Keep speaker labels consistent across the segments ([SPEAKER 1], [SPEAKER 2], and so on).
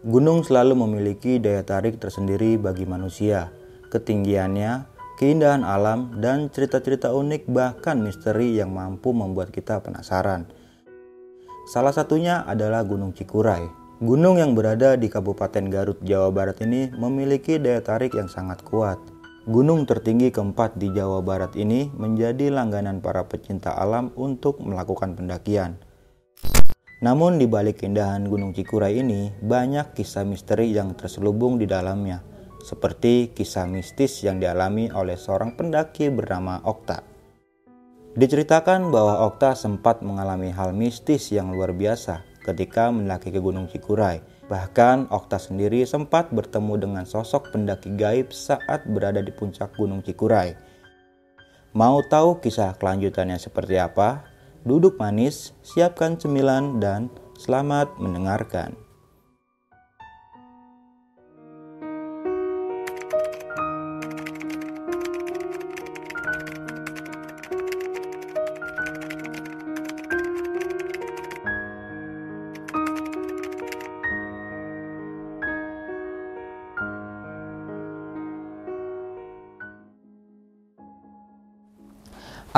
[SPEAKER 1] Gunung selalu memiliki daya tarik tersendiri bagi manusia. Ketinggiannya, keindahan alam, dan cerita-cerita unik bahkan misteri yang mampu membuat kita penasaran. Salah satunya adalah Gunung Cikuray. Gunung yang berada di Kabupaten Garut, Jawa Barat ini memiliki daya tarik yang sangat kuat. Gunung tertinggi keempat di Jawa Barat ini menjadi langganan para pecinta alam untuk melakukan pendakian. Namun di balik keindahan Gunung Cikuray ini, banyak kisah misteri yang terselubung di dalamnya, seperti kisah mistis yang dialami oleh seorang pendaki bernama Okta. Diceritakan bahwa Okta sempat mengalami hal mistis yang luar biasa ketika mendaki ke Gunung Cikuray. Bahkan Okta sendiri sempat bertemu dengan sosok pendaki gaib saat berada di puncak Gunung Cikuray. Mau tahu kisah kelanjutannya seperti apa? Duduk manis, siapkan cemilan, dan selamat mendengarkan.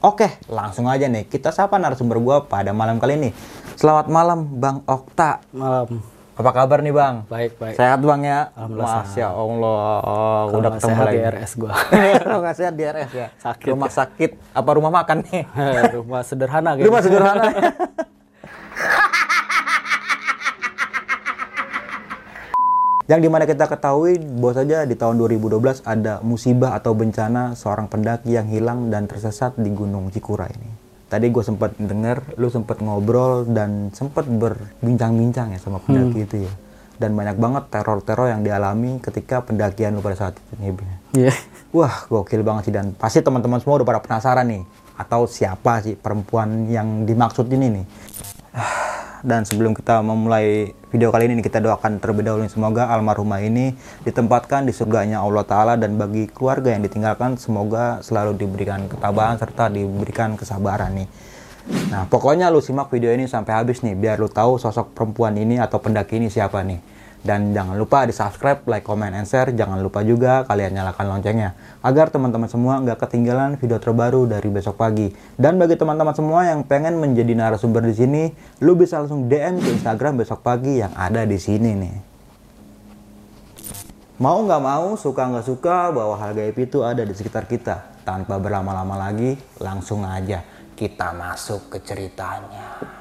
[SPEAKER 1] Oke, langsung aja nih. Kita sapa narasumber gua pada malam kali ini. Selamat malam, Bang Okta.
[SPEAKER 2] Malam.
[SPEAKER 1] Apa kabar nih, Bang?
[SPEAKER 2] Baik, baik.
[SPEAKER 1] Sehat, Bang ya?
[SPEAKER 2] Alhamdulillah
[SPEAKER 1] Masya Allah.
[SPEAKER 2] Kalau
[SPEAKER 1] udah ketemu
[SPEAKER 2] sehat
[SPEAKER 1] lagi.
[SPEAKER 2] di RS gua.
[SPEAKER 1] Kalau nggak sehat di RS ya?
[SPEAKER 2] Sakit
[SPEAKER 1] Rumah sakit. Apa rumah makan nih?
[SPEAKER 2] Rumah sederhana gitu.
[SPEAKER 1] Rumah sederhana. Yang di mana kita ketahui bahwa saja di tahun 2012 ada musibah atau bencana seorang pendaki yang hilang dan tersesat di Gunung Cikuray ini. Tadi gue sempat dengar, lu sempat ngobrol dan sempat berbincang-bincang ya sama pendaki itu ya. Dan banyak banget teror-teror yang dialami ketika pendakian lu pada saat itu nih. Bin.
[SPEAKER 2] Iya.
[SPEAKER 1] Wah, gokil banget sih dan pasti teman-teman semua udah pada penasaran nih atau siapa sih perempuan yang dimaksud ini nih. Dan sebelum kita memulai video kali ini kita doakan terlebih dahulu semoga almarhumah ini ditempatkan di surganya Allah Ta'ala dan bagi keluarga yang ditinggalkan semoga selalu diberikan ketabahan serta diberikan kesabaran nih. Nah pokoknya lu simak video ini sampai habis nih biar lu tahu sosok perempuan ini atau pendaki ini siapa nih. Dan jangan lupa di subscribe, like, comment, and share. Jangan lupa juga kalian nyalakan loncengnya. Agar teman-teman semua nggak ketinggalan video terbaru dari besok pagi. Dan bagi teman-teman semua yang pengen menjadi narasumber di sini, lu bisa langsung DM ke Instagram besok pagi yang ada di sini nih. Mau nggak mau, suka nggak suka, bahwa hal gaib itu ada di sekitar kita. Tanpa berlama-lama lagi, langsung aja kita masuk ke ceritanya.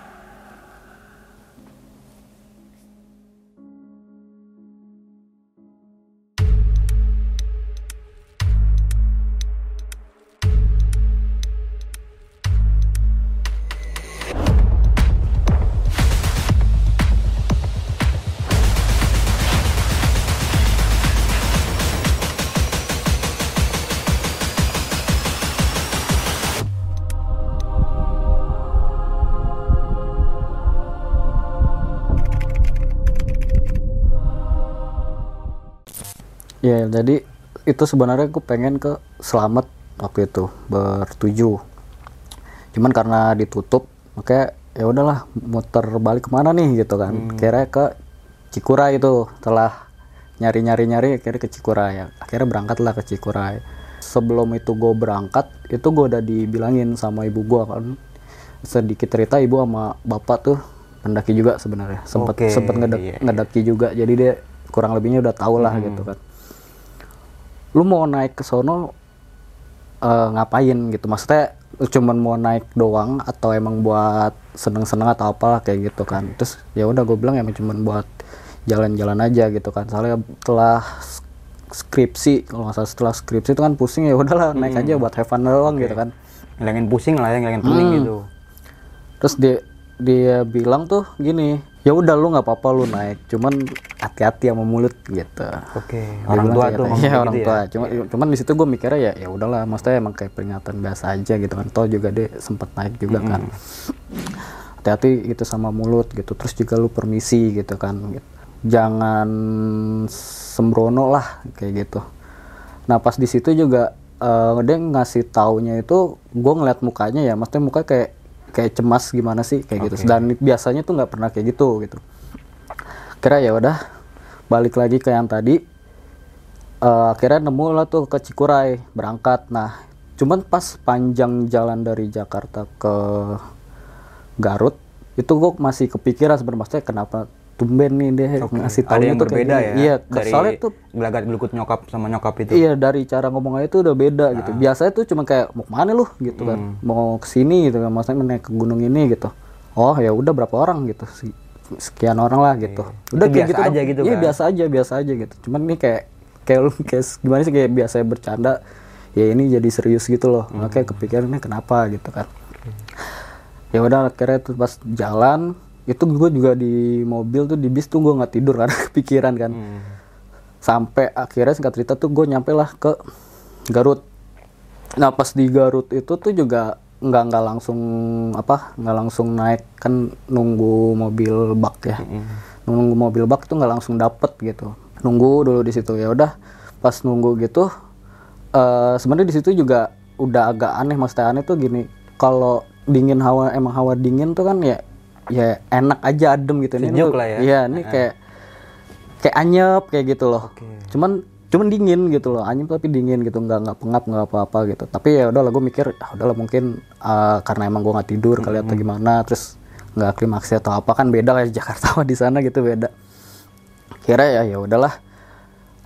[SPEAKER 2] Ya, jadi itu sebenarnya aku pengen ke Selamat waktu itu bertujuh. Cuman karena ditutup, makanya ya udahlah muter balik ke mana nih gitu kan. Kira ke Cikuray itu setelah nyari-nyari nyari akhirnya ke Cikuray ya. Akhirnya berangkatlah ke Cikuray. Sebelum itu gue berangkat, itu gue udah dibilangin sama ibu gue kan. Sedikit cerita ibu sama bapak tuh pendaki juga sebenarnya. Sempet
[SPEAKER 1] Oke,
[SPEAKER 2] sempet ngedek-
[SPEAKER 1] iya, iya.
[SPEAKER 2] ngedaki juga. Jadi dia kurang lebihnya udah tau lah gitu kan lu mau naik ke sono eh, ngapain gitu? Maksudnya lu cuman mau naik doang atau emang buat seneng-seneng atau apa kayak gitu kan. Terus ya udah gue bilang emang cuman buat jalan-jalan aja gitu kan. Soalnya setelah s- skripsi kalau nggak salah setelah skripsi itu kan pusing ya udahlah naik aja buat have fun doang gitu kan.
[SPEAKER 1] Ngilangin pusing lah ya, ngilangin pening gitu.
[SPEAKER 2] terus dia dia bilang tuh gini ya udah lu nggak apa-apa lu naik. Cuman hati-hati sama mulut gitu.
[SPEAKER 1] Oke,
[SPEAKER 2] Dia
[SPEAKER 1] orang tua tuh
[SPEAKER 2] gitu. Iya
[SPEAKER 1] kayak
[SPEAKER 2] orang
[SPEAKER 1] gitu
[SPEAKER 2] tua.
[SPEAKER 1] Ya.
[SPEAKER 2] cuma cuman di situ gue mikirnya ya ya udahlah. Maksudnya emang kayak peringatan biasa aja gitu kan. Toh juga dia sempet naik juga kan. Hati-hati gitu sama mulut gitu. Terus juga lu permisi gitu kan. Gitu. jangan sembrono lah kayak gitu. Nah pas di situ juga eh, dia ngasih taunya itu gue ngeliat mukanya ya. Maksudnya muka kayak kayak cemas gimana sih kayak gitu. Dan biasanya tuh nggak pernah kayak gitu gitu. Kira ya udah balik lagi ke yang tadi. Eh, akhirnya nemu lah tuh ke Cikuray berangkat. Nah cuman pas panjang jalan dari Jakarta ke Garut itu gue masih kepikiran sebenarnya kenapa tumben nih dia ngasih
[SPEAKER 1] Ada
[SPEAKER 2] taunya
[SPEAKER 1] yang berbeda ya.
[SPEAKER 2] iya
[SPEAKER 1] dari
[SPEAKER 2] soalnya tuh
[SPEAKER 1] gelagat gelukut nyokap sama nyokap itu.
[SPEAKER 2] Iya dari cara ngomongnya itu udah beda gitu. Biasanya tuh cuma kayak mau ke mana lu gitu kan, mau ke sini gitu kan, maksudnya naik ke gunung ini gitu. Oh ya udah berapa orang gitu, sekian orang lah gitu. Udah
[SPEAKER 1] Itu
[SPEAKER 2] kayak
[SPEAKER 1] biasa
[SPEAKER 2] dong.
[SPEAKER 1] aja gitu
[SPEAKER 2] Iya
[SPEAKER 1] kan?
[SPEAKER 2] biasa aja biasa aja gitu. Cuman ini kayak kayak lu kayak gimana sih kayak biasa bercanda, ya ini jadi serius gitu loh. Makanya kepikiran ini kenapa gitu kan. Ya udah akhirnya tuh pas jalan itu gue juga di mobil tuh di bis tuh gue nggak tidur karena kepikiran kan.
[SPEAKER 1] Hmm.
[SPEAKER 2] sampai akhirnya singkat cerita tuh gue nyampe lah ke Garut. Nah pas di Garut itu tuh juga nggak nggak langsung apa nggak langsung naik. Kan nunggu mobil bak ya. Nunggu mobil bak tuh nggak langsung dapet gitu. Nunggu dulu di situ. Ya udah pas nunggu gitu eh sebenarnya di situ juga udah agak aneh. Maksudnya aneh tuh gini kalau dingin hawa emang hawa dingin tuh kan ya ya enak aja adem gitu.
[SPEAKER 1] Lah ya.
[SPEAKER 2] iya ini kayak kayak anyep kayak gitu loh. Cuman cuman dingin gitu loh anyep tapi dingin gitu nggak nggak pengap nggak apa-apa gitu. Tapi ya udah lah gue mikir ah udahlah mungkin uh, karena emang gue nggak tidur kali atau gimana terus nggak klimaks atau apa kan beda kayak Jakarta sama di sana gitu beda. Kira ya ya udahlah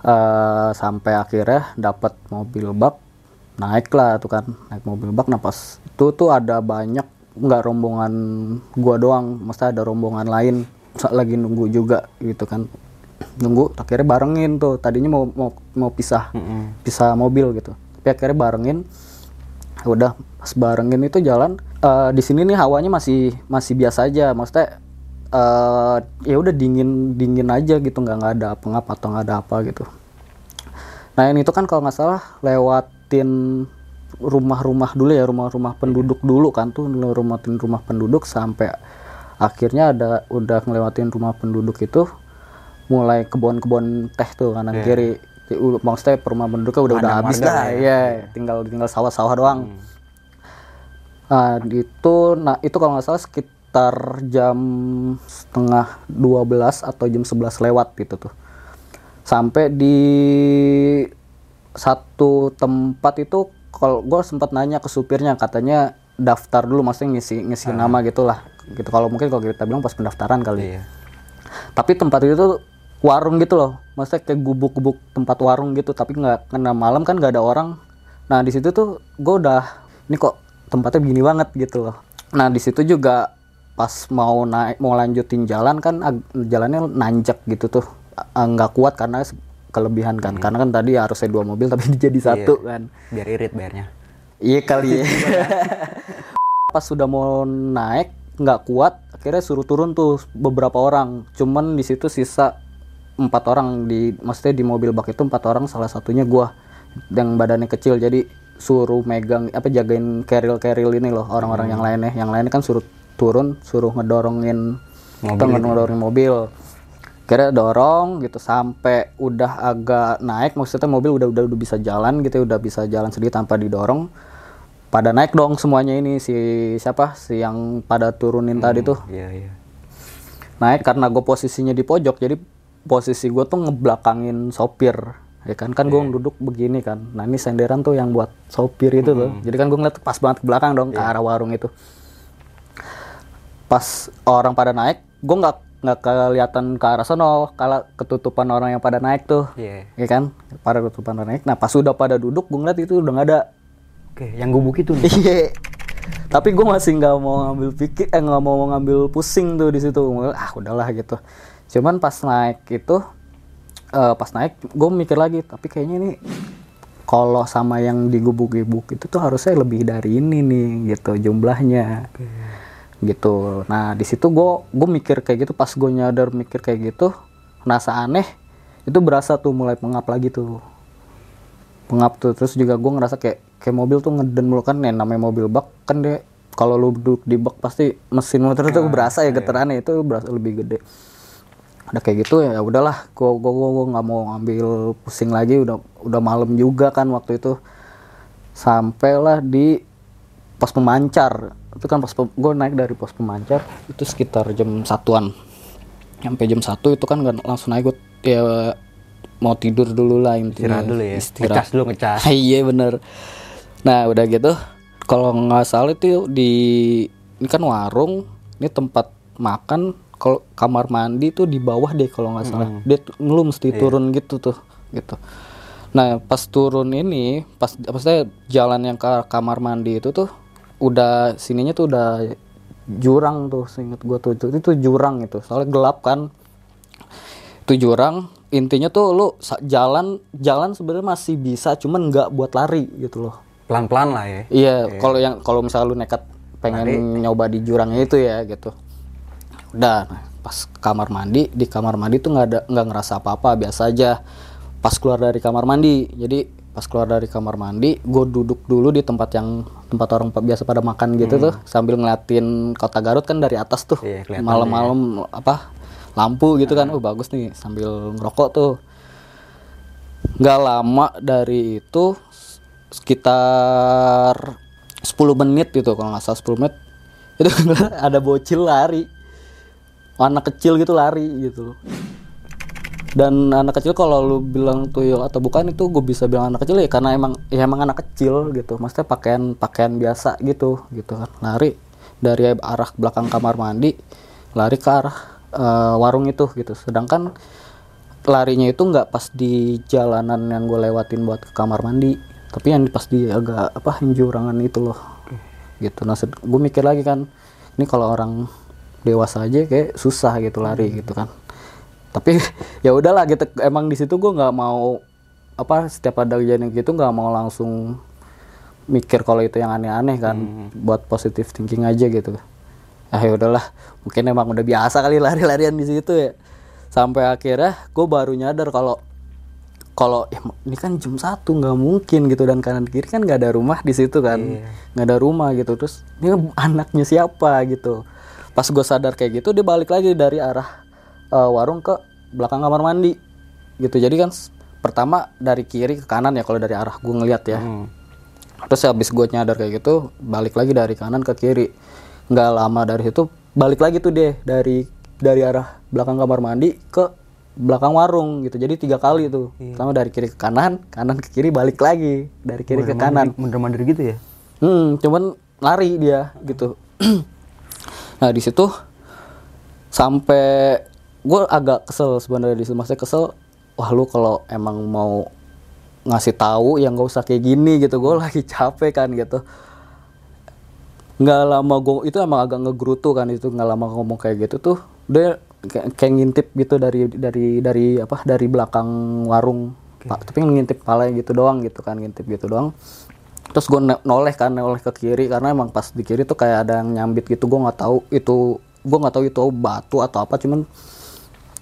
[SPEAKER 2] Eh, sampai akhirnya dapat mobil bak naik lah tuh kan naik mobil bak. Nah pas itu tuh ada banyak nggak rombongan gua doang masa ada rombongan lain lagi nunggu juga gitu kan. Nunggu akhirnya barengin tuh. Tadinya mau mau mau pisah pisah mobil gitu. Tapi akhirnya barengin. Ya udah pas barengin itu jalan eh, di sini nih hawanya masih masih biasa aja. Maksudnya eh ya udah dingin dingin aja gitu. Nggak nggak ada pengap atau nggak ada apa gitu. Nah ini tuh kan kalau nggak salah lewatin rumah-rumah dulu ya rumah-rumah penduduk dulu kan tuh lewatin rumah penduduk sampai akhirnya ada udah ngelewatin rumah penduduk itu mulai kebun-kebun teh tuh kanan kiri. Ya, u- maksudnya rumah penduduknya udah udah habis dah.
[SPEAKER 1] ya.
[SPEAKER 2] ya tinggal tinggal sawah-sawah doang. Nah, itu nah itu kalau nggak salah sekitar jam setengah 12 atau jam 11 lewat gitu tuh. Sampai di satu tempat itu kalau gue sempat nanya ke supirnya katanya daftar dulu maksudnya ngisi ngisi nama gitulah. Gitu kalau mungkin kalau kita bilang pas pendaftaran kali.
[SPEAKER 1] Iya.
[SPEAKER 2] tapi tempat itu tuh warung gitu loh. Maksudnya kayak gubuk-gubuk tempat warung gitu tapi nggak kena malam kan nggak ada orang. Nah di situ tuh gue udah ini kok tempatnya begini banget gitu loh. Nah di situ juga pas mau naik mau lanjutin jalan kan jalannya nanjak gitu tuh. Nggak kuat karena kelebihan kan karena kan tadi harusnya dua mobil tapi jadi satu kan
[SPEAKER 1] Biar irit bayarnya.
[SPEAKER 2] Iya kali ya. Pas sudah mau naik nggak kuat, akhirnya suruh turun tuh beberapa orang. Cuman di situ sisa empat orang di, maksudnya di mobil bak itu empat orang, salah satunya gua yang badannya kecil. Jadi suruh megang apa jagain keril keril ini loh orang-orang yang lainnya. Yang lainnya kan suruh turun, suruh ngedorongin atau ngedorongin mobil. Kira dorong gitu sampai udah agak naik, maksudnya mobil udah udah udah bisa jalan gitu, udah bisa jalan sendiri tanpa didorong. Pada naik dong semuanya ini si siapa? Si yang pada turunin tadi tuh.
[SPEAKER 1] Iya, iya.
[SPEAKER 2] naik karena gue posisinya di pojok jadi posisi gue tuh ngebelakangin sopir ya kan? Kan gue duduk begini kan. Nah ini senderan tuh yang buat sopir itu tuh jadi kan gue ngeliat pas banget ke belakang dong ke arah warung itu. Pas orang pada naik gue nggak nggak kelihatan ke arah sono kalau ketutupan orang yang pada naik tuh
[SPEAKER 1] Iya.
[SPEAKER 2] ya kan pada ketutupan pada naik nah pas udah pada duduk gue ngeliat itu udah nggak ada
[SPEAKER 1] Oke, yang gubuk itu nih.
[SPEAKER 2] Iya. Tapi gue masih nggak mau ngambil pikir, eh nggak mau ngambil pusing tuh di situ. Ah udahlah gitu. Cuman pas naik itu, eh, pas naik gue mikir lagi. Tapi kayaknya ini kalau sama yang digubuk-gubuk itu tuh harusnya lebih dari ini nih gitu jumlahnya. Gitu. Nah di situ gue gue mikir kayak gitu. Pas gue nyadar mikir kayak gitu nasa aneh itu berasa tuh mulai pengap lagi tuh. Pengap tuh. Terus juga gue ngerasa kayak kayak mobil tuh ngeden mulu kan yang namanya mobil bak kan dia kalau lu duduk di bak pasti mesin motor tuh berasa ya getarannya itu berasa lebih gede. Ada kayak gitu ya udahlah. Gue gue gue nggak mau ambil pusing lagi. Udah udah malam juga kan waktu itu. Sampailah di pos pemancar itu kan pos gue naik dari pos pemancar itu sekitar jam satuan. Sampai jam satu itu kan nggak langsung naik gue ya mau tidur dulu lah intinya.
[SPEAKER 1] Istirahat dulu ya.
[SPEAKER 2] istirahat.
[SPEAKER 1] Ngecas dulu ngecas.
[SPEAKER 2] iya bener. Nah udah gitu kalau nggak salah itu di ini kan warung ini tempat makan kalau kamar mandi tuh di bawah deh kalau nggak salah. Dia tuh- lu mesti turun gitu tuh gitu. Nah pas turun ini pas apa jalan yang ke kamar mandi itu tuh udah sininya tuh udah jurang tuh seinget gua tuh. Itu, itu jurang itu. Soalnya gelap kan. Itu jurang. Intinya tuh lu jalan jalan sebenarnya masih bisa cuman nggak buat lari gitu loh.
[SPEAKER 1] Pelan-pelan lah ya.
[SPEAKER 2] iya kalau yang kalau misalnya lu nekat pengen nyoba di jurangnya itu ya gitu. Udah pas kamar mandi di kamar mandi tuh nggak ada nggak ngerasa apa-apa biasa aja. Pas keluar dari kamar mandi jadi pas keluar dari kamar mandi gue duduk dulu di tempat yang tempat orang biasa pada makan gitu tuh sambil ngeliatin kota Garut kan dari atas tuh.
[SPEAKER 1] Iya,
[SPEAKER 2] malam-malam apa lampu gitu kan. Oh bagus nih sambil ngerokok tuh. Nggak lama dari itu sekitar 10 menit gitu kalau nggak salah 10 menit itu ada bocil lari. Anak kecil gitu lari gitu loh dan anak kecil kalau lu bilang tuyul atau bukan itu gue bisa bilang anak kecil ya karena emang ya emang anak kecil gitu. Maksudnya pakaian pakaian biasa gitu gitu kan. Lari dari arah belakang kamar mandi lari ke arah eh, warung itu gitu. Sedangkan larinya itu nggak pas di jalanan yang gue lewatin buat ke kamar mandi tapi yang pas di agak apa jurangan itu loh. Gitu. Nah gue mikir lagi kan ini kalau orang dewasa aja kayak susah gitu lari gitu kan tapi ya udahlah gitu. Emang di situ gue nggak mau apa setiap ada kejadian gitu nggak mau langsung mikir kalau itu yang aneh-aneh kan. Buat positive thinking aja gitu. Ah ya udahlah. Mungkin emang udah biasa kali lari-larian di situ ya. Sampai akhirnya gue baru nyadar kalau kalau ya, ini kan jam satu nggak mungkin gitu. Dan kanan kiri kan nggak ada rumah di situ kan. Nggak ada rumah gitu. Terus ini anaknya siapa? gitu. Pas gue sadar kayak gitu dia balik lagi dari arah eh, warung ke belakang kamar mandi. Gitu. Jadi kan pertama dari kiri ke kanan ya kalau dari arah gue ngeliat ya.
[SPEAKER 1] Hmm.
[SPEAKER 2] terus habis gue nyadar kayak gitu balik lagi dari kanan ke kiri. Nggak lama dari situ balik lagi tuh deh dari dari arah belakang kamar mandi ke belakang warung gitu. Jadi tiga kali tuh. Pertama dari kiri ke kanan kanan ke kiri balik lagi dari kiri ke kanan.
[SPEAKER 1] Mundur-mundur gitu ya.
[SPEAKER 2] hmm cuman lari dia gitu. Nah di situ sampai gue agak kesel sebenarnya di maksudnya kesel wah lu kalau emang mau ngasih tahu yang gak usah kayak gini gitu. Gue lagi capek kan gitu. Nggak lama gue itu emang agak ngegerutu kan itu nggak lama ngomong kayak gitu tuh. Dia kayak, kayak ngintip gitu dari dari dari apa dari belakang warung. Pak tapi ngintip pala gitu doang gitu kan ngintip gitu doang. Terus gue noleh kan noleh ke kiri karena emang pas di kiri tuh kayak ada yang nyambit gitu. Gue nggak tahu itu gue nggak tahu itu batu atau apa cuman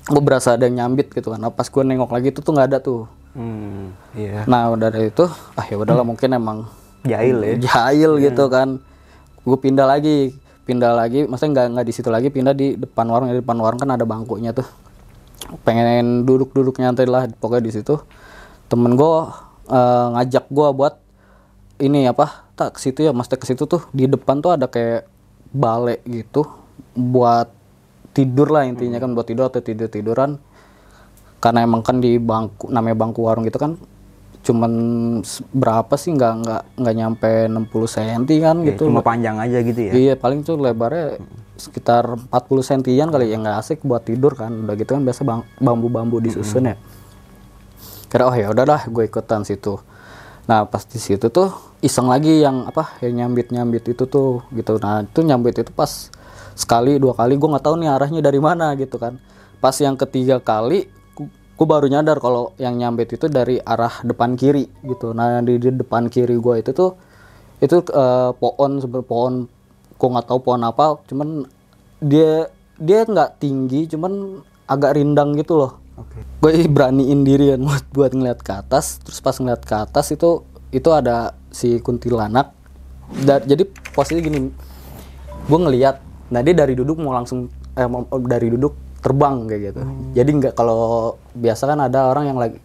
[SPEAKER 2] gue berasa ada yang nyambit gitu kan. Nah, pas gue nengok lagi itu tuh nggak ada tuh.
[SPEAKER 1] Hmm, iya.
[SPEAKER 2] nah dari itu ah ya udahlah mungkin emang
[SPEAKER 1] Jahil ya.
[SPEAKER 2] jahil gitu kan. Gue pindah lagi pindah lagi maksudnya nggak nggak di situ lagi pindah di depan warung. Di depan warung kan ada bangkunya tuh. Pengen duduk-duduk nyantai lah pokoknya di situ. Temen gue eh, ngajak gue buat ini apa tak ke situ ya maksudnya ke situ tuh di depan tuh ada kayak balai gitu buat tidur lah intinya kan buat tidur atau tidur tiduran karena emang kan di bangku namanya bangku warung gitu kan cuman berapa sih nggak nggak nggak nyampe 60 cm kan
[SPEAKER 1] Ya,
[SPEAKER 2] gitu
[SPEAKER 1] Cuma panjang aja gitu ya.
[SPEAKER 2] Iya paling tuh lebarnya sekitar 40 sentian kali ya nggak asik buat tidur kan udah gitu kan biasa bang- bambu-bambu disusun ya. Kira oh ya udahlah gue ikutan situ. Nah pas di situ tuh iseng lagi yang apa yang nyambit nyambit itu tuh gitu. Nah itu nyambit itu pas sekali dua kali gue nggak tahu nih arahnya dari mana gitu kan. Pas yang ketiga kali gue baru nyadar kalau yang nyambit itu dari arah depan kiri gitu. Nah di, di depan kiri gue itu tuh itu eh, pohon sebenarnya pohon gue nggak tahu pohon apa cuman dia dia nggak tinggi cuman agak rindang gitu loh
[SPEAKER 1] Oke.
[SPEAKER 2] gue beraniin diri kan buat buat ngeliat ke atas terus pas ngeliat ke atas itu itu ada si kuntilanak Da- jadi posisi gini gue ngeliat nah dia dari duduk mau langsung eh, mau- dari duduk terbang kayak gitu. Jadi nggak kalau biasa kan ada orang yang lagi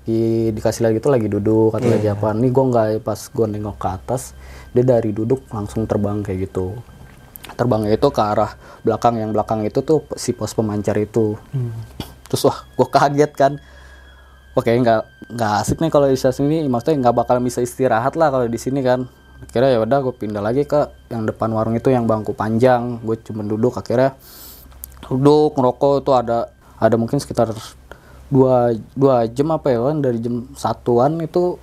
[SPEAKER 2] dikasih lihat gitu lagi duduk atau lagi apa. Nih gue nggak pas gue nengok ke atas dia dari duduk langsung terbang kayak gitu. Terbangnya itu ke arah belakang yang belakang itu tuh si pos pemancar itu. Terus wah gue kaget kan. Oke nggak nggak asik nih kalau di sini maksudnya nggak bakal bisa istirahat lah kalau di sini kan akhirnya ya udah gue pindah lagi ke yang depan warung itu yang bangku panjang. Gue cuma duduk akhirnya duduk ngerokok. Itu ada ada mungkin sekitar dua dua jam apa ya kan dari jam satuan itu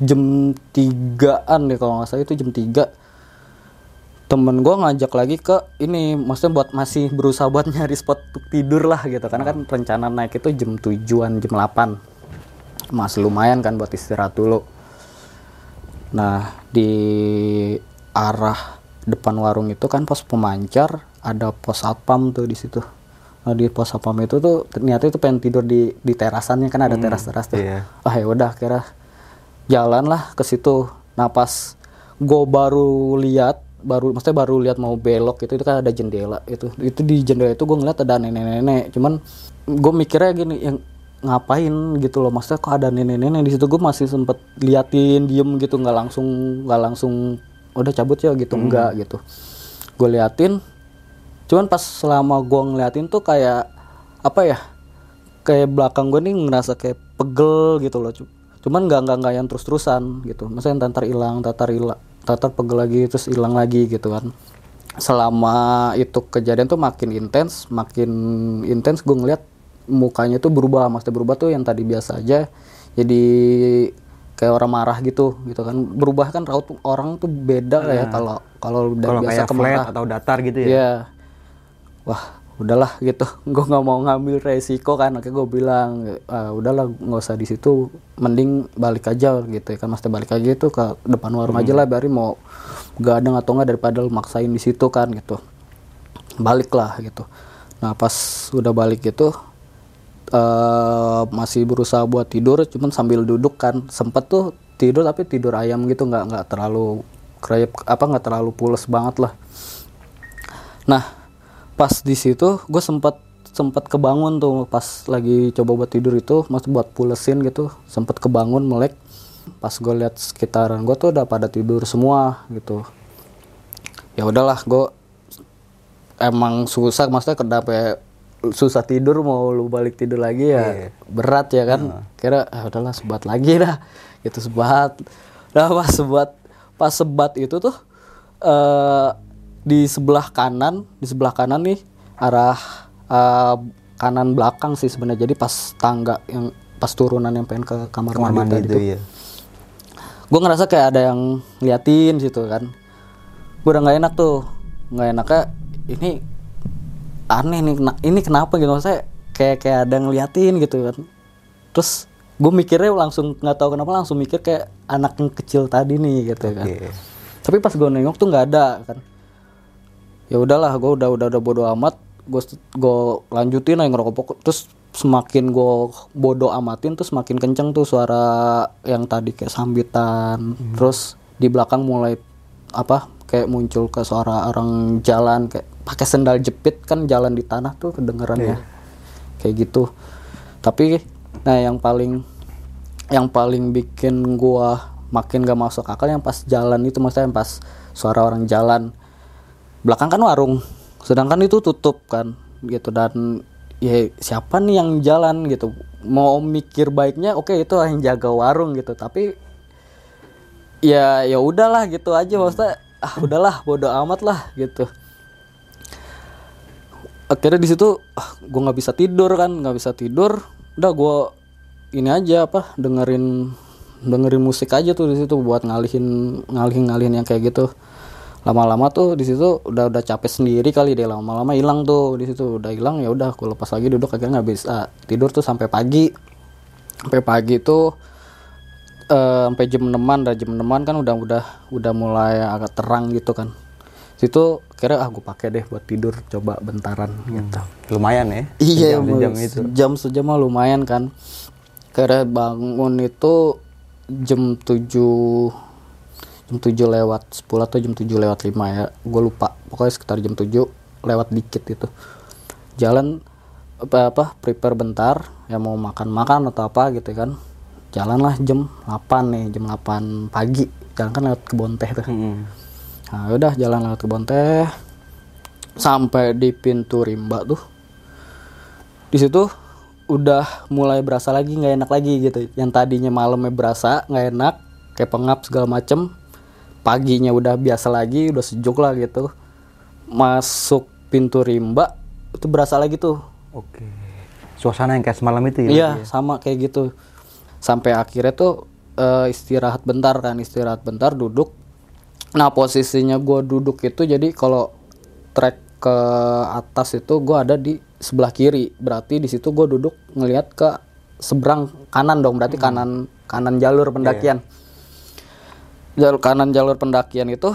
[SPEAKER 2] jam tigaan deh kalau nggak salah. Itu jam tiga. Temen gue ngajak lagi ke ini maksudnya buat masih berusaha buat nyari spot untuk tidur lah gitu. Karena kan rencana naik itu jam tujuan jam 8 masih lumayan kan buat istirahat dulu nah di arah depan warung itu kan pos pemancar ada pos satpam tuh di situ. Nah di pos satpam itu tuh ternyata itu pengen tidur di di terasannya kan ada teras teras tuh.
[SPEAKER 1] iya.
[SPEAKER 2] ah ya udah kira jalan lah ke situ. Nah pas gue baru lihat baru maksudnya baru lihat mau belok gitu itu kan ada jendela itu. Itu di jendela itu gue ngeliat ada nenek-nenek cuman gue mikirnya gini yang ngapain gitu loh. Maksudnya kok ada nenek-nenek di situ gue masih sempet liatin diem gitu nggak langsung nggak langsung udah cabut ya gitu. Enggak gitu. Gue liatin. Cuman pas selama gue ngeliatin tuh kayak apa ya kayak belakang gue nih ngerasa kayak pegel gitu loh Cu- cuman nggak nggak nggak yang terus terusan gitu. Maksudnya tatar hilang tatar hilang tatar pegel lagi terus hilang lagi gitu kan. Selama itu kejadian tuh makin intens makin intens gue ngeliat mukanya tuh berubah maksudnya berubah tuh yang tadi biasa aja jadi kayak orang marah gitu gitu kan berubah kan raut orang tuh beda lah ya kalau kalau
[SPEAKER 1] Kalau
[SPEAKER 2] biasa
[SPEAKER 1] kayak
[SPEAKER 2] ke
[SPEAKER 1] flat
[SPEAKER 2] marah
[SPEAKER 1] atau datar gitu ya.
[SPEAKER 2] Iya. Wah, udahlah gitu. Gue nggak mau ngambil resiko kan. Oke, gue bilang, "Ah, udahlah nggak usah di situ. Mending balik aja gitu ya kan. Mesti balik aja itu ke depan warung aja lah. Biarin mau gadang atau enggak daripada lu maksain di situ kan gitu. Balik lah gitu. Nah pas udah balik gitu eh masih berusaha buat tidur cuman sambil duduk kan sempet tuh tidur tapi tidur ayam gitu nggak nggak terlalu krayap apa nggak terlalu pules banget lah Nah, pas di situ gue sempat sempat kebangun tuh pas lagi coba buat tidur itu, mas buat pulesin gitu, sempat kebangun melek. Pas gue lihat sekitaran gue tuh udah pada tidur semua gitu. Ya udahlah, gue emang susah, maksudnya kenapa ya, susah tidur mau lu balik tidur lagi ya berat ya kan. Kira ah, udahlah sebat lagi dah, gitu sebat. Nah pas sebat pas sebat itu tuh eh di sebelah kanan di sebelah kanan nih arah eh, kanan belakang sih sebenarnya. Jadi pas tangga yang pas turunan yang pengen ke kamar,
[SPEAKER 1] Kamar
[SPEAKER 2] mandi,
[SPEAKER 1] itu
[SPEAKER 2] tuh.
[SPEAKER 1] ya.
[SPEAKER 2] gue ngerasa kayak ada yang liatin situ kan. Gue udah nggak enak tuh. Nggak enaknya ini aneh nih ini kenapa gitu? Saya kayak kayak ada ngeliatin gitu kan. Terus gue mikirnya langsung nggak tahu kenapa langsung mikir kayak anak yang kecil tadi nih gitu kan. Tapi pas gue nengok tuh nggak ada kan. Ya udahlah gue udah udah udah bodo amat. Gue gue lanjutin aja ngerokok pokok. Terus semakin gue bodo amatin tuh semakin kenceng tuh suara yang tadi kayak sambitan. Terus di belakang mulai apa kayak muncul ke suara orang jalan kayak pakai sendal jepit kan jalan di tanah tuh kedengeran ya. Kayak gitu. Tapi nah yang paling yang paling bikin gua makin gak masuk akal yang pas jalan itu maksudnya yang pas suara orang jalan. Belakang kan warung sedangkan itu tutup kan gitu. Dan ya siapa nih yang jalan gitu. Mau mikir baiknya oke itu yang jaga warung gitu. Tapi ya ya udahlah gitu aja. Maksudnya ah udahlah bodo amat lah gitu akhirnya di situ ah, gue nggak bisa tidur kan nggak bisa tidur. Udah gue ini aja apa dengerin dengerin musik aja tuh di situ buat ngalihin ngalihin ngalihin yang kayak gitu. Lama-lama tuh di situ udah udah capek sendiri kali deh lama-lama hilang tuh di situ. Udah hilang ya udah gue lepas lagi duduk. Akhirnya nggak bisa tidur tuh sampai pagi. Sampai pagi tuh eh, sampai jam 6 dan jam 6 kan udah udah udah mulai agak terang gitu kan situ kira ah gue pakai deh buat tidur coba bentaran gitu.
[SPEAKER 1] Lumayan ya.
[SPEAKER 2] iya
[SPEAKER 1] Sejam-sejam
[SPEAKER 2] mau-
[SPEAKER 1] itu.
[SPEAKER 2] jam sejam mah lumayan kan. Kira bangun itu jam 7 jam 7 lewat 10 atau jam 7 lewat 5 ya. Gue lupa pokoknya sekitar jam 7 lewat dikit itu jalan apa apa prepare bentar ya mau makan makan atau apa gitu kan. Jalanlah jam 8 nih jam 8 pagi. Jalan kan lewat kebon teh tuh.
[SPEAKER 1] Mm-mm.
[SPEAKER 2] Nah udah jalan lewat kebon teh sampai di pintu rimba tuh di situ udah mulai berasa lagi nggak enak lagi gitu yang tadinya malamnya berasa nggak enak kayak pengap segala macem paginya udah biasa lagi udah sejuk lah gitu masuk pintu rimba itu berasa lagi tuh
[SPEAKER 1] Oke. Suasana yang kayak semalam itu ya.
[SPEAKER 2] Iya, sama kayak gitu. Sampai akhirnya tuh eh, istirahat bentar kan, istirahat bentar duduk. Nah, posisinya gua duduk itu jadi kalau trek ke atas itu gua ada di sebelah kiri. Berarti di situ gua duduk ngelihat ke seberang kanan dong, berarti kanan kanan jalur pendakian. Jalur kanan jalur pendakian itu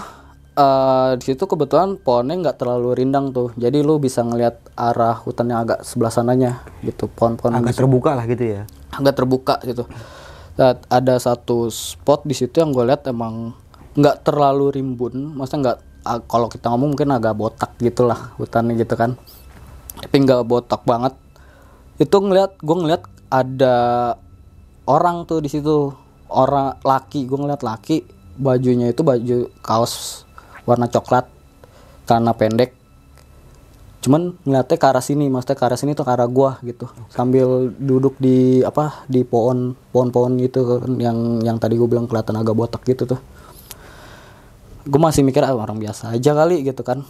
[SPEAKER 2] eh di situ kebetulan pohonnya nggak terlalu rindang tuh. Jadi lu bisa ngelihat arah hutan yang agak sebelah sananya gitu, pohon-pohon
[SPEAKER 1] Agak terbuka lah gitu ya.
[SPEAKER 2] agak terbuka gitu. Dan ada satu spot di situ yang gue lihat emang nggak terlalu rimbun, maksudnya nggak kalau kita ngomong mungkin agak botak gitulah hutannya gitu kan, tapi nggak botak banget. Itu ngeliat, gue ngeliat ada orang tuh di situ, orang laki, gue ngeliat laki, bajunya itu baju kaos warna coklat, celana pendek, cuman ngeliatnya ke arah sini maksudnya ke arah sini tuh ke arah gua gitu. Sambil duduk di apa di pohon pohon-pohon gitu kan, yang yang tadi gue bilang kelihatan agak botak gitu tuh gue masih mikir ah, orang biasa aja kali gitu kan.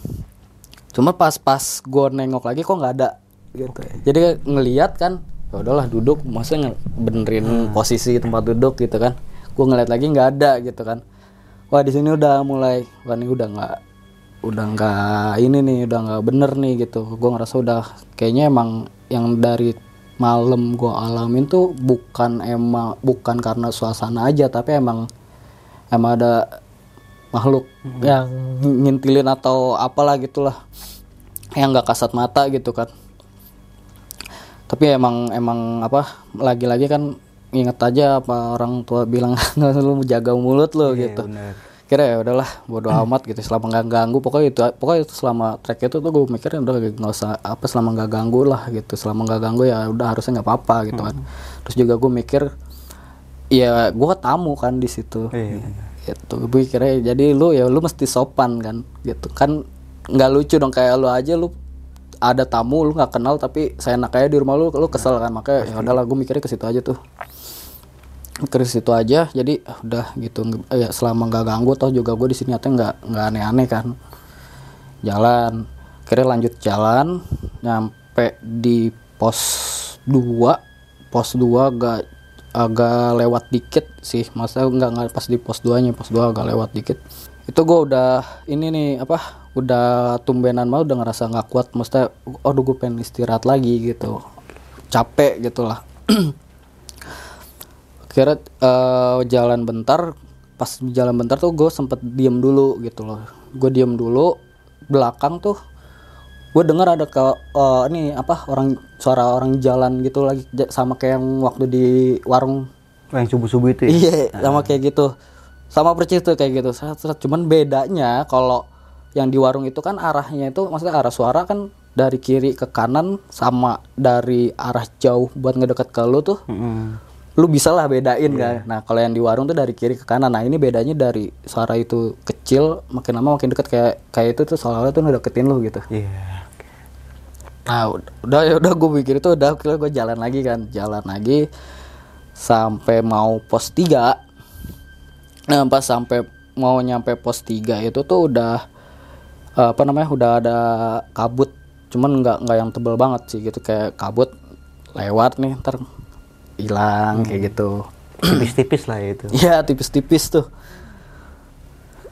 [SPEAKER 2] Cuma pas-pas gue nengok lagi kok nggak ada gitu. Jadi ngeliat kan ya udahlah duduk. Maksudnya benerin posisi tempat duduk gitu kan. Gue ngeliat lagi nggak ada gitu kan. Wah di sini udah mulai wah ini udah nggak udah nggak ini nih udah nggak bener nih gitu. Gue ngerasa udah kayaknya emang yang dari malam gue alamin tuh bukan emang bukan karena suasana aja tapi emang emang ada makhluk yang ngintilin atau apalah gitulah yang nggak kasat mata gitu kan. Tapi emang emang apa lagi-lagi kan inget aja apa orang tua bilang lu jaga mulut lo
[SPEAKER 1] Iya,
[SPEAKER 2] gitu.
[SPEAKER 1] bener.
[SPEAKER 2] kira ya udahlah bodo amat gitu selama nggak ganggu. Pokoknya itu pokoknya itu selama trek itu tuh gue mikirnya udah nggak usah apa selama nggak ganggu lah gitu. Selama nggak ganggu ya udah harusnya nggak apa-apa gitu kan. Terus juga gue mikir ya gue tamu kan di situ.
[SPEAKER 1] Iya.
[SPEAKER 2] Gitu. Gue mikirnya jadi lu ya lu mesti sopan kan gitu. Kan nggak lucu dong kayak lu aja lu ada tamu lu nggak kenal tapi saya enak aja di rumah lu lu kesel kan? Makanya ya udahlah gue mikirnya ke situ aja tuh. Ke situ aja jadi ah, udah gitu. Ya selama nggak ganggu toh juga gue di sini nyatanya nggak nggak aneh-aneh kan. Jalan kira lanjut jalan nyampe di pos 2 pos 2 agak agak lewat dikit sih. Masa nggak nggak pas di pos 2 nya pos 2 agak lewat dikit. Itu gue udah ini nih apa udah tumbenan mau udah ngerasa nggak kuat. Mesti aduh gue pengen istirahat lagi gitu. Capek gitu lah kira eh, jalan bentar pas jalan bentar tuh gue sempet diem dulu gitu loh. Gue diem dulu belakang tuh gue dengar ada ke eh, ini apa orang suara orang jalan gitu lagi sama kayak yang waktu di warung.
[SPEAKER 1] Oh, yang subuh-subuh itu ya?
[SPEAKER 2] iya sama kayak gitu. Sama percis tuh kayak gitu. Cuman bedanya kalau yang di warung itu kan arahnya itu maksudnya arah suara kan dari kiri ke kanan sama dari arah jauh buat ngedeket ke lu tuh.
[SPEAKER 1] Mm-mm.
[SPEAKER 2] lu bisa lah bedain kan. Nah kalau yang di warung tuh dari kiri ke kanan. Nah ini bedanya dari suara itu kecil makin lama makin deket kayak kayak itu tuh soalnya tuh ngedeketin lu gitu.
[SPEAKER 1] Iya.
[SPEAKER 2] Nah udah udah ya udah gue pikir itu udah kira gue jalan lagi kan jalan lagi sampai mau pos 3 nah pas sampai mau nyampe pos 3 itu tuh udah apa namanya udah ada kabut cuman nggak nggak yang tebel banget sih gitu kayak kabut lewat nih ntar hilang kayak gitu
[SPEAKER 1] Tipis-tipis lah ya itu.
[SPEAKER 2] Iya tipis-tipis tuh.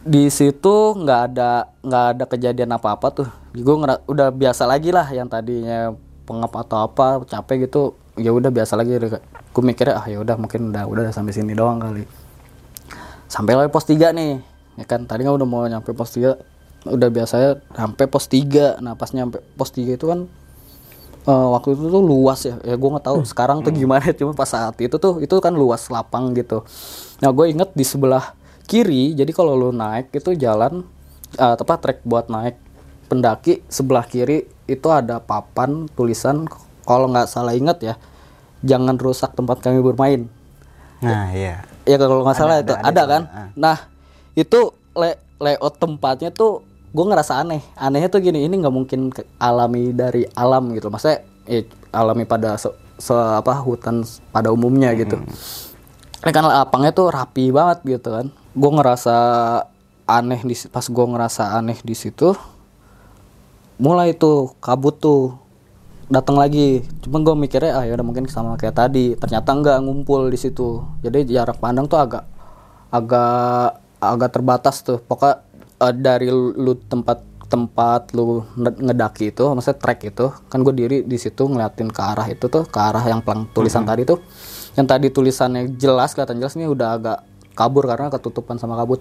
[SPEAKER 2] Di situ nggak ada nggak ada kejadian apa-apa tuh. Gue udah biasa lagi lah yang tadinya pengap atau apa capek gitu. Ya udah biasa lagi. Gue mikirnya ah ya udah mungkin udah udah sampai sini doang kali. Sampai lagi pos 3 nih. Ya kan tadi kan udah mau nyampe pos 3 udah biasanya sampai pos 3 nah pas nyampe pos 3 itu kan eh, waktu itu tuh luas ya ya gue nggak tahu sekarang tuh gimana cuma pas saat itu tuh itu kan luas lapang gitu nah gue inget di sebelah kiri jadi kalau lu naik itu jalan eh tepat trek buat naik pendaki sebelah kiri itu ada papan tulisan kalau nggak salah inget ya jangan rusak tempat kami bermain.
[SPEAKER 1] Nah, iya.
[SPEAKER 2] ya kalau nggak salah
[SPEAKER 1] Ada,
[SPEAKER 2] itu
[SPEAKER 1] ada,
[SPEAKER 2] ada,
[SPEAKER 1] ada
[SPEAKER 2] kan?
[SPEAKER 1] soalnya, ah.
[SPEAKER 2] nah itu le- layout tempatnya tuh gue ngerasa aneh. Anehnya tuh gini ini nggak mungkin alami dari alam gitu. Maksudnya eh, alami pada se, se- apa hutan pada umumnya gitu ini kan lapangnya tuh rapi banget gitu kan. Gue ngerasa aneh di pas gue ngerasa aneh di situ mulai tuh kabut tuh datang lagi. Cuma gue mikirnya ah ya udah mungkin sama kayak tadi. Ternyata nggak ngumpul di situ. Jadi jarak pandang tuh agak agak agak terbatas tuh. Pokoknya eh, dari lu, tempat tempat lu nge- ngedaki itu maksudnya trek itu kan gue diri di situ ngeliatin ke arah itu tuh ke arah yang pelang tulisan tadi tuh yang tadi tulisannya jelas kelihatan jelas ini udah agak kabur karena ketutupan sama kabut.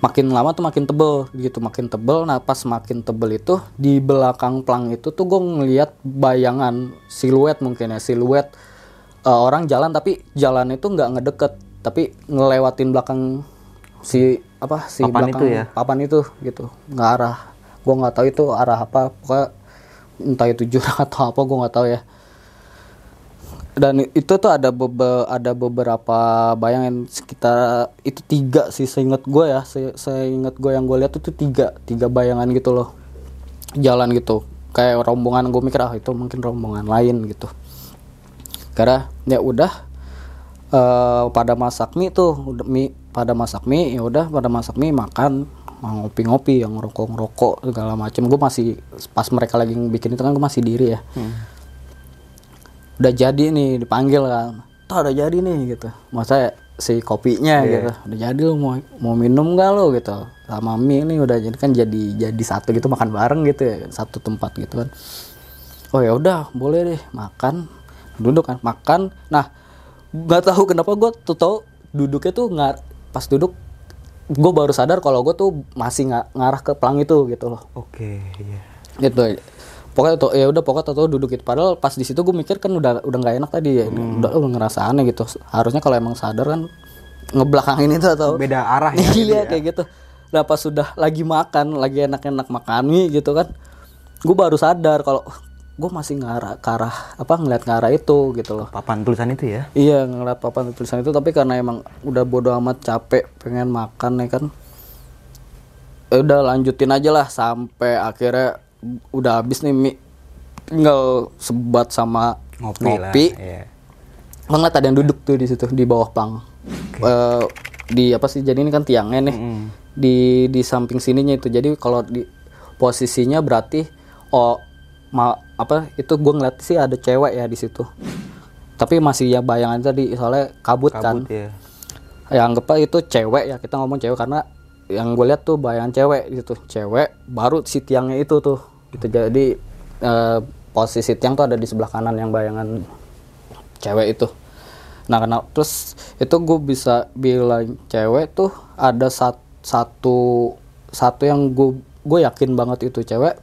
[SPEAKER 2] Makin lama tuh makin tebel gitu makin tebel. Nah pas makin tebel itu di belakang plang itu tuh gue ngeliat bayangan siluet mungkin ya siluet eh, orang jalan tapi jalan itu nggak ngedeket. Tapi ngelewatin belakang si apa si
[SPEAKER 1] Papan
[SPEAKER 2] belakang
[SPEAKER 1] itu ya?
[SPEAKER 2] papan itu gitu. Nggak arah. Gue nggak tahu itu arah apa. Pokoknya entah itu jurang atau apa gue nggak tahu ya dan itu tuh ada bebe, ada beberapa bayangan sekitar itu tiga sih seingat gue ya se seingat gue yang gue lihat itu tiga tiga bayangan gitu loh. Jalan gitu kayak rombongan gue mikir ah itu mungkin rombongan lain gitu. Karena ya udah eh, pada masak mie tuh udah mie pada masak mie ya udah pada masak mie makan ngopi-ngopi yang ngerokok-ngerokok segala macem. Gue masih pas mereka lagi bikin itu kan gue masih diri ya udah jadi nih dipanggil kan. Tuh udah jadi nih gitu. Masa si kopinya gitu. Udah jadi lu mau mau minum gak lo gitu. Sama mie ini udah jadi kan jadi jadi satu gitu makan bareng gitu ya satu tempat gitu kan. Oh ya udah boleh deh makan. Duduk kan makan. Nah nggak tahu kenapa gue tuh tau duduknya tuh nggak pas duduk gue baru sadar kalau gue tuh masih nggak ngarah ke pelang itu gitu loh.
[SPEAKER 1] Oke, iya.
[SPEAKER 2] gitu pokoknya tuh ya udah pokoknya tuh duduk gitu. Padahal pas di situ gue mikir kan udah udah nggak enak tadi ya. Udah udah ngerasa aneh gitu. Harusnya kalau emang sadar kan ngebelakangin itu atau
[SPEAKER 1] Beda arah ya.
[SPEAKER 2] iya kayak gitu. Nah pas sudah lagi makan lagi enak-enak makan mie gitu kan gue baru sadar kalau gue masih ngarah ke arah apa ngeliat ke arah itu gitu loh.
[SPEAKER 1] Papan tulisan itu ya.
[SPEAKER 2] Iya ngeliat papan tulisan itu. Tapi karena emang udah bodo amat capek pengen makan ya kan ya udah lanjutin aja lah sampai akhirnya udah habis nih mie tinggal sebat sama
[SPEAKER 1] Ngopi,
[SPEAKER 2] ngopi,
[SPEAKER 1] lah. Iya.
[SPEAKER 2] Ngeliat ada yang duduk tuh di situ di bawah pang. Eh, di apa sih jadi ini kan tiangnya nih. Di di samping sininya itu. Jadi kalau di posisinya berarti oh ma apa itu gue ngeliat sih ada cewek ya di situ. Tapi masih ya bayangan tadi soalnya kabut, kan.
[SPEAKER 1] Kabut ya.
[SPEAKER 2] ya anggap aja itu cewek ya kita ngomong cewek. Karena yang gue lihat tuh bayangan cewek gitu cewek baru si tiangnya itu tuh gitu jadi eh, posisi tiang tuh ada di sebelah kanan yang bayangan cewek itu nah karena terus itu gue bisa bilang cewek tuh ada sat- satu satu yang gue gue yakin banget itu cewek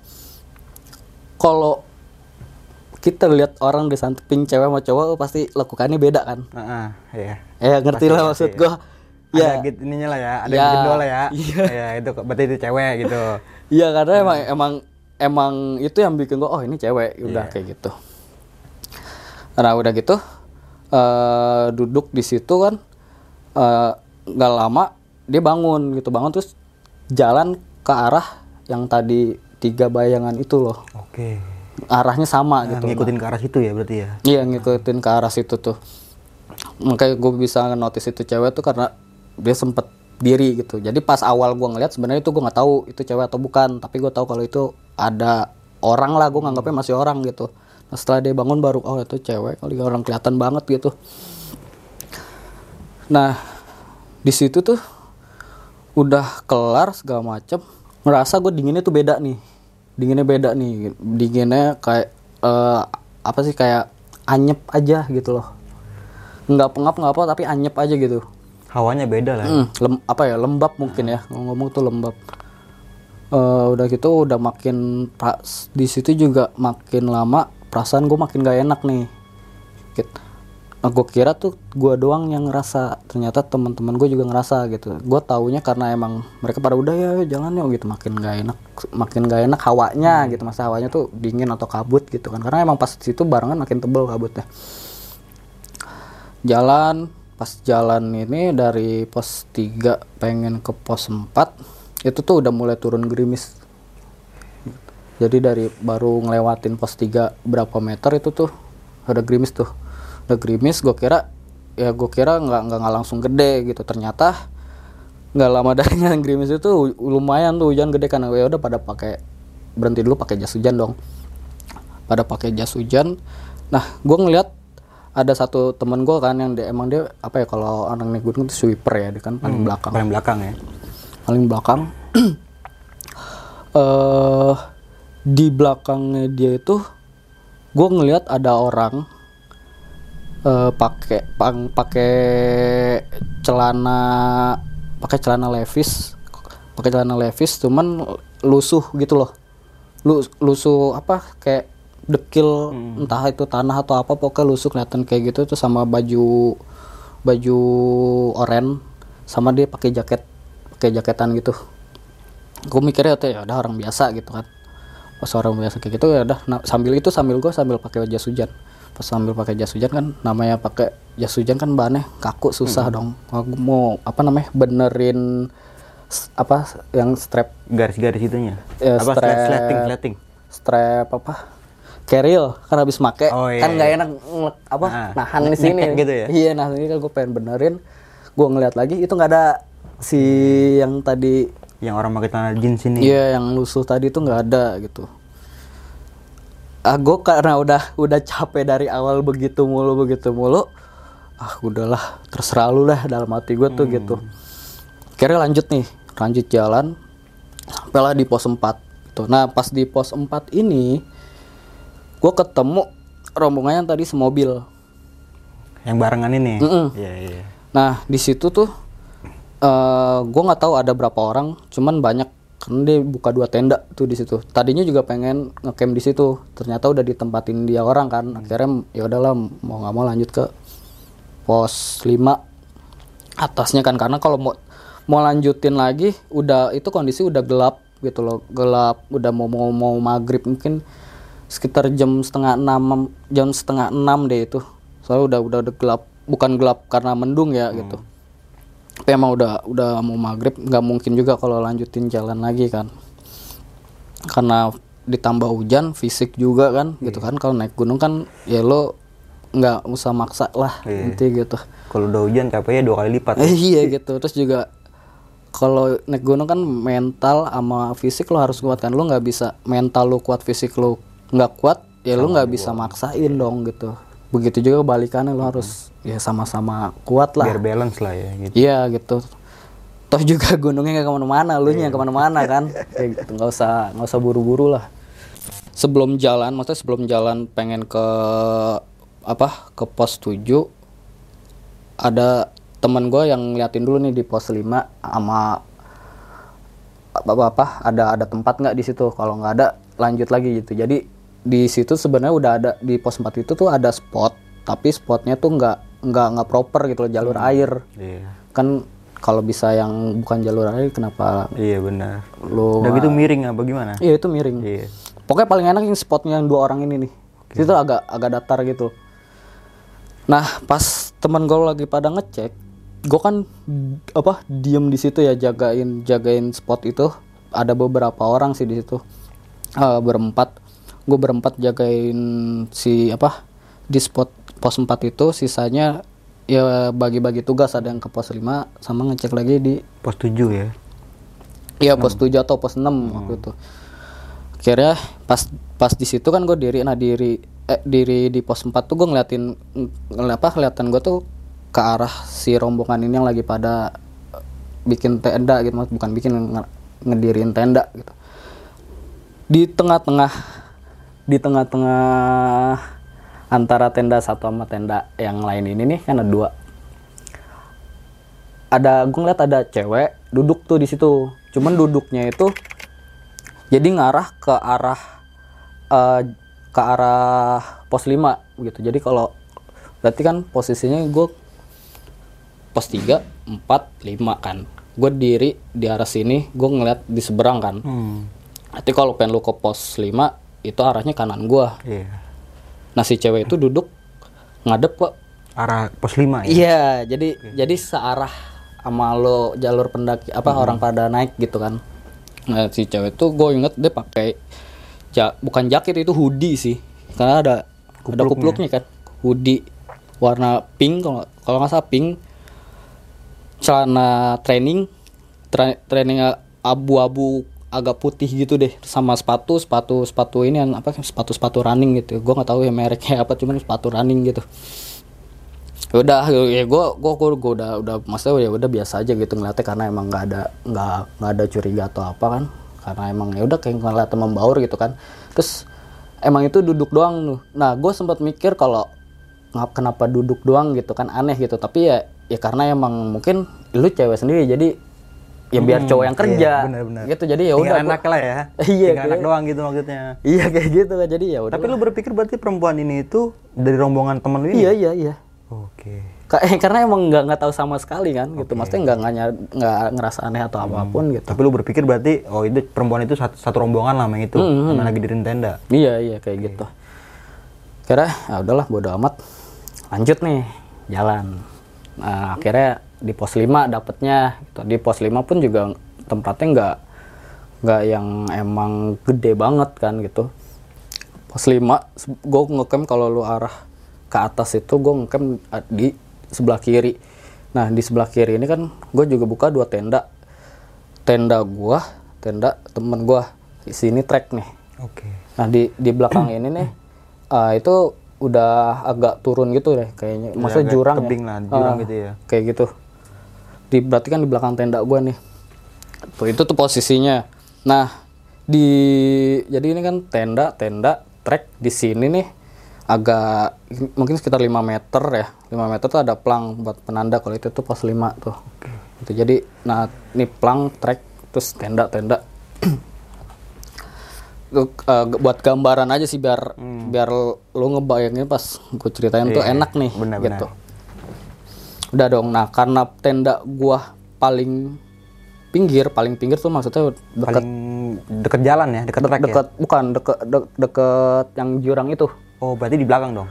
[SPEAKER 2] kalau kita lihat orang di samping cewek sama cowok pasti lakukannya beda kan
[SPEAKER 1] Heeh, iya.
[SPEAKER 2] ya ngerti
[SPEAKER 1] Pasti,
[SPEAKER 2] lah maksud gue
[SPEAKER 1] Ada gitu ininya lah ya, ada
[SPEAKER 2] Ya,
[SPEAKER 1] lah ya.
[SPEAKER 2] iya.
[SPEAKER 1] Ya, itu berarti itu cewek gitu.
[SPEAKER 2] Iya karena emang emang emang itu yang bikin gua oh ini cewek udah
[SPEAKER 1] Iya.
[SPEAKER 2] kayak gitu. Nah udah gitu eh duduk di situ kan eh, nggak lama dia bangun gitu bangun terus jalan ke arah yang tadi tiga bayangan itu loh
[SPEAKER 1] Oke.
[SPEAKER 2] arahnya sama
[SPEAKER 1] Nah,
[SPEAKER 2] gitu.
[SPEAKER 1] ngikutin ke arah situ ya berarti ya.
[SPEAKER 2] Iya ngikutin ke arah situ tuh. Makanya gue bisa notice itu cewek tuh karena dia sempet diri gitu. Jadi pas awal gue ngeliat sebenarnya itu gue nggak tahu itu cewek atau bukan. Tapi gue tahu kalau itu ada orang lah. Gue nganggapnya masih orang gitu. Nah, setelah dia bangun baru oh itu cewek kali orang kelihatan banget gitu. Nah di situ tuh udah kelar segala macem ngerasa gue dinginnya tuh beda nih dinginnya beda nih dinginnya kayak eh, apa sih kayak anyep aja gitu loh nggak pengap nggak apa tapi anyep aja gitu
[SPEAKER 1] Hawanya beda lah.
[SPEAKER 2] Hmm, lem- apa ya lembab mungkin ya. Ngomong tuh lembab. Eh, udah gitu udah makin pra- di situ juga makin lama perasaan gue makin gak enak nih. Gitu. Nah, gue kira tuh gue doang yang ngerasa ternyata teman-teman gue juga ngerasa gitu. Gue taunya karena emang mereka pada udah ya jalan yuk gitu. Makin gak enak makin gak enak hawanya gitu. Masa hawanya tuh dingin atau kabut gitu kan. Karena emang pas situ barengan makin tebel kabutnya. Jalan pas jalan ini dari pos 3 pengen ke pos 4 itu tuh udah mulai turun gerimis. Jadi dari baru ngelewatin pos 3 berapa meter itu tuh ada gerimis tuh. Udah gerimis gue kira ya gue kira nggak nggak langsung gede gitu. Ternyata nggak lama dari yang gerimis itu lumayan tuh hujan gede karena ya udah pada pakai berhenti dulu pakai jas hujan dong. Pada pakai jas hujan. Nah gue ngeliat ada satu temen gue kan yang dia, emang dia apa ya kalau orang naik gunung itu sweeper ya dia kan paling belakang.
[SPEAKER 1] paling belakang ya?
[SPEAKER 2] Paling belakang. Eh di belakangnya dia itu gue ngelihat ada orang eh pakai pang pakai celana pakai celana levis pakai celana levis cuman lusuh gitu loh. Lu lusuh apa kayak dekil entah itu tanah atau apa pokoknya lusuh kelihatan kayak gitu. Tuh sama baju baju oren sama dia pakai jaket pakai jaketan gitu. Gue mikirnya tuh ya udah orang biasa gitu kan. Pas orang biasa kayak gitu ya udah nah, sambil itu sambil gue sambil pakai jas hujan. Pas sambil pakai jas hujan kan namanya pakai jas hujan kan bahannya kaku susah dong. Aku mau apa namanya benerin apa yang strap
[SPEAKER 1] garis-garis itunya?
[SPEAKER 2] Ya,
[SPEAKER 1] apa
[SPEAKER 2] strap.
[SPEAKER 1] slating?
[SPEAKER 2] strap apa keril kan habis make
[SPEAKER 1] Oh, iya,
[SPEAKER 2] kan nggak
[SPEAKER 1] iya.
[SPEAKER 2] enak apa
[SPEAKER 1] Nah,
[SPEAKER 2] nahan di sini
[SPEAKER 1] gitu ya?
[SPEAKER 2] iya nah ini kan gue pengen benerin gue ngeliat lagi itu nggak ada si yang tadi
[SPEAKER 1] yang orang pakai celana jeans ini
[SPEAKER 2] iya yang lusuh tadi itu nggak ada gitu ah gue karena udah udah capek dari awal begitu mulu begitu mulu ah udahlah terserah lu lah dalam hati gue tuh gitu kira lanjut nih lanjut jalan sampailah di pos 4 gitu. nah pas di pos 4 ini gue ketemu rombongan yang tadi semobil.
[SPEAKER 1] Yang barengan ini?
[SPEAKER 2] Mm-mm.
[SPEAKER 1] iya iya.
[SPEAKER 2] Nah di situ tuh eh gue nggak tahu ada berapa orang, cuman banyak. Karena dia buka dua tenda tuh di situ. Tadinya juga pengen ngecamp di situ, ternyata udah ditempatin dia orang kan. Akhirnya ya udahlah mau nggak mau lanjut ke pos 5 atasnya kan. Karena kalau mau mau lanjutin lagi udah itu kondisi udah gelap gitu loh. Gelap udah mau mau mau maghrib mungkin sekitar jam setengah enam jam setengah enam deh itu. Soalnya udah udah udah gelap bukan gelap karena mendung ya gitu. Tapi emang udah udah mau maghrib nggak mungkin juga kalau lanjutin jalan lagi kan. Karena ditambah hujan fisik juga kan gitu kan. Kalau naik gunung kan ya lo nggak usah maksa lah
[SPEAKER 1] Iya.
[SPEAKER 2] nanti gitu.
[SPEAKER 1] Kalau udah hujan capeknya dua kali lipat
[SPEAKER 2] Eh, iya gitu. Terus juga kalau naik gunung kan mental sama fisik lo harus kuat kan. Lo nggak bisa mental lo kuat fisik lo nggak kuat ya lo nggak bisa maksain dong gitu. Begitu juga balikannya lo harus ya sama-sama kuat lah.
[SPEAKER 1] Biar balance lah ya gitu.
[SPEAKER 2] Iya gitu. Toh juga gunungnya nggak ke mana-mana lu nya yang ke mana-mana kan? Kayak gitu nggak usah nggak usah buru-buru lah. Sebelum jalan maksudnya sebelum jalan pengen ke apa ke pos 7 ada teman gue yang ngeliatin dulu nih di pos 5 sama apa apa ada ada tempat nggak di situ? Kalau nggak ada lanjut lagi gitu. Jadi di situ sebenarnya udah ada di pos 4 itu tuh ada spot tapi spotnya tuh nggak nggak nggak proper gitu loh jalur air.
[SPEAKER 1] Iya.
[SPEAKER 2] Kan kalau bisa yang bukan jalur air kenapa
[SPEAKER 1] iya benar.
[SPEAKER 2] lu
[SPEAKER 1] udah gitu miring apa gimana?
[SPEAKER 2] Iya itu miring.
[SPEAKER 1] Iya.
[SPEAKER 2] Pokoknya paling enak yang spotnya yang dua orang ini nih. Itu agak agak datar gitu. Nah pas teman gue lagi pada ngecek gue kan apa diem di situ ya jagain jagain spot itu. Ada beberapa orang sih di situ Eh, berempat gue berempat jagain si apa di spot pos 4 itu sisanya ya bagi-bagi tugas ada yang ke pos 5 sama ngecek lagi di
[SPEAKER 1] pos 7 ya
[SPEAKER 2] Iya pos 7 atau pos 6 waktu itu. Akhirnya pas pas di situ kan gue diri nah diri eh, diri di pos 4 tuh gue ngeliatin ngel apa kelihatan gue tuh ke arah si rombongan ini yang lagi pada bikin tenda gitu Mas. bukan bikin nge- ngedirin tenda gitu. Di tengah-tengah di tengah-tengah antara tenda satu sama tenda yang lain ini nih kan ada dua. Ada gue ngeliat ada cewek duduk tuh di situ. Cuman duduknya itu jadi ngarah ke arah eh, ke arah pos 5 gitu. Jadi kalau berarti kan posisinya gue pos 3 4 5 kan. Gue diri di arah sini gue ngeliat di seberang kan.
[SPEAKER 1] Hmm.
[SPEAKER 2] Nanti kalau pengen lu ke pos 5 itu arahnya kanan gua.
[SPEAKER 1] Iya.
[SPEAKER 2] Nah si cewek itu duduk ngadep kok.
[SPEAKER 1] Arah pos 5 ya.
[SPEAKER 2] Iya, jadi jadi searah sama lo jalur pendaki apa orang pada naik gitu kan. Nah si cewek itu gue inget dia pakai ja, bukan jaket itu hoodie sih. Karena ada ada kupluknya kan. Hoodie warna pink kalau kalau nggak salah pink. Celana training tra- training abu-abu agak putih gitu deh sama sepatu sepatu sepatu ini yang apa sepatu sepatu running gitu. Gue nggak tahu ya mereknya apa cuman sepatu running gitu. Udah ya gue gue gue udah udah maksudnya ya udah biasa aja gitu ngeliatnya karena emang nggak ada nggak nggak ada curiga atau apa kan. Karena emang ya udah kayak ngeliat membaur gitu kan. Terus emang itu duduk doang tuh. Nah gue sempat mikir kalau kenapa duduk doang gitu kan aneh gitu. Tapi ya ya karena emang mungkin lu cewek sendiri jadi ya biar cowok yang kerja
[SPEAKER 1] iya, benar-benar.
[SPEAKER 2] gitu jadi ya udah
[SPEAKER 1] enak lah ya.
[SPEAKER 2] Iya, kayak-
[SPEAKER 1] doang gitu maksudnya.
[SPEAKER 2] iya kayak gitu kan jadi ya udah
[SPEAKER 1] Tapi lu berpikir berarti perempuan ini itu dari rombongan temen lu ini?
[SPEAKER 2] iya iya iya
[SPEAKER 1] Oke.
[SPEAKER 2] Ka- eh, karena emang nggak nggak tahu sama sekali kan gitu maksudnya nggak nggak nggak ngerasa aneh atau apa pun gitu
[SPEAKER 1] Tapi lu berpikir berarti oh itu perempuan itu satu, satu rombongan lah yang itu, yang lagi dirin tenda.
[SPEAKER 2] iya iya kayak gitu kira ya udahlah bodo amat lanjut nih jalan nah akhirnya di pos 5 dapetnya gitu. di pos 5 pun juga tempatnya nggak nggak yang emang gede banget kan gitu. Pos 5 gue ngecamp kalau lu arah ke atas itu gue ngecamp di sebelah kiri. Nah di sebelah kiri ini kan gue juga buka dua tenda. Tenda gua tenda temen gua di sini trek nih.
[SPEAKER 1] Oke.
[SPEAKER 2] nah di di belakang ini nih ah, itu udah agak turun gitu deh kayaknya. Maksudnya
[SPEAKER 1] agak
[SPEAKER 2] jurang
[SPEAKER 1] tebing
[SPEAKER 2] ya
[SPEAKER 1] lah, jurang
[SPEAKER 2] Ah,
[SPEAKER 1] gitu ya.
[SPEAKER 2] kayak gitu di berarti kan di belakang tenda gua nih. Tuh itu tuh posisinya. Nah di jadi ini kan tenda tenda trek di sini nih agak mungkin sekitar 5 meter ya. 5 meter tuh ada plang buat penanda kalau itu tuh pos 5 tuh. Itu jadi nah ini plang trek terus tenda tenda. Tuh, eh, buat gambaran aja sih biar biar lu ngebayangin pas gue ceritain tuh enak nih
[SPEAKER 1] Hmm. Iya, benar-benar.
[SPEAKER 2] Udah dong nah karena tenda gua paling pinggir paling pinggir tuh maksudnya deket
[SPEAKER 1] Paling deket jalan ya, deket trek ya.
[SPEAKER 2] deket bukan deket de- deket yang jurang itu
[SPEAKER 1] Oh berarti di belakang dong.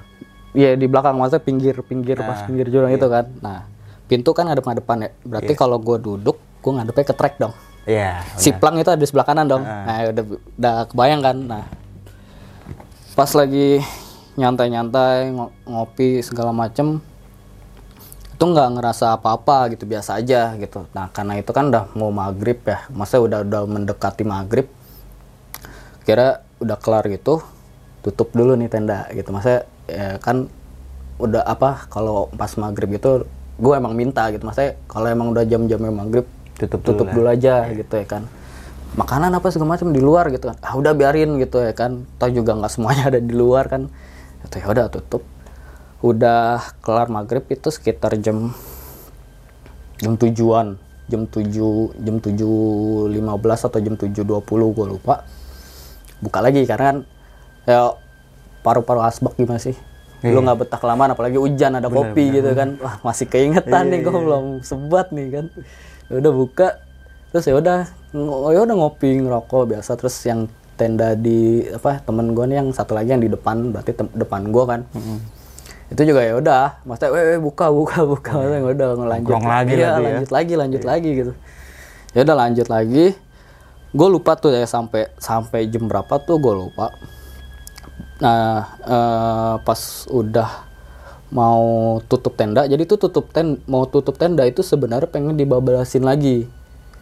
[SPEAKER 2] Iya di belakang maksudnya pinggir pinggir pas
[SPEAKER 1] Nah,
[SPEAKER 2] pinggir jurang
[SPEAKER 1] iya.
[SPEAKER 2] itu kan nah pintu kan ngadep ngadepan ya berarti kalau gua duduk gua ngadepnya ke trek dong
[SPEAKER 1] Iya.
[SPEAKER 2] si plang itu ada di sebelah kanan dong nah udah udah kebayang kan nah pas lagi nyantai-nyantai ngo- ngopi segala macem itu nggak ngerasa apa-apa gitu biasa aja gitu. Nah karena itu kan udah mau maghrib ya masa udah udah mendekati maghrib kira udah kelar gitu tutup dulu nih tenda gitu. Masa ya kan udah apa kalau pas maghrib gitu gue emang minta gitu. Masa kalau emang udah jam-jamnya maghrib
[SPEAKER 1] Tutup dulu
[SPEAKER 2] tutup
[SPEAKER 1] lah.
[SPEAKER 2] dulu aja gitu ya kan. Makanan apa segala macam di luar gitu kan. Ah udah biarin gitu ya kan. Tau juga nggak semuanya ada di luar kan. Itu ya udah tutup udah kelar maghrib itu sekitar jam jam tujuan jam tujuh jam tujuh lima belas atau jam tujuh dua puluh gue lupa. Buka lagi karena kan ya paru-paru asbak gimana sih? Lu nggak betah kelamaan apalagi hujan ada kopi gitu kan. Wah masih keingetan nih gue belum sebat nih kan. Ya udah buka terus ya udah ya udah ngopi ngerokok biasa. Terus yang tenda di apa temen gue nih yang satu lagi yang di depan berarti depan gue kan itu juga ya udah maksudnya weh weh, buka buka buka. Maksudnya ya udah ngelanjut.
[SPEAKER 1] Nongkrong lagi
[SPEAKER 2] Iya,
[SPEAKER 1] ya.
[SPEAKER 2] lanjut lagi lanjut lagi gitu. Ya udah lanjut lagi. Gue lupa tuh ya sampai sampai jam berapa tuh gue lupa. Nah eh, pas udah mau tutup tenda jadi tuh tutup ten mau tutup tenda itu sebenarnya pengen dibablasin lagi.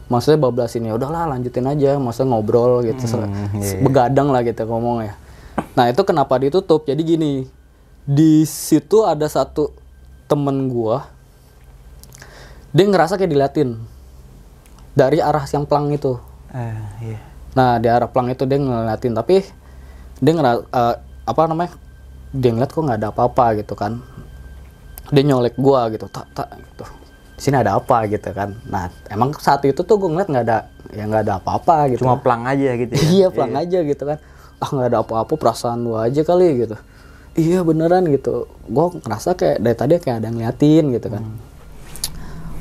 [SPEAKER 2] Maksudnya bablasin ya udahlah lanjutin aja maksudnya ngobrol gitu. Se- se- begadang lah gitu ngomongnya. Nah itu kenapa ditutup? Jadi gini di situ ada satu temen gua dia ngerasa kayak diliatin dari arah yang plang itu
[SPEAKER 1] Eh, iya.
[SPEAKER 2] Nah di arah plang itu dia ngeliatin tapi dia ngera eh, apa namanya dia ngeliat kok nggak ada apa-apa gitu kan. Dia nyolek gua gitu tak tak gitu. di sini ada apa gitu kan nah emang saat itu tuh gue ngeliat nggak ada ya nggak ada apa-apa gitu
[SPEAKER 1] Cuma plang aja gitu ya.
[SPEAKER 2] iya pelang aja gitu kan ah nggak ada apa-apa perasaan lu aja kali gitu iya beneran gitu. Gue ngerasa kayak dari tadi kayak ada yang ngeliatin gitu kan.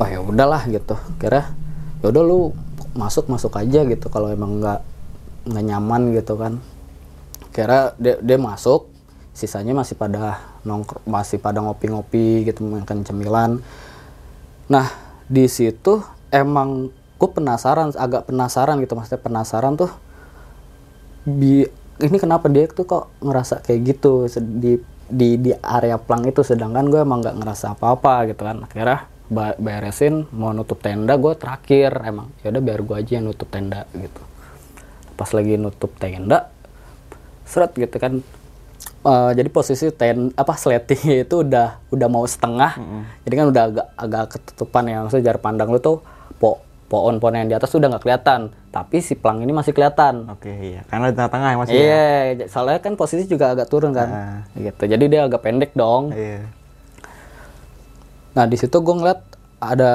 [SPEAKER 2] Wah ya udahlah gitu. Kira ya udah lu masuk masuk aja gitu kalau emang nggak nggak nyaman gitu kan. Kira dia, dia masuk sisanya masih pada nongkrong masih pada ngopi-ngopi gitu makan cemilan. Nah di situ emang gue penasaran agak penasaran gitu. Maksudnya penasaran tuh bi ini kenapa dia tuh kok ngerasa kayak gitu di di di area plang itu? Sedangkan gue emang nggak ngerasa apa-apa gitu kan. Akhirnya beresin mau nutup tenda gue terakhir. Emang ya udah biar gue aja yang nutup tenda gitu. Pas lagi nutup tenda seret gitu kan. Eh, jadi posisi ten apa sletingnya itu udah udah mau setengah. Jadi kan udah agak agak ketutupan ya. Maksudnya jarak pandang lu tuh pohon-pohon yang di atas tuh udah nggak kelihatan tapi si plang ini masih kelihatan
[SPEAKER 1] Oke, iya. Karena di tengah-tengah ya masih. ya?
[SPEAKER 2] Iya, j- soalnya kan posisi juga agak turun kan, gitu. Jadi dia agak pendek dong.
[SPEAKER 1] Iya.
[SPEAKER 2] Nah di situ gue ngeliat ada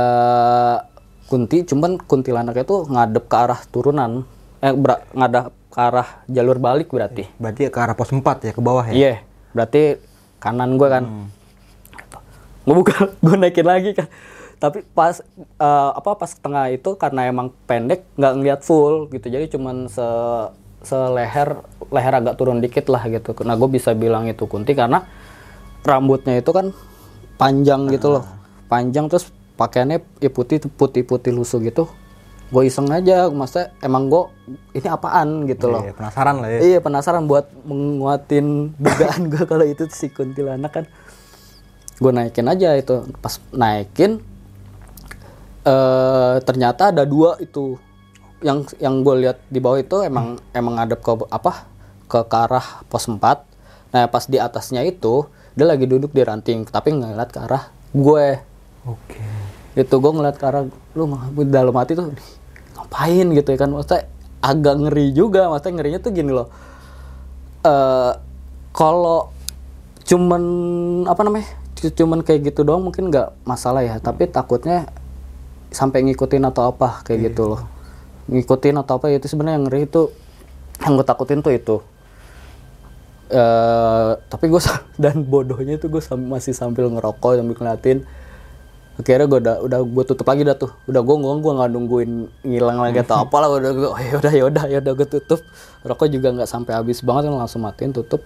[SPEAKER 2] kunti, cuman kuntilanaknya tuh ngadep ke arah turunan, eh ber- ngadep ke arah jalur balik berarti.
[SPEAKER 1] Berarti ke arah pos 4 ya, ke bawah ya?
[SPEAKER 2] Iya, berarti kanan gue kan. Gue buka, gue naikin lagi kan. Tapi pas eh, apa pas tengah itu karena emang pendek nggak ngeliat full gitu. Jadi cuman se seleher leher agak turun dikit lah gitu. Nah gue bisa bilang itu kunti karena rambutnya itu kan panjang gitu loh. Panjang terus pakaiannya ya putih putih putih lusuh gitu. Gue iseng aja, maksudnya emang gue ini apaan gitu loh.
[SPEAKER 1] Iya, penasaran lah ya.
[SPEAKER 2] Iya penasaran buat menguatin dugaan gue kalau itu si kuntilanak kan. Gue naikin aja itu. Pas naikin eh ternyata ada dua itu. Yang yang gue lihat di bawah itu emang emang ngadep ke apa? Ke, ke arah pos 4. Nah, pas di atasnya itu dia lagi duduk di ranting tapi ngeliat ke arah gue.
[SPEAKER 1] Oke.
[SPEAKER 2] Itu gue ngeliat ke arah lu dalam hati tuh "Nih, ngapain gitu ya kan maksudnya agak ngeri juga maksudnya ngerinya tuh gini loh eh kalau cuman apa namanya cu- cuman kayak gitu doang mungkin nggak masalah ya tapi takutnya sampai ngikutin atau apa kayak gitu loh. Ngikutin atau apa itu sebenarnya yang ngeri itu yang gue takutin tuh itu. Eh tapi gue dan bodohnya itu gue masih sambil ngerokok sambil ngeliatin. Akhirnya gue udah udah gue tutup lagi dah tuh. Udah gue gue gue nggak nungguin ngilang lagi atau apalah udah gue oh, yaudah yaudah yaudah gue tutup. Rokok juga nggak sampai habis banget kan langsung matiin tutup.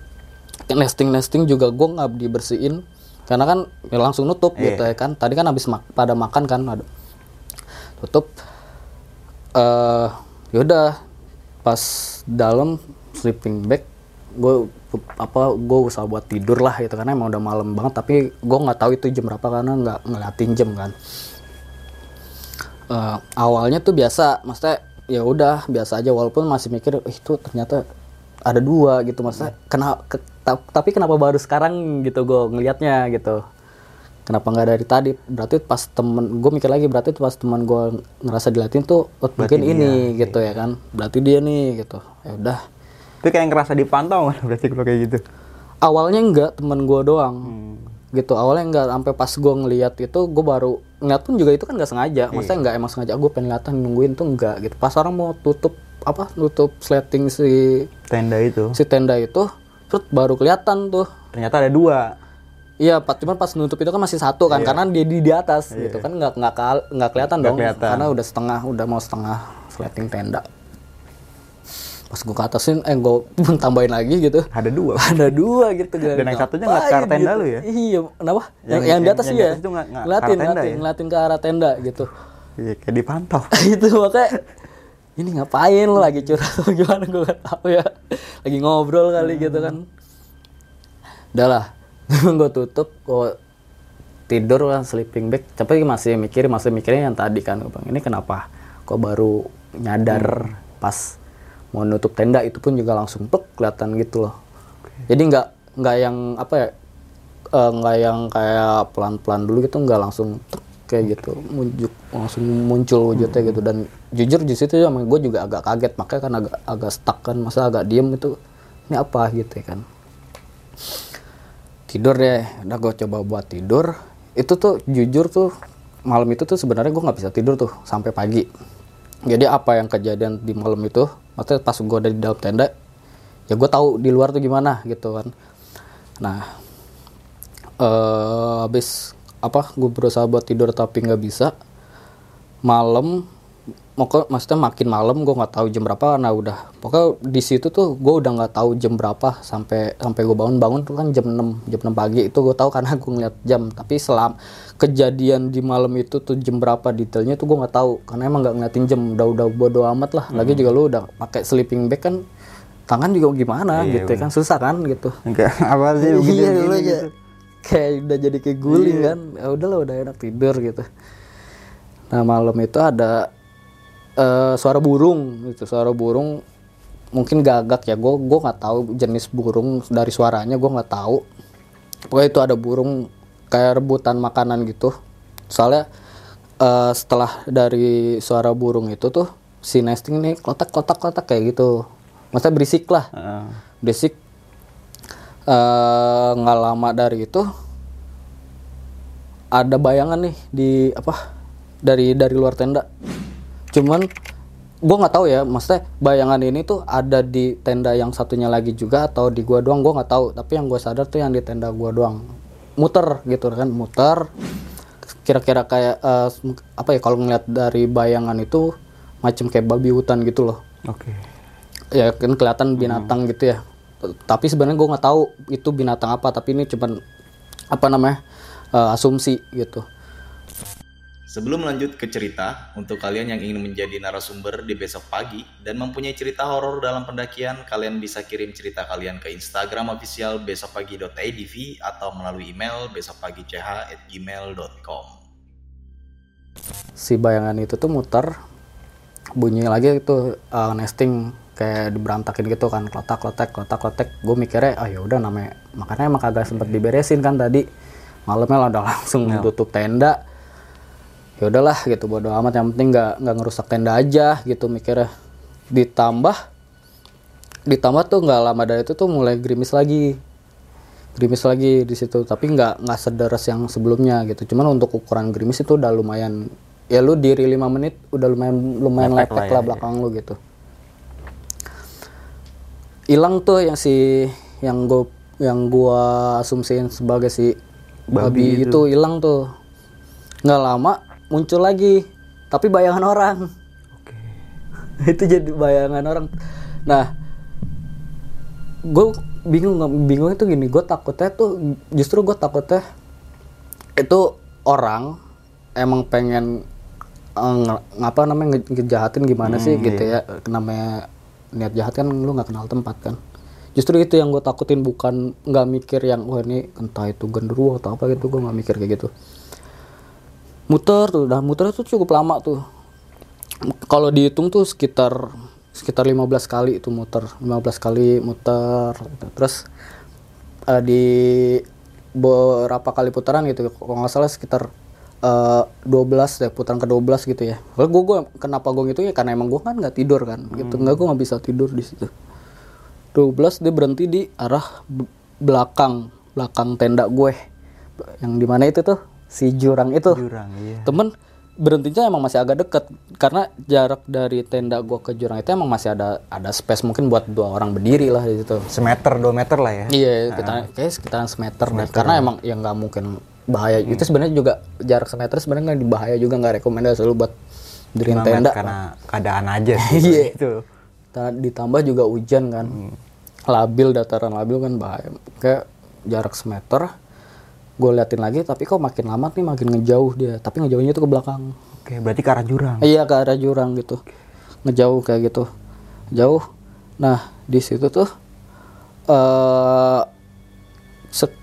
[SPEAKER 2] Nesting nesting juga gue nggak dibersihin karena kan ya langsung nutup gitu ya kan. Tadi kan habis mak- pada makan kan ada tutup. Eh yaudah pas dalam sleeping bag gue apa gue usaha buat tidur lah gitu karena emang udah malam banget tapi gue nggak tahu itu jam berapa karena nggak ngeliatin jam kan. Eh, awalnya tuh biasa maksudnya ya udah biasa aja walaupun masih mikir "Ih, itu ternyata ada dua gitu maksudnya kenapa tapi kenapa baru sekarang gitu gue ngelihatnya gitu kenapa nggak dari tadi? Berarti pas temen gue mikir lagi berarti pas teman gue ngerasa diliatin tuh oh, mungkin ini gitu ya kan? Berarti dia nih gitu. Ya udah.
[SPEAKER 1] Itu kayak ngerasa dipantau kan berarti kalau kayak gitu.
[SPEAKER 2] awalnya enggak temen gue doang. Gitu awalnya enggak sampai pas gue ngeliat itu gue baru ngeliat pun juga itu kan nggak sengaja. Maksudnya nggak emang sengaja gue pengen lihatan nungguin tuh enggak gitu. Pas orang mau tutup apa nutup sleting si
[SPEAKER 1] Tenda itu.
[SPEAKER 2] si tenda itu terus baru kelihatan tuh.
[SPEAKER 1] Ternyata ada dua.
[SPEAKER 2] Iya, Pak. Cuman pas nutup itu kan masih satu kan, karena dia di, di atas gitu kan nggak nggak nggak kelihatan dong,
[SPEAKER 1] kelihatan.
[SPEAKER 2] karena udah setengah, udah mau setengah sleting tenda. Pas gue ke atasin, eh gue tambahin lagi gitu.
[SPEAKER 1] Ada dua.
[SPEAKER 2] Ada dua gitu.
[SPEAKER 1] Dan yang satunya nggak ke arah tenda
[SPEAKER 2] gitu.
[SPEAKER 1] lu ya?
[SPEAKER 2] Iya, kenapa? Yang,
[SPEAKER 1] Yang-
[SPEAKER 2] yang, di
[SPEAKER 1] yang-
[SPEAKER 2] atas
[SPEAKER 1] yang
[SPEAKER 2] iya.
[SPEAKER 1] di atas ke arah
[SPEAKER 2] ngeliatin,
[SPEAKER 1] tenda
[SPEAKER 2] ngeliatin,
[SPEAKER 1] ya?
[SPEAKER 2] ngeliatin ke arah tenda gitu.
[SPEAKER 1] Iya, kayak dipantau.
[SPEAKER 2] itu makanya ini ngapain lo lagi curhat atau gimana gue gak tahu ya lagi ngobrol kali gitu kan udah lah gue tutup gue tidur kan sleeping bag. Tapi masih mikir masih mikirnya yang tadi kan gue bilang ini kenapa kok baru nyadar pas mau nutup tenda? Itu pun juga langsung plek kelihatan gitu loh. Jadi nggak nggak yang apa ya eh, nggak yang kayak pelan-pelan dulu gitu nggak langsung tek, kayak gitu. Muncul langsung muncul wujudnya gitu. Dan jujur di situ emang gue juga agak kaget makanya kan agak agak stuck kan masa agak diem itu ini apa gitu ya kan tidur deh. Udah gue coba buat tidur. Itu tuh jujur tuh malam itu tuh sebenarnya gue nggak bisa tidur tuh sampai pagi. Jadi apa yang kejadian di malam itu maksudnya pas gue ada di dalam tenda ya gue tahu di luar tuh gimana gitu kan. Nah eh habis apa gue berusaha buat tidur tapi nggak bisa. Malam mau ke maksudnya makin malam gue nggak tahu jam berapa nah udah. Pokoknya di situ tuh gue udah nggak tahu jam berapa sampai sampai gue bangun. Bangun tuh kan jam 6 jam 6 pagi. Itu gue tahu karena gue ngeliat jam. Tapi selam kejadian di malam itu tuh jam berapa detailnya tuh gue nggak tahu. Karena emang nggak ngeliatin jam. Udah udah bodo amat lah. Lagi juga lu udah pakai sleeping bag kan tangan juga gimana
[SPEAKER 1] Iya,
[SPEAKER 2] gitu kan. susah kan gitu.
[SPEAKER 1] Enggak apa sih
[SPEAKER 2] iya aja
[SPEAKER 1] gitu.
[SPEAKER 2] kayak udah jadi kayak guling kan. Ya udahlah udah enak tidur gitu. Nah malam itu ada eh, suara burung gitu suara burung mungkin gagak ya. Gue gue nggak tahu jenis burung dari suaranya gue nggak tahu. Pokoknya itu ada burung kayak rebutan makanan gitu. Soalnya eh, setelah dari suara burung itu tuh si nesting nih kotak kotak kotak kayak gitu. Maksudnya berisik lah.
[SPEAKER 1] Heeh.
[SPEAKER 2] basic eh, nggak lama dari itu ada bayangan nih di apa dari dari luar tenda cuman gua nggak tahu ya maksudnya bayangan ini tuh ada di tenda yang satunya lagi juga atau di gua doang gua nggak tahu. Tapi yang gua sadar tuh yang di tenda gua doang. Muter gitu kan muter. Kira-kira kayak eh, apa ya kalau ngeliat dari bayangan itu macam kayak babi hutan gitu loh.
[SPEAKER 1] Oke.
[SPEAKER 2] Ya kan kelihatan binatang gitu ya. Tapi sebenarnya gue nggak tahu itu binatang apa tapi ini cuman apa namanya eh, asumsi gitu
[SPEAKER 3] Sebelum lanjut ke cerita, untuk kalian yang ingin menjadi narasumber di besok pagi dan mempunyai cerita horor dalam pendakian, kalian bisa kirim cerita kalian ke Instagram official besokpagi.idv atau melalui email besokpagi.ch@gmail.com.
[SPEAKER 2] si bayangan itu tuh muter bunyi lagi itu eh, nesting kayak diberantakin gitu kan klotak klotak klotak klotak gue mikirnya ah ya udah namanya makanya emang kagak sempet diberesin kan tadi. Malamnya udah langsung tutup tenda ya udahlah gitu bodo amat. Yang penting nggak nggak ngerusak tenda aja gitu mikirnya. Ditambah ditambah tuh nggak lama dari itu tuh mulai gerimis lagi. Gerimis lagi di situ tapi nggak nggak sederas yang sebelumnya gitu. Cuman untuk ukuran gerimis itu udah lumayan ya lu diri lima menit udah lumayan lumayan
[SPEAKER 1] Lepek
[SPEAKER 2] lepek
[SPEAKER 1] lah
[SPEAKER 2] lah,
[SPEAKER 1] ya,
[SPEAKER 2] belakang lu gitu. Hilang tuh yang si yang gue yang gua asumsiin sebagai si babi, itu hilang tuh. Nggak lama muncul lagi. Tapi bayangan orang.
[SPEAKER 1] Oke.
[SPEAKER 2] Itu jadi bayangan orang. Nah gue bingung bingung itu gini. Gue takutnya tuh justru gue takutnya itu orang emang pengen eh, ngapa namanya nge- ngejahatin gimana sih gitu ya. Namanya niat jahat kan lu nggak kenal tempat kan. Justru itu yang gue takutin bukan nggak mikir yang wah ini entah itu genderuwo atau apa gitu. Gue nggak mikir kayak gitu muter tuh udah muter tuh cukup lama tuh. Kalau dihitung tuh sekitar sekitar 15 kali itu muter. 15 kali muter. Terus eh, di beberapa kali putaran gitu kalau nggak salah sekitar eh, 12 deh putaran ke 12 gitu ya. Kalau gue gua kenapa gue gitu ya karena emang gue kan nggak tidur kan gitu. Nggak gue nggak bisa tidur di situ. 12 dia berhenti di arah belakang belakang tenda gue. Yang di mana itu tuh si jurang itu.
[SPEAKER 1] Jurang iya.
[SPEAKER 2] Temen berhentinya emang masih agak deket. Karena jarak dari tenda gua ke jurang itu emang masih ada ada space mungkin buat dua orang berdiri lah di situ.
[SPEAKER 1] Semeter dua meter lah ya?
[SPEAKER 2] Iya kita kayak sekitaran semeter, deh. karena emang ya nggak mungkin bahaya. Itu sebenarnya juga jarak semeter sebenarnya nggak dibahaya juga nggak rekomendasi lu buat
[SPEAKER 1] main
[SPEAKER 2] tenda.
[SPEAKER 1] karena keadaan aja sih
[SPEAKER 2] Iya.
[SPEAKER 1] itu
[SPEAKER 2] Ta- ditambah juga hujan kan. Labil dataran labil kan bahaya. Kayak jarak semeter gue liatin lagi tapi kok makin lama nih makin ngejauh dia. Tapi ngejauhnya tuh ke belakang.
[SPEAKER 1] Oke berarti ke arah jurang.
[SPEAKER 2] Iya ke arah jurang gitu. Ngejauh kayak gitu. Jauh. Nah di situ tuh eh sek-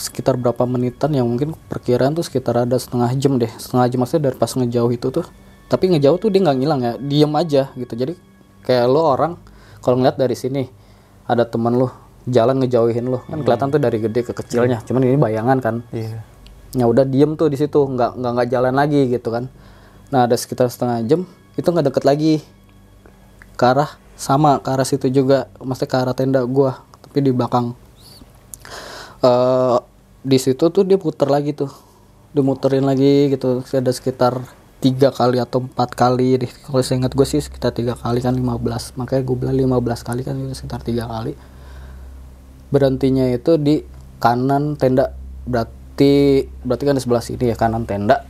[SPEAKER 2] sekitar berapa menitan yang mungkin perkiraan tuh sekitar ada setengah jam deh. Setengah jam maksudnya dari pas ngejauh itu tuh. Tapi ngejauh tuh dia nggak ngilang ya diem aja gitu. Jadi kayak lo orang kalau ngeliat dari sini ada teman lo jalan ngejauhin lo kan kelihatan tuh dari gede ke kecilnya. Cuman ini bayangan kan.
[SPEAKER 1] Iya.
[SPEAKER 2] Ya udah diem tuh di situ nggak nggak nggak jalan lagi gitu kan. Nah ada sekitar setengah jam itu nggak deket lagi. Ke arah sama ke arah situ juga. Maksudnya ke arah tenda gua tapi di belakang. Eh di situ tuh dia puter lagi tuh. Dimuterin lagi gitu. Ada sekitar tiga kali atau empat kali. Kalau saya ingat gue sih sekitar tiga kali kan 15 makanya gue bilang 15 kali kan itu sekitar tiga kali berhentinya itu di kanan tenda. Berarti berarti kan di sebelah sini ya kanan tenda.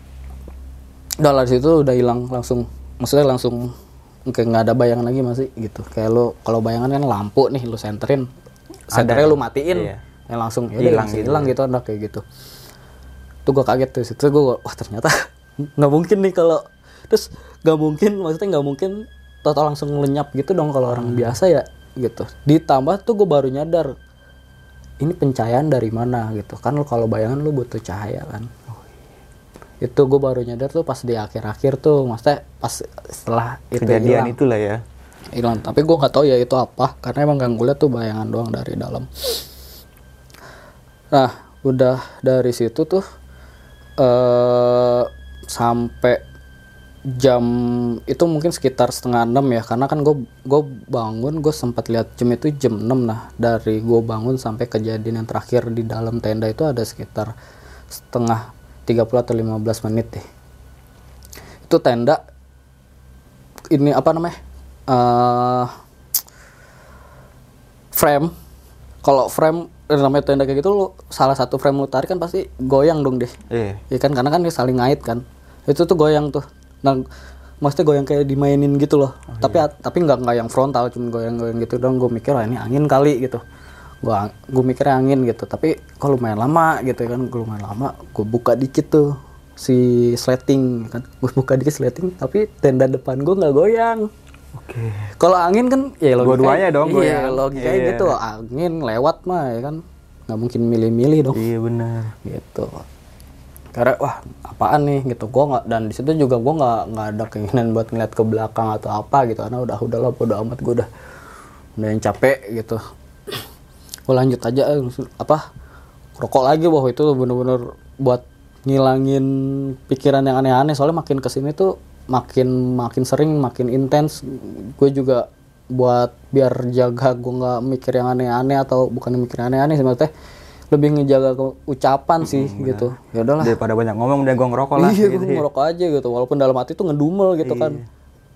[SPEAKER 2] Udah lah di situ udah hilang langsung. Maksudnya langsung kayak nggak ada bayangan lagi masih gitu. Kayak lo kalau bayangan kan lampu nih lo senterin. Senternya lo matiin.
[SPEAKER 1] Iya.
[SPEAKER 2] ya langsung ya
[SPEAKER 1] Hilang
[SPEAKER 2] hilang
[SPEAKER 1] gitu.
[SPEAKER 2] hilang gitu kayak gitu. Tuh gue kaget tuh situ gue wah ternyata nggak mungkin nih kalau terus nggak mungkin maksudnya nggak mungkin total langsung lenyap gitu dong kalau orang biasa ya gitu. Ditambah tuh gue baru nyadar ini pencahayaan dari mana gitu. Kan kalau bayangan lu butuh cahaya kan. Itu gue baru nyadar tuh pas di akhir-akhir tuh maksudnya pas setelah itu
[SPEAKER 1] Kejadian
[SPEAKER 2] hilang.
[SPEAKER 1] itulah ya.
[SPEAKER 2] hilang. Tapi gue nggak tahu ya itu apa karena emang gak tuh bayangan doang dari dalam. Nah udah dari situ tuh eh sampai jam itu mungkin sekitar setengah enam ya karena kan gue gue bangun gue sempat lihat jam itu jam 6 nah dari gue bangun sampai kejadian yang terakhir di dalam tenda itu ada sekitar setengah 30 atau 15 menit deh itu tenda ini apa namanya eh frame kalau frame namanya tenda kayak gitu lu salah satu frame lu tarik kan pasti goyang dong deh
[SPEAKER 1] Iya.
[SPEAKER 2] Iya kan karena kan dia saling ngait kan. Itu tuh goyang tuh. Nah, maksudnya goyang kayak dimainin gitu loh. tapi tapi nggak nggak yang frontal, cuma goyang-goyang gitu dong. Gue mikir wah ini angin kali gitu. Gua gue mikirnya angin gitu. Tapi kalau lumayan lama gitu kan, gue lumayan lama. Gue buka dikit tuh si sleting kan. Gue buka dikit sleting, tapi tenda depan gue nggak goyang.
[SPEAKER 1] Oke.
[SPEAKER 2] Kalau angin kan ya logika
[SPEAKER 1] Dua-duanya dong
[SPEAKER 2] Iya,
[SPEAKER 1] goyang.
[SPEAKER 2] logikanya
[SPEAKER 1] Iya.
[SPEAKER 2] gitu. Angin lewat mah ya kan. nggak mungkin milih-milih dong
[SPEAKER 1] Iya benar.
[SPEAKER 2] gitu karena wah apaan nih? Gitu. Gua nggak dan di situ juga gua nggak nggak ada keinginan buat ngeliat ke belakang atau apa gitu. Karena udah udahlah bodo amat gua udah udah yang capek gitu. Gua lanjut aja eh, apa rokok lagi bahwa itu bener-bener buat ngilangin pikiran yang aneh-aneh. Soalnya makin ke sini tuh makin makin sering makin intens. Gue juga buat biar jaga gue nggak mikir yang aneh-aneh atau bukan mikir aneh-aneh maksudnya lebih ngejaga ke ucapan sih gitu. Ya udahlah.
[SPEAKER 1] Daripada banyak ngomong udah gue ngerokok lah.
[SPEAKER 2] iya
[SPEAKER 1] gitu
[SPEAKER 2] gue
[SPEAKER 1] ya.
[SPEAKER 2] ngerokok aja gitu. Walaupun dalam hati tuh ngedumel gitu kan.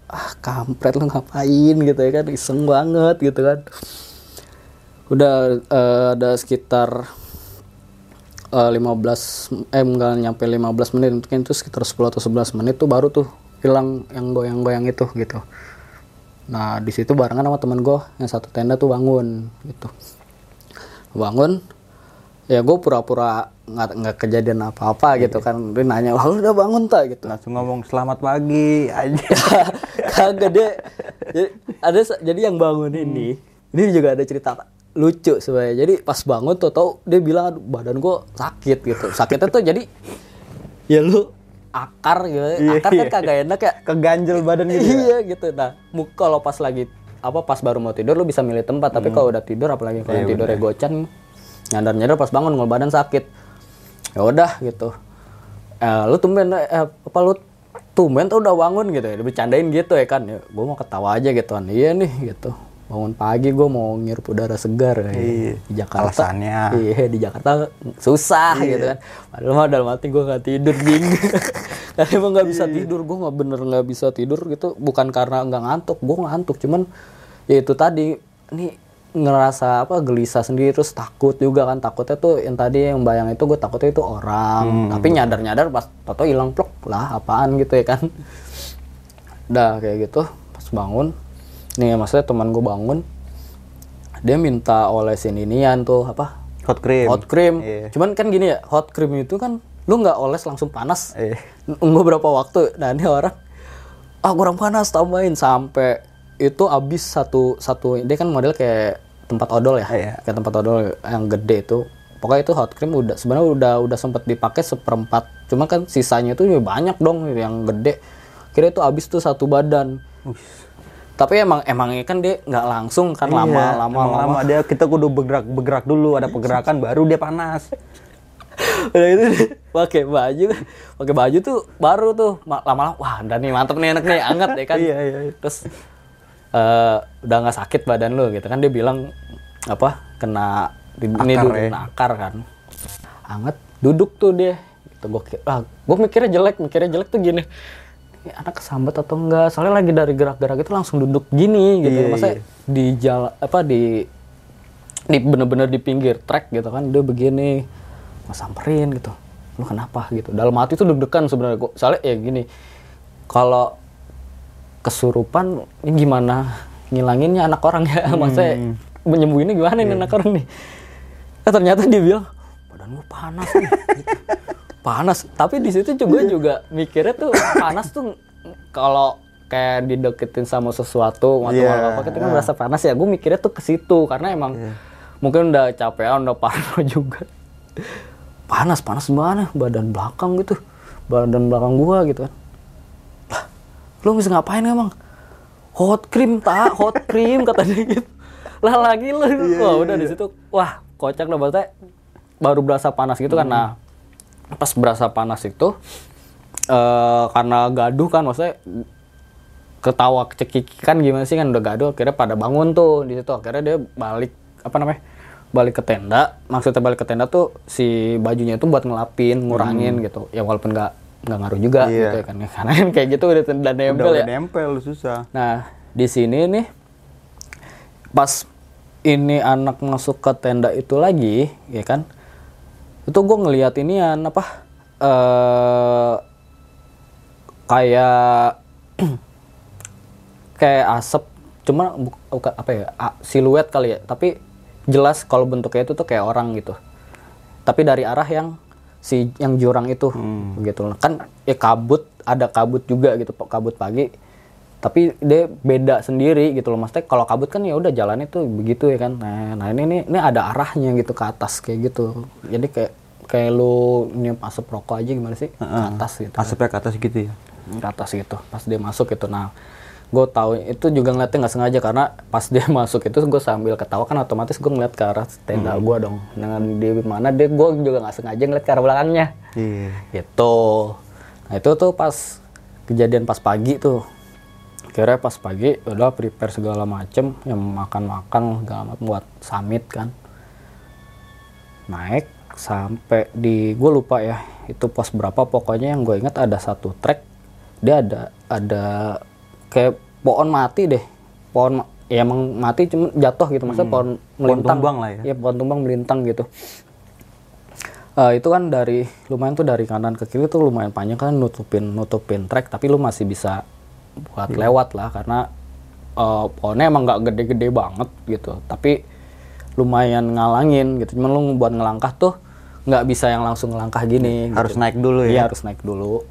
[SPEAKER 2] Ah kampret lu ngapain gitu ya kan. Iseng banget gitu kan. Udah eh, ada sekitar eh, 15 eh enggak nyampe 15 menit mungkin itu sekitar 10 atau 11 menit tuh baru tuh hilang yang goyang-goyang itu gitu. Nah di situ barengan sama temen gue yang satu tenda tuh bangun gitu. Bangun ya gue pura-pura nggak nggak kejadian apa-apa gitu kan. Dia nanya wah udah bangun tak? Gitu.
[SPEAKER 1] Langsung ngomong selamat pagi aja.
[SPEAKER 2] kagak deh jadi, ada jadi yang bangun ini ini juga ada cerita lucu sebenarnya. Jadi pas bangun tuh tau dia bilang "Aduh, badan gue sakit gitu. Sakitnya tuh jadi ya lu akar gitu. Akar kan kagak enak ya.
[SPEAKER 1] Keganjel badan gitu. ya.
[SPEAKER 2] iya gitu. Nah kalau pas lagi apa pas baru mau tidur lu bisa milih tempat. Tapi kalau udah tidur apalagi kalau yang tidurnya gocan nyadar nyadar pas bangun kalau badan sakit. Ya udah gitu. Eh, lu tumben eh, apa lu tumben tuh udah bangun gitu ya. Bercandain gitu ya kan. Ya, gue mau ketawa aja gitu kan iya nih gitu. Bangun pagi gue mau ngirup udara segar ya.
[SPEAKER 1] Iya.
[SPEAKER 2] di Jakarta.
[SPEAKER 1] Alasannya.
[SPEAKER 2] iya di Jakarta susah gitu kan. Padahal mah dalam hati gue nggak tidur bingung karena emang nggak bisa tidur. Gue nggak bener nggak bisa tidur gitu. Bukan karena nggak ngantuk. Gue ngantuk cuman ya itu tadi. Ini ngerasa apa gelisah sendiri terus takut juga kan. Takutnya tuh yang tadi yang bayang itu gue takutnya itu orang. Tapi nyadar nyadar pas toto hilang plok lah apaan gitu ya kan. Udah kayak gitu. Pas bangun nih maksudnya teman gue bangun dia minta olesin inian tuh apa?
[SPEAKER 1] Hot cream.
[SPEAKER 2] hot cream.
[SPEAKER 1] Iya.
[SPEAKER 2] cuman kan gini ya hot cream itu kan lu nggak oles langsung panas. Nunggu berapa waktu nah ini orang ah kurang panas tambahin. Sampai itu habis satu satu dia kan model kayak tempat odol ya.
[SPEAKER 1] Iya.
[SPEAKER 2] kayak tempat odol yang gede itu. Pokoknya itu hot cream udah sebenarnya udah udah sempet dipakai seperempat. Cuma kan sisanya itu ya banyak dong yang gede. Kira itu habis tuh satu badan. Tapi emang emangnya kan dia nggak langsung kan lama
[SPEAKER 1] Iya,
[SPEAKER 2] lama
[SPEAKER 1] emang lama. dia kita kudu bergerak bergerak dulu. Ada pergerakan baru dia panas.
[SPEAKER 2] udah itu pakai baju. Pakai baju tuh baru tuh. Ma- lama-lama wah udah nih mantep nih enak nih anget ya kan.
[SPEAKER 1] Iya, iya, iya.
[SPEAKER 2] terus eh, udah nggak sakit badan lu gitu kan dia bilang apa kena di, ini
[SPEAKER 1] Akar
[SPEAKER 2] duduk
[SPEAKER 1] ya.
[SPEAKER 2] kena akar kan. Anget duduk tuh dia. Gitu gue ah, gue mikirnya jelek mikirnya jelek tuh gini. Ini anak kesambat atau enggak? Soalnya lagi dari gerak-gerak itu langsung duduk gini gitu.
[SPEAKER 1] Iya,
[SPEAKER 2] masa
[SPEAKER 1] iya.
[SPEAKER 2] di jalan apa di di bener-bener di pinggir trek gitu kan dia begini mau samperin gitu. Lu kenapa? gitu. Dalam hati tuh deg-degan sebenarnya. Gua soalnya ya gini kalau kesurupan ini gimana ngilanginnya anak orang ya? Maksudnya menyembuhinnya gimana ini anak orang nih? Eh, ternyata dia bilang badan gua panas nih. Gitu. panas. Tapi di situ juga juga mikirnya tuh panas tuh kalau kayak dideketin sama sesuatu atau
[SPEAKER 1] Iya,
[SPEAKER 2] apa kita kan merasa panas ya. Gue mikirnya tuh ke situ karena emang mungkin udah capean udah parno juga. Panas panas mana badan belakang gitu. Badan belakang gua gitu kan lu bisa ngapain emang hot cream tak hot cream kata dia gitu. Lah lagi lu. Wah udah di situ wah kocak lah maksudnya baru berasa panas gitu kan. Nah pas berasa panas itu eh karena gaduh kan maksudnya ketawa cekikikan gimana sih kan udah gaduh akhirnya pada bangun tuh di situ. Akhirnya dia balik apa namanya balik ke tenda. Maksudnya balik ke tenda tuh si bajunya itu buat ngelapin ngurangin gitu. Ya walaupun nggak nggak ngaruh juga
[SPEAKER 1] Iya.
[SPEAKER 2] gitu kan karena kan kayak gitu udah
[SPEAKER 1] Udah,
[SPEAKER 2] nempel
[SPEAKER 1] udah
[SPEAKER 2] ya
[SPEAKER 1] nempel susah.
[SPEAKER 2] Nah, di sini nih pas ini anak masuk ke tenda itu lagi, ya kan? Itu gue ngeliat ini apa? eh kayak kayak asap, cuma bu- bukan apa ya? siluet kali ya, tapi jelas kalau bentuknya itu tuh kayak orang gitu. Tapi dari arah yang si yang jurang itu. Gitu kan ya kabut ada kabut juga gitu kabut pagi. Tapi dia beda sendiri gitu loh. Maksudnya kalau kabut kan ya udah jalannya tuh begitu ya kan. Nah, nah ini, ini ini ada arahnya gitu ke atas kayak gitu. Jadi kayak kayak lu nyium asap rokok aja gimana sih? Ke atas gitu
[SPEAKER 1] Asapnya ke atas gitu ya.
[SPEAKER 2] ke atas gitu. Pas dia masuk gitu. Nah gue tahu itu juga ngeliatnya nggak sengaja karena pas dia masuk itu gue sambil ketawa kan otomatis gue ngeliat ke arah tenda gue dong. Dengan di mana dia gue juga nggak sengaja ngeliat ke arah belakangnya.
[SPEAKER 1] Iya.
[SPEAKER 2] gitu. Nah itu tuh pas kejadian pas pagi tuh. Kira pas pagi udah prepare segala macem yang makan-makan segala macem buat summit kan. Naik sampai di gue lupa ya itu pos berapa. Pokoknya yang gue ingat ada satu trek dia ada ada kayak pohon mati deh pohon ya emang mati cuma jatuh gitu maksudnya pohon melintang
[SPEAKER 1] tumbang lah ya.
[SPEAKER 2] Iya, pohon tumbang melintang gitu Eh, itu kan dari lumayan tuh dari kanan ke kiri tuh lumayan panjang kan nutupin nutupin trek tapi lu masih bisa buat
[SPEAKER 1] Iya.
[SPEAKER 2] lewat lah karena eh, pohonnya emang nggak gede-gede banget gitu tapi lumayan ngalangin gitu cuman lu buat ngelangkah tuh nggak bisa yang langsung ngelangkah gini
[SPEAKER 1] Harus
[SPEAKER 2] gitu.
[SPEAKER 1] naik dulu
[SPEAKER 2] Iya
[SPEAKER 1] ya.
[SPEAKER 2] harus naik dulu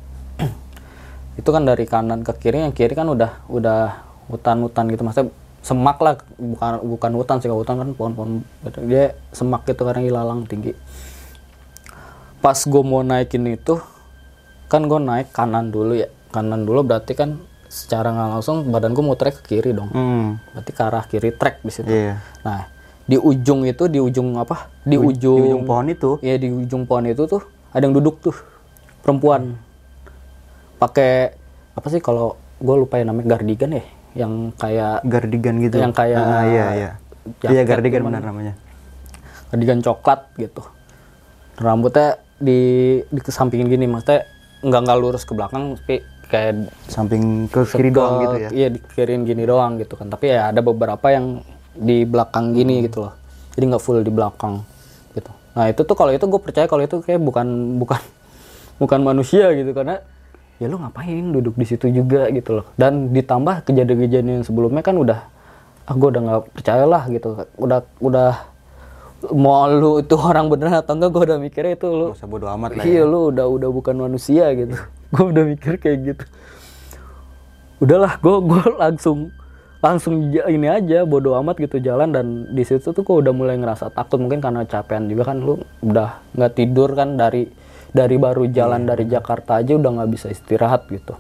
[SPEAKER 2] itu kan dari kanan ke kiri yang kiri kan udah udah hutan-hutan gitu. Maksudnya semak lah bukan bukan hutan sih. Hutan kan pohon-pohon dia semak gitu karena ilalang tinggi. Pas gue mau naikin itu kan gue naik kanan dulu ya. Kanan dulu berarti kan secara nggak langsung badan gue mau trek ke kiri dong.
[SPEAKER 1] Hmm.
[SPEAKER 2] berarti ke arah kiri trek di situ.
[SPEAKER 1] Iya.
[SPEAKER 2] nah di ujung itu di ujung apa? Di
[SPEAKER 1] Di
[SPEAKER 2] ujung
[SPEAKER 1] ujung pohon itu.
[SPEAKER 2] Iya di ujung pohon itu tuh ada yang duduk tuh perempuan pakai apa sih kalau gue lupa ya namanya gardigan ya yang kayak
[SPEAKER 1] Gardigan gitu.
[SPEAKER 2] Yang kayak
[SPEAKER 1] Ah, iya iya. Iya gardigan benar namanya.
[SPEAKER 2] gardigan coklat gitu rambutnya di dikesampingin gini maksudnya nggak nggak lurus ke belakang tapi kayak
[SPEAKER 1] Samping ke kiri
[SPEAKER 2] ke-
[SPEAKER 1] doang gitu ya.
[SPEAKER 2] iya dikirin gini doang gitu kan tapi ya ada beberapa yang di belakang
[SPEAKER 1] Hmm.
[SPEAKER 2] gini gitu loh jadi nggak full di belakang gitu nah itu tuh kalau itu gue percaya kalau itu kayak bukan bukan bukan manusia gitu karena ya lu ngapain duduk di situ juga gitu loh. Dan ditambah kejadian-kejadian yang sebelumnya kan udah ah gue udah nggak percaya lah gitu. Udah udah mau lu itu orang beneran atau enggak? Gue udah mikirnya itu lu
[SPEAKER 1] usah bodo amat lah
[SPEAKER 2] iya
[SPEAKER 1] ya.
[SPEAKER 2] lu udah udah bukan manusia gitu. Gue udah mikir kayak gitu. Udahlah gue gue langsung langsung ini aja bodo amat gitu jalan. Dan di situ tuh gue udah mulai ngerasa takut mungkin karena capean juga kan. Lu udah nggak tidur kan dari dari baru jalan dari Jakarta aja udah nggak bisa istirahat gitu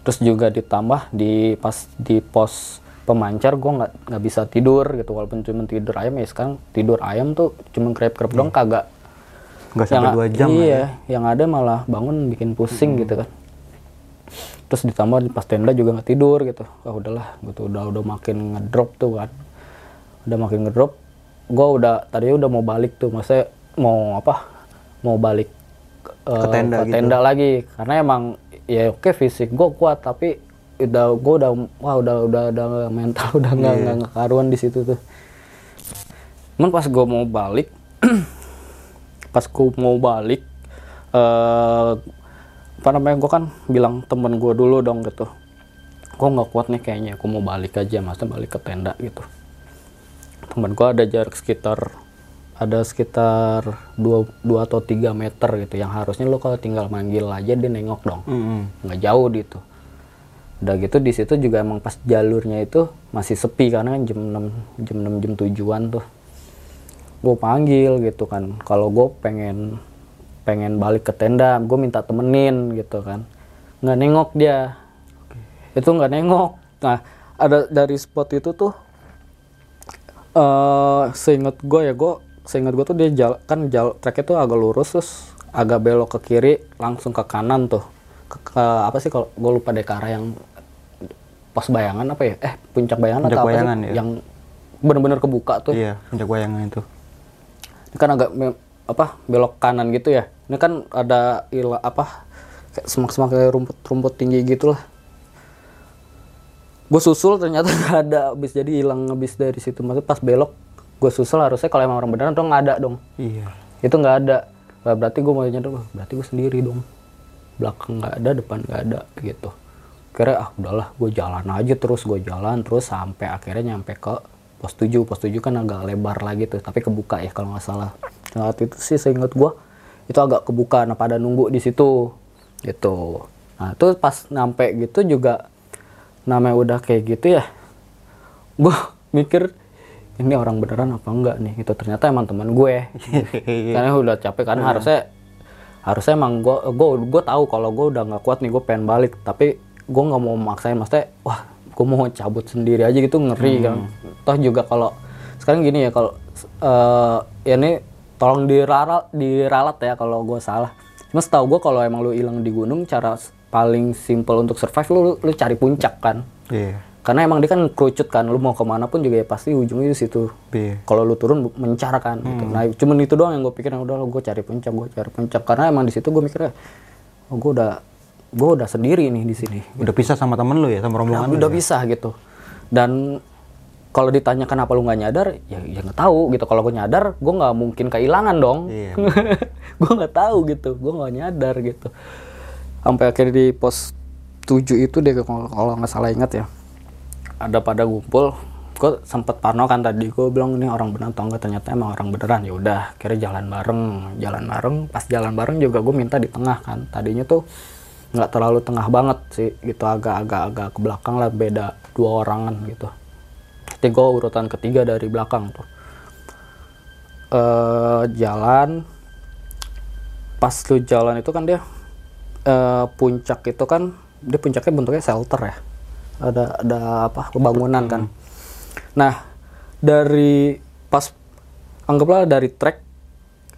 [SPEAKER 2] terus juga ditambah di pas di pos pemancar gue nggak nggak bisa tidur gitu walaupun cuma tidur ayam ya sekarang tidur ayam tuh cuma krep krep dong kagak
[SPEAKER 1] Gak sampai
[SPEAKER 2] yang,
[SPEAKER 1] dua jam
[SPEAKER 2] iya,
[SPEAKER 1] ya.
[SPEAKER 2] yang ada malah bangun bikin pusing gitu kan. Terus ditambah di pas tenda juga nggak tidur gitu. Wah udahlah, gitu udah udah makin ngedrop tuh kan. Udah makin ngedrop. Gua udah tadinya udah mau balik tuh, maksudnya mau apa? Mau balik eh,
[SPEAKER 1] Ke tenda gitu.
[SPEAKER 2] tenda lagi karena emang ya oke fisik gue kuat tapi udah gue udah wah udah udah udah mental udah nggak
[SPEAKER 1] Iya.
[SPEAKER 2] nggak karuan di situ tuh cuman pas gue mau balik pas gue mau balik eh apa namanya gue kan bilang temen gue dulu dong gitu gue nggak kuat nih kayaknya aku mau balik aja maksudnya balik ke tenda gitu temen gue ada jarak sekitar ada sekitar 2, atau 3 meter gitu yang harusnya lo kalau tinggal manggil aja dia nengok dong.
[SPEAKER 1] Mm-mm.
[SPEAKER 2] nggak jauh gitu udah gitu di situ juga emang pas jalurnya itu masih sepi karena kan jam 6 jam 6 jam tujuan tuh. Gue panggil gitu kan. Kalau gue pengen pengen balik ke tenda gue minta temenin gitu kan. Nggak nengok dia. Itu nggak nengok. Nah ada dari spot itu tuh eh seingat gue ya gue seingat gue tuh dia jal, kan jal treknya tuh agak lurus terus agak belok ke kiri langsung ke kanan tuh. Ke, ke- apa sih kalau gue lupa deh ke arah yang pos bayangan apa ya? Eh puncak bayangan
[SPEAKER 1] Puncak
[SPEAKER 2] atau apa
[SPEAKER 1] bayangan,
[SPEAKER 2] sih
[SPEAKER 1] ya.
[SPEAKER 2] yang bener-bener kebuka tuh.
[SPEAKER 1] Iya, puncak bayangan itu.
[SPEAKER 2] ini kan agak apa belok kanan gitu ya. Ini kan ada ila apa kayak semak-semak kayak rumput-rumput tinggi gitu lah gue susul ternyata nggak ada habis. Jadi hilang habis dari situ. Maksudnya pas belok gue susul harusnya kalau emang orang beneran dong nggak ada dong.
[SPEAKER 1] Iya.
[SPEAKER 2] itu nggak ada. Berarti gue mau nyadar "Wah, berarti gue sendiri dong. Belakang nggak ada depan nggak ada gitu. Kira ah udahlah gue jalan aja terus gue jalan terus sampai akhirnya nyampe ke pos 7 pos 7 kan agak lebar lagi tuh tapi kebuka ya kalau nggak salah. Saat itu sih seingat gue itu agak kebuka nah pada nunggu di situ gitu. Nah terus pas nyampe gitu juga namanya udah kayak gitu ya gue mikir ini orang beneran apa enggak nih? Itu ternyata emang teman gue. Karena udah capek kan harusnya harusnya emang gue gue gue tahu kalau gue udah nggak kuat nih gue pengen balik. Tapi gue nggak mau maksain maksudnya wah gue mau cabut sendiri aja gitu ngeri kan. Toh juga kalau sekarang gini ya kalau eh ya ini tolong diralat diralat ya kalau gue salah. Cuma setahu gue kalau emang lu hilang di gunung cara paling simple untuk survive lu lu cari puncak kan.
[SPEAKER 1] Iya.
[SPEAKER 2] Karena emang dia kan kerucut kan lu mau ke mana pun juga ya pasti ujungnya di situ.
[SPEAKER 1] Iya.
[SPEAKER 2] kalau lu turun mencar kan gitu. nah cuman itu doang yang gue pikir udah gue cari puncak gue cari puncak. Karena emang di situ gue mikirnya oh, gue udah gue udah sendiri nih di sini.
[SPEAKER 1] Udah pisah sama temen lu ya, sama
[SPEAKER 2] Nah,
[SPEAKER 1] rombongan lu.
[SPEAKER 2] udah bisa gitu. Dan kalau ditanya kenapa lu nggak nyadar ya ya nggak tahu gitu. Kalau gue nyadar gue nggak mungkin kehilangan dong.
[SPEAKER 1] Iya.
[SPEAKER 2] gue nggak tahu gitu. Gue nggak nyadar gitu. Sampai akhirnya di pos 7 itu deh kalau kalau nggak salah ingat ya ada pada ngumpul gue sempet parno kan tadi gue bilang ini orang beneran atau enggak? Ternyata emang orang beneran. Ya udah kira jalan bareng jalan bareng. Pas jalan bareng juga gue minta di tengah kan. Tadinya tuh nggak terlalu tengah banget sih gitu agak-agak agak ke belakang lah beda dua orangan gitu. Jadi gue urutan ketiga dari belakang tuh. Eh jalan pas lu jalan itu kan dia eh, puncak itu kan dia puncaknya bentuknya shelter ya ada ada apa bangunan kan. Nah dari pas anggaplah dari trek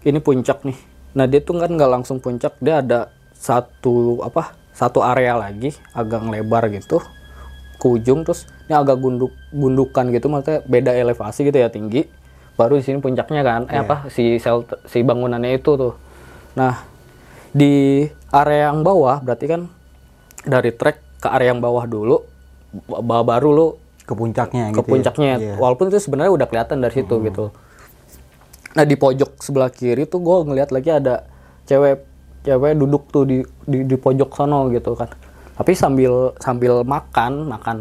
[SPEAKER 2] ini puncak nih. Nah dia tuh kan nggak langsung puncak dia ada satu apa satu area lagi agak lebar gitu ke ujung terus ini agak gunduk gundukan gitu maksudnya beda elevasi gitu ya tinggi. Baru di sini puncaknya kan eh apa si shelter, si bangunannya itu tuh. Nah di area yang bawah berarti kan dari trek ke area yang bawah dulu baru lu
[SPEAKER 1] Ke puncaknya
[SPEAKER 2] ke
[SPEAKER 1] gitu. ya.
[SPEAKER 2] puncaknya
[SPEAKER 1] Iya.
[SPEAKER 2] walaupun itu sebenarnya udah kelihatan dari situ gitu nah di pojok sebelah kiri tuh gue ngeliat lagi ada cewek cewek duduk tuh di di, di pojok sono gitu kan tapi sambil sambil makan makan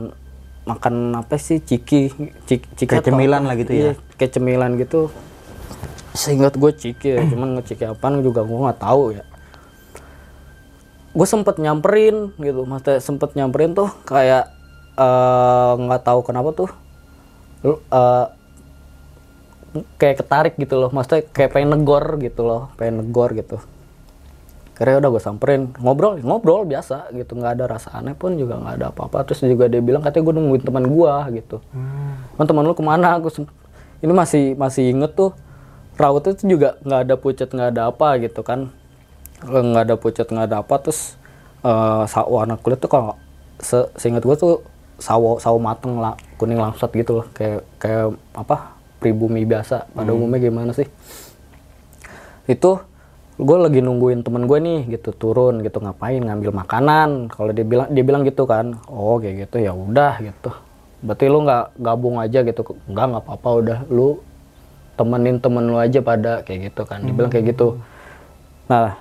[SPEAKER 2] makan apa sih ciki ciki, ciki
[SPEAKER 1] Kayak cemilan lah gitu ya?
[SPEAKER 2] Iya, kayak cemilan gitu seingat gue ciki ya cuman ngeciki apaan juga gue nggak tahu ya gue sempet nyamperin gitu maksudnya sempet nyamperin tuh kayak eh, nggak tahu kenapa tuh. Lu, eh, kayak ketarik gitu loh. Maksudnya kayak pengen negor gitu loh. Pengen negor gitu. Akhirnya udah gue samperin. Ngobrol ngobrol biasa gitu. Nggak ada rasa aneh pun juga nggak ada apa-apa. Terus juga dia bilang katanya gue nungguin teman gue gitu. Kan teman lu ke mana? Aku ini masih masih inget tuh. Raut itu juga nggak ada pucat nggak ada apa gitu kan. Eh, nggak ada pucat nggak ada apa. Terus eh, sa- warna kulit tuh kalau se seingat gue tuh sawo sawo mateng lah kuning langsat gitu loh. Kayak kayak apa pribumi biasa. Pada umumnya gimana sih? Itu gue lagi nungguin temen gue nih gitu. Turun gitu. Ngapain? Ngambil makanan. Kalau dia bilang dia bilang gitu kan. Oh kayak gitu. Ya udah gitu. Berarti lu nggak gabung aja gitu. Nggak nggak apa-apa. Udah lu temenin temen lu aja pada kayak gitu kan. Dibilang kayak gitu. Nah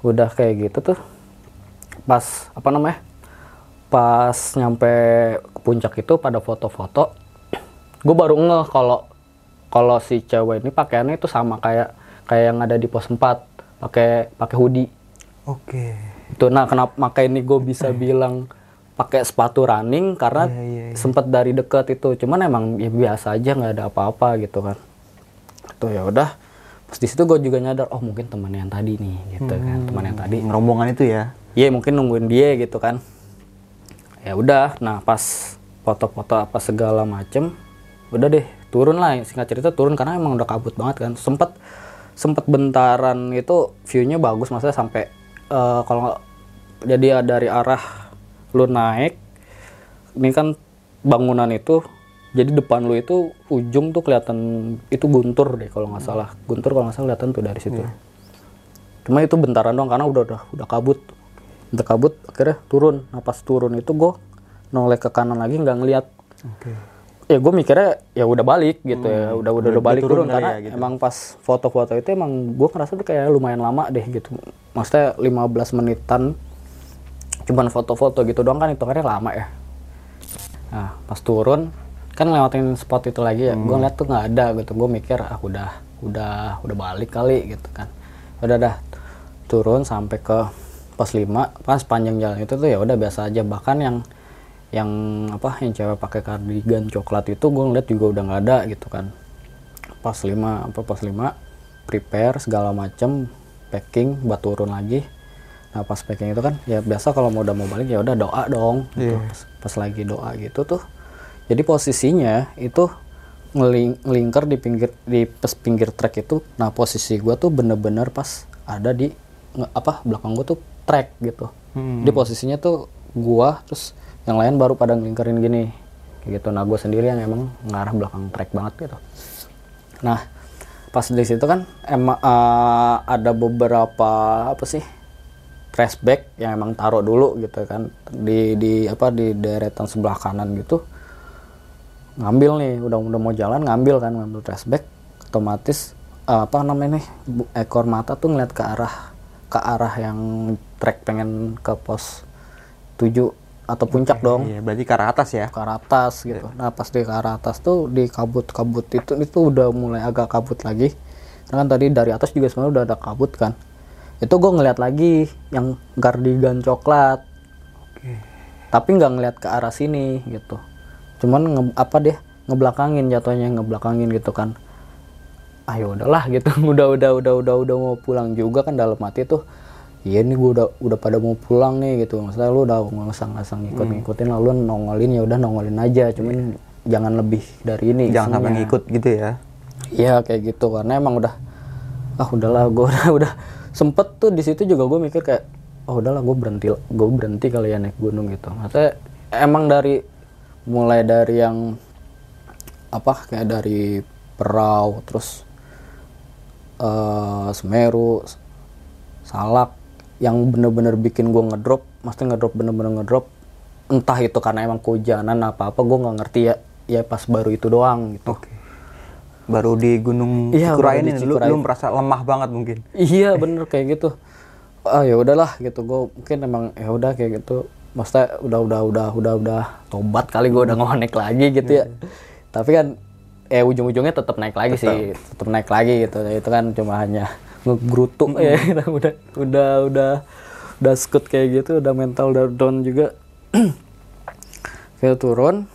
[SPEAKER 2] udah kayak gitu tuh pas apa namanya pas nyampe ke puncak itu pada foto-foto gue baru ngeh kalau kalau si cewek ini pakaiannya itu sama kayak kayak yang ada di pos 4 pakai pakai hoodie
[SPEAKER 1] Oke.
[SPEAKER 2] itu nah kenapa makanya ini gue bisa bilang pakai sepatu running karena
[SPEAKER 1] Iya, iya, iya.
[SPEAKER 2] sempet dari deket itu cuman emang ya biasa aja nggak ada apa-apa gitu kan tuh ya udah pas di situ gue juga nyadar oh mungkin teman yang tadi nih gitu kan teman yang tadi
[SPEAKER 1] Rombongan itu ya.
[SPEAKER 2] Iya mungkin nungguin dia gitu kan. Ya udah, nah pas foto-foto apa segala macem, udah deh turun lah. Singkat cerita turun karena emang udah kabut banget kan. Sempet sempet bentaran itu viewnya bagus, maksudnya sampai eh, kalau jadi dari arah lu naik, ini kan bangunan itu jadi depan lu itu ujung tuh kelihatan itu guntur deh kalau nggak salah guntur kalau nggak salah kelihatan tuh dari situ cuma itu bentaran doang karena udah udah udah kabut kabut akhirnya turun. Nah pas turun itu gue noleh ke kanan lagi nggak ngeliat.
[SPEAKER 1] Oke.
[SPEAKER 2] ya gue mikirnya ya udah balik gitu ya. Udah udah udah balik
[SPEAKER 1] turun.
[SPEAKER 2] turun, karena
[SPEAKER 1] ya, gitu.
[SPEAKER 2] emang pas foto-foto itu emang gue ngerasa tuh kayak lumayan lama deh gitu. Maksudnya 15 menitan cuman foto-foto gitu doang kan hitungannya lama ya. Nah pas turun kan lewatin spot itu lagi ya. Gue ngeliat tuh nggak ada gitu. Gue mikir ah udah udah udah balik kali gitu kan. Udah dah turun sampai ke pos 5 pas panjang jalan itu tuh ya udah biasa aja. Bahkan yang yang apa yang cewek pakai kardigan coklat itu gue ngeliat juga udah nggak ada gitu kan. Pas 5 apa pas 5 prepare segala macem packing buat turun lagi. Nah pas packing itu kan ya biasa kalau mau udah mau balik ya udah doa dong gitu.
[SPEAKER 1] Iya.
[SPEAKER 2] pas, pas lagi doa gitu tuh. Jadi posisinya itu ngeling ngelingkar di pinggir di pas pinggir trek itu. Nah posisi gua tuh bener-bener pas ada di nge- apa belakang gua tuh trek gitu.
[SPEAKER 1] Hmm.
[SPEAKER 2] di posisinya tuh gua terus yang lain baru pada ngelingkarin gini. Kayak gitu. Nah gua sendiri yang emang ngarah belakang trek banget gitu. Nah pas di situ kan emang eh, ada beberapa apa sih trash bag yang emang taruh dulu gitu kan. Di di apa di deretan sebelah kanan gitu. Ngambil nih. Udah udah mau jalan ngambil kan. Ngambil trash bag. Otomatis eh, apa namanya nih ekor mata tuh ngeliat ke arah ke arah yang trek pengen ke pos 7 atau puncak dong
[SPEAKER 1] Iya, berarti ke arah atas ya.
[SPEAKER 2] ke arah atas gitu. Nah pas di ke arah atas tuh di kabut-kabut itu itu udah mulai agak kabut lagi. Karena kan tadi dari atas juga sebenarnya udah ada kabut kan. Itu gue ngeliat lagi yang gardigan coklat. Tapi nggak ngeliat ke arah sini gitu. Cuman nge- apa deh ngebelakangin jatuhnya ngebelakangin gitu kan. Ayo udahlah gitu. udah udah udah udah udah mau pulang juga kan dalam hati tuh. Iya nih gue udah udah pada mau pulang nih gitu. Maksudnya lu udah ngasang-ngasang ngikut-ngikutin lalu nongolin ya udah nongolin aja. Cuman jangan lebih dari ini.
[SPEAKER 1] Jangan sampai ngikut gitu ya.
[SPEAKER 2] Iya kayak gitu karena emang udah ah udahlah gue udah udah sempet tuh di situ juga gue mikir kayak oh udahlah gue berhenti gue berhenti kali ya naik gunung gitu. Maksudnya emang dari mulai dari yang apa kayak dari Perau terus eh Semeru Salak yang bener-bener bikin gue ngedrop, maksudnya ngedrop bener-bener ngedrop entah itu karena emang kehujanan apa apa gue nggak ngerti ya ya pas baru itu doang gitu.
[SPEAKER 1] Oke. Baru di Gunung
[SPEAKER 2] Iya, di
[SPEAKER 1] ini lu, lu merasa lemah banget mungkin.
[SPEAKER 2] Iya bener kayak gitu. Ah ya udahlah gitu. Gue mungkin emang ya udah kayak gitu. Maksudnya udah udah udah udah udah tobat kali gue udah ngonek lagi gitu ya. Tapi kan eh ujung-ujungnya tetap naik lagi sih, tetap naik lagi gitu. Itu kan cuma hanya ngegrutuk ya. Kita udah udah udah udah skut kayak gitu, udah mental udah down juga. Kita turun.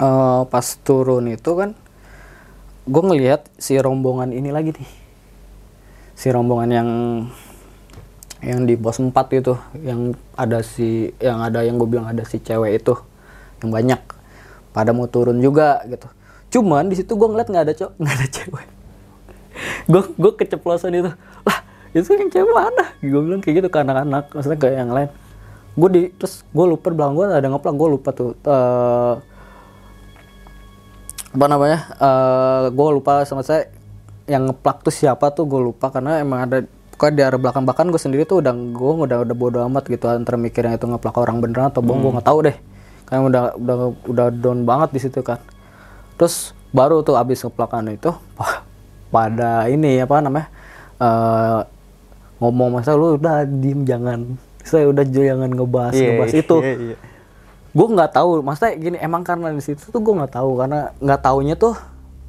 [SPEAKER 2] Eh, pas turun itu kan gue ngelihat si rombongan ini lagi nih si rombongan yang yang di pos 4 itu yang ada si yang ada yang gue bilang ada si cewek itu yang banyak pada mau turun juga gitu cuman di situ gue ngeliat nggak ada cowok nggak ada cewek. Gue gue keceplosan itu. Lah itu yang cewek mana? Gue bilang kayak gitu ke anak-anak maksudnya kayak yang lain. Gue di terus gue lupa belakang gue ada ngeplak gue lupa tuh eh, apa namanya eh gue lupa sama saya yang ngeplak tuh siapa tuh gue lupa karena emang ada pokoknya di arah belakang bahkan gue sendiri tuh udah gue udah udah bodo amat gitu antara mikirnya itu ngeplak orang beneran atau bohong gue nggak tahu deh. Kayak udah udah udah down banget di situ kan terus baru tuh abis ngeplakan itu pada ini apa namanya eh ngomong masa lu udah diem jangan. Saya udah jangan ngebahas
[SPEAKER 1] Iya,
[SPEAKER 2] ngebahas
[SPEAKER 1] iya,
[SPEAKER 2] itu.
[SPEAKER 1] iya, iya.
[SPEAKER 2] gue nggak tahu maksudnya gini emang karena di situ tuh gue nggak tahu karena nggak taunya tuh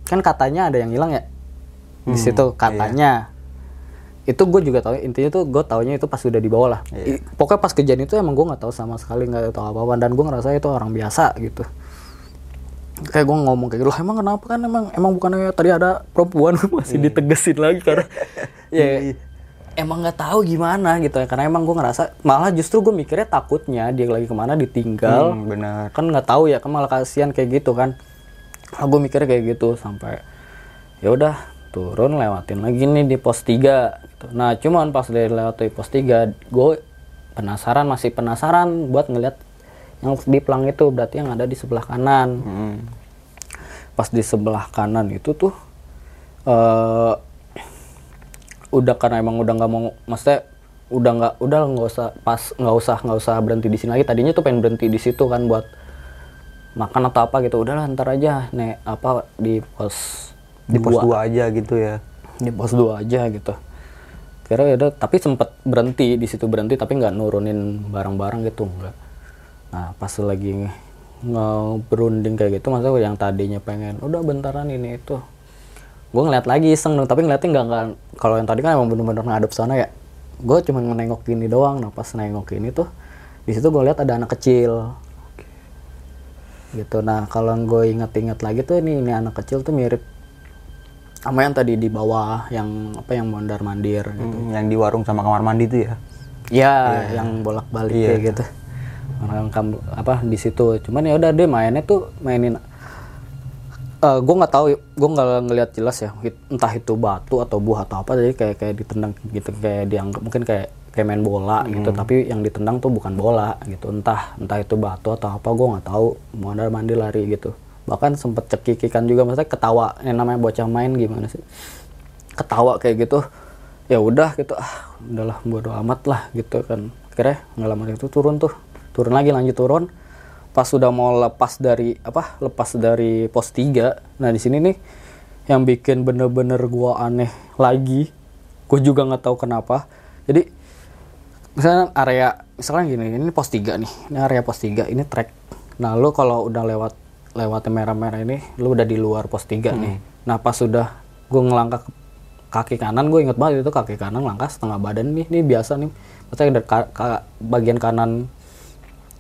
[SPEAKER 2] kan katanya ada yang hilang ya? Di
[SPEAKER 1] Hmm,
[SPEAKER 2] situ katanya. Itu gue juga tahu intinya tuh gue taunya itu pas udah dibawa lah.
[SPEAKER 1] Iya.
[SPEAKER 2] I- pokoknya pas kejadian itu emang gue nggak tahu sama sekali nggak tahu apa apa dan gue ngerasa itu orang biasa gitu kayak gue ngomong kayak gitu "Loh, emang kenapa kan? Emang emang bukannya tadi ada perempuan masih ditegesin lagi karena ya emang nggak tahu gimana gitu ya karena emang gue ngerasa malah justru gue mikirnya takutnya dia lagi ke mana ditinggal.
[SPEAKER 1] Hmm, benar.
[SPEAKER 2] kan nggak tahu ya kan malah kasihan kayak gitu kan. Nah, gue mikirnya kayak gitu sampai ya udah turun lewatin lagi nih di pos 3 gitu. nah cuman pas dari lewat di pos 3 gue penasaran masih penasaran buat ngeliat yang di pelang itu berarti yang ada di sebelah kanan
[SPEAKER 1] Hmm.
[SPEAKER 2] pas di sebelah kanan itu tuh eh udah karena emang udah nggak mau maksudnya udah nggak udah nggak usah pas nggak usah nggak usah berhenti di sini lagi tadinya tuh pengen berhenti di situ kan buat makan atau apa gitu udahlah ntar aja nek apa di pos
[SPEAKER 1] Di pos
[SPEAKER 2] dua.
[SPEAKER 1] 2 aja gitu ya.
[SPEAKER 2] di pos dua aja gitu kira ya udah tapi sempet berhenti di situ berhenti tapi nggak nurunin barang-barang gitu enggak nah pas lagi nge-berunding kayak gitu maksudnya yang tadinya pengen udah bentaran ini itu. Gue ngeliat lagi iseng dong tapi ngeliatnya nggak nggak kalau yang tadi kan emang bener-bener ngadep sana ya. Gue cuma menengok ini doang. Nah pas nengok ini tuh di situ gue lihat ada anak kecil. Gitu. Nah kalau gue inget-inget lagi tuh ini ini anak kecil tuh mirip sama yang tadi di bawah yang apa yang mondar mandir gitu.
[SPEAKER 1] Hmm, yang di warung sama kamar mandi tuh ya.
[SPEAKER 2] ya yang bolak balik
[SPEAKER 1] Iya.
[SPEAKER 2] kayak gitu orang kam apa di situ. Cuman ya udah deh mainnya tuh mainin eh gue nggak tahu gue nggak ngelihat jelas ya entah itu batu atau buah atau apa jadi kayak kayak ditendang gitu kayak dianggap mungkin kayak kayak main bola gitu. Tapi yang ditendang tuh bukan bola gitu entah entah itu batu atau apa gue nggak tahu. Mondar mandir lari gitu. Bahkan sempet cekikikan juga maksudnya ketawa yang namanya bocah main gimana sih? Ketawa kayak gitu. Ya udah gitu ah udahlah bodo amat lah gitu kan. Akhirnya nggak lama itu turun tuh turun lagi lanjut turun. Pas sudah mau lepas dari apa lepas dari pos 3 nah di sini nih yang bikin bener-bener gua aneh lagi. Gue juga nggak tahu kenapa. Jadi misalnya area misalkan gini ini pos 3 nih. Ini area pos 3 ini track nah lu kalau udah lewat lewat merah-merah ini lu udah di luar pos 3 nih. Nah pas sudah gue ngelangkah ke kaki kanan gue inget banget itu kaki kanan langkah setengah badan nih. Ini biasa nih. Maksudnya dari ka- ka- bagian kanan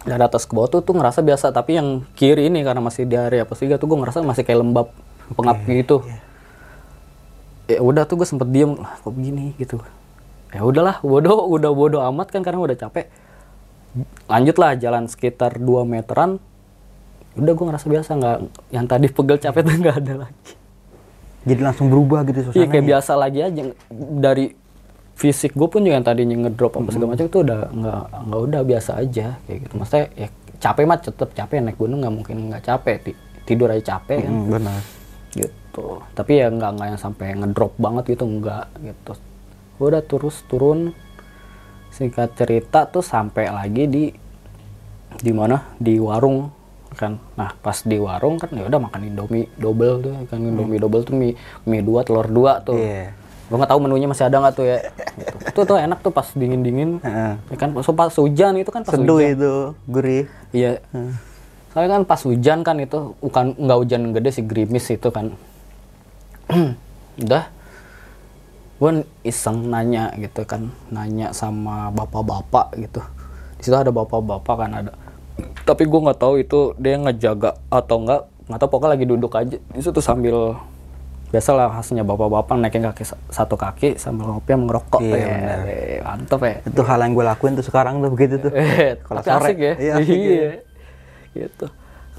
[SPEAKER 2] dari atas ke bawah tuh tuh ngerasa biasa. Tapi yang kiri ini karena masih di area 3 tuh gue ngerasa masih kayak lembab pengap gitu. ya udah tuh gue sempet diem. Lah kok begini gitu. Ya udahlah bodoh udah bodoh amat kan karena udah capek. Lanjutlah jalan sekitar 2 meteran. Udah gue ngerasa biasa. Nggak yang tadi pegel capek tuh nggak ada lagi.
[SPEAKER 1] Jadi langsung berubah gitu
[SPEAKER 2] iya
[SPEAKER 1] suasananya.
[SPEAKER 2] kayak biasa lagi aja. Dari fisik gue pun juga yang tadinya ngedrop apa segala macam itu udah nggak nggak udah biasa aja kayak gitu. Maksudnya ya capek mah tetap capek naik gunung nggak mungkin nggak capek Ti- tidur aja capek kan?
[SPEAKER 1] Hmm, benar.
[SPEAKER 2] gitu. Tapi ya nggak nggak yang sampai ngedrop banget gitu nggak gitu. Udah terus turun singkat cerita tuh sampai lagi di di mana? Di warung kan. Nah pas di warung kan ya udah makan indomie double tuh kan. Indomie double tuh mie mie dua telur dua tuh.
[SPEAKER 1] Iya.
[SPEAKER 2] Gue nggak tahu menunya masih ada nggak tuh ya gitu. tuh tuh enak tuh pas dingin dingin ya kan so, pas hujan itu kan pas
[SPEAKER 1] Seduh
[SPEAKER 2] hujan
[SPEAKER 1] itu, gurih.
[SPEAKER 2] Iya. Soalnya kan pas hujan kan itu bukan nggak hujan gede sih gerimis itu kan. Udah. Gue iseng nanya gitu kan, nanya sama bapak-bapak gitu. Di situ ada bapak-bapak kan ada. Tapi gue nggak tahu itu dia ngejaga atau enggak. Nggak tahu pokoknya lagi duduk aja. Di situ sambil biasalah khasnya bapak-bapak naikin kaki sa- satu kaki sambil ngopi sama ngerokok
[SPEAKER 1] Iya,
[SPEAKER 2] ya, mantep ya
[SPEAKER 1] Itu hal yang gue lakuin tuh sekarang tuh begitu tuh.
[SPEAKER 2] Eh,
[SPEAKER 1] Kalau sore.
[SPEAKER 2] asik ya.
[SPEAKER 1] Iya, asik
[SPEAKER 2] Iya. Gitu.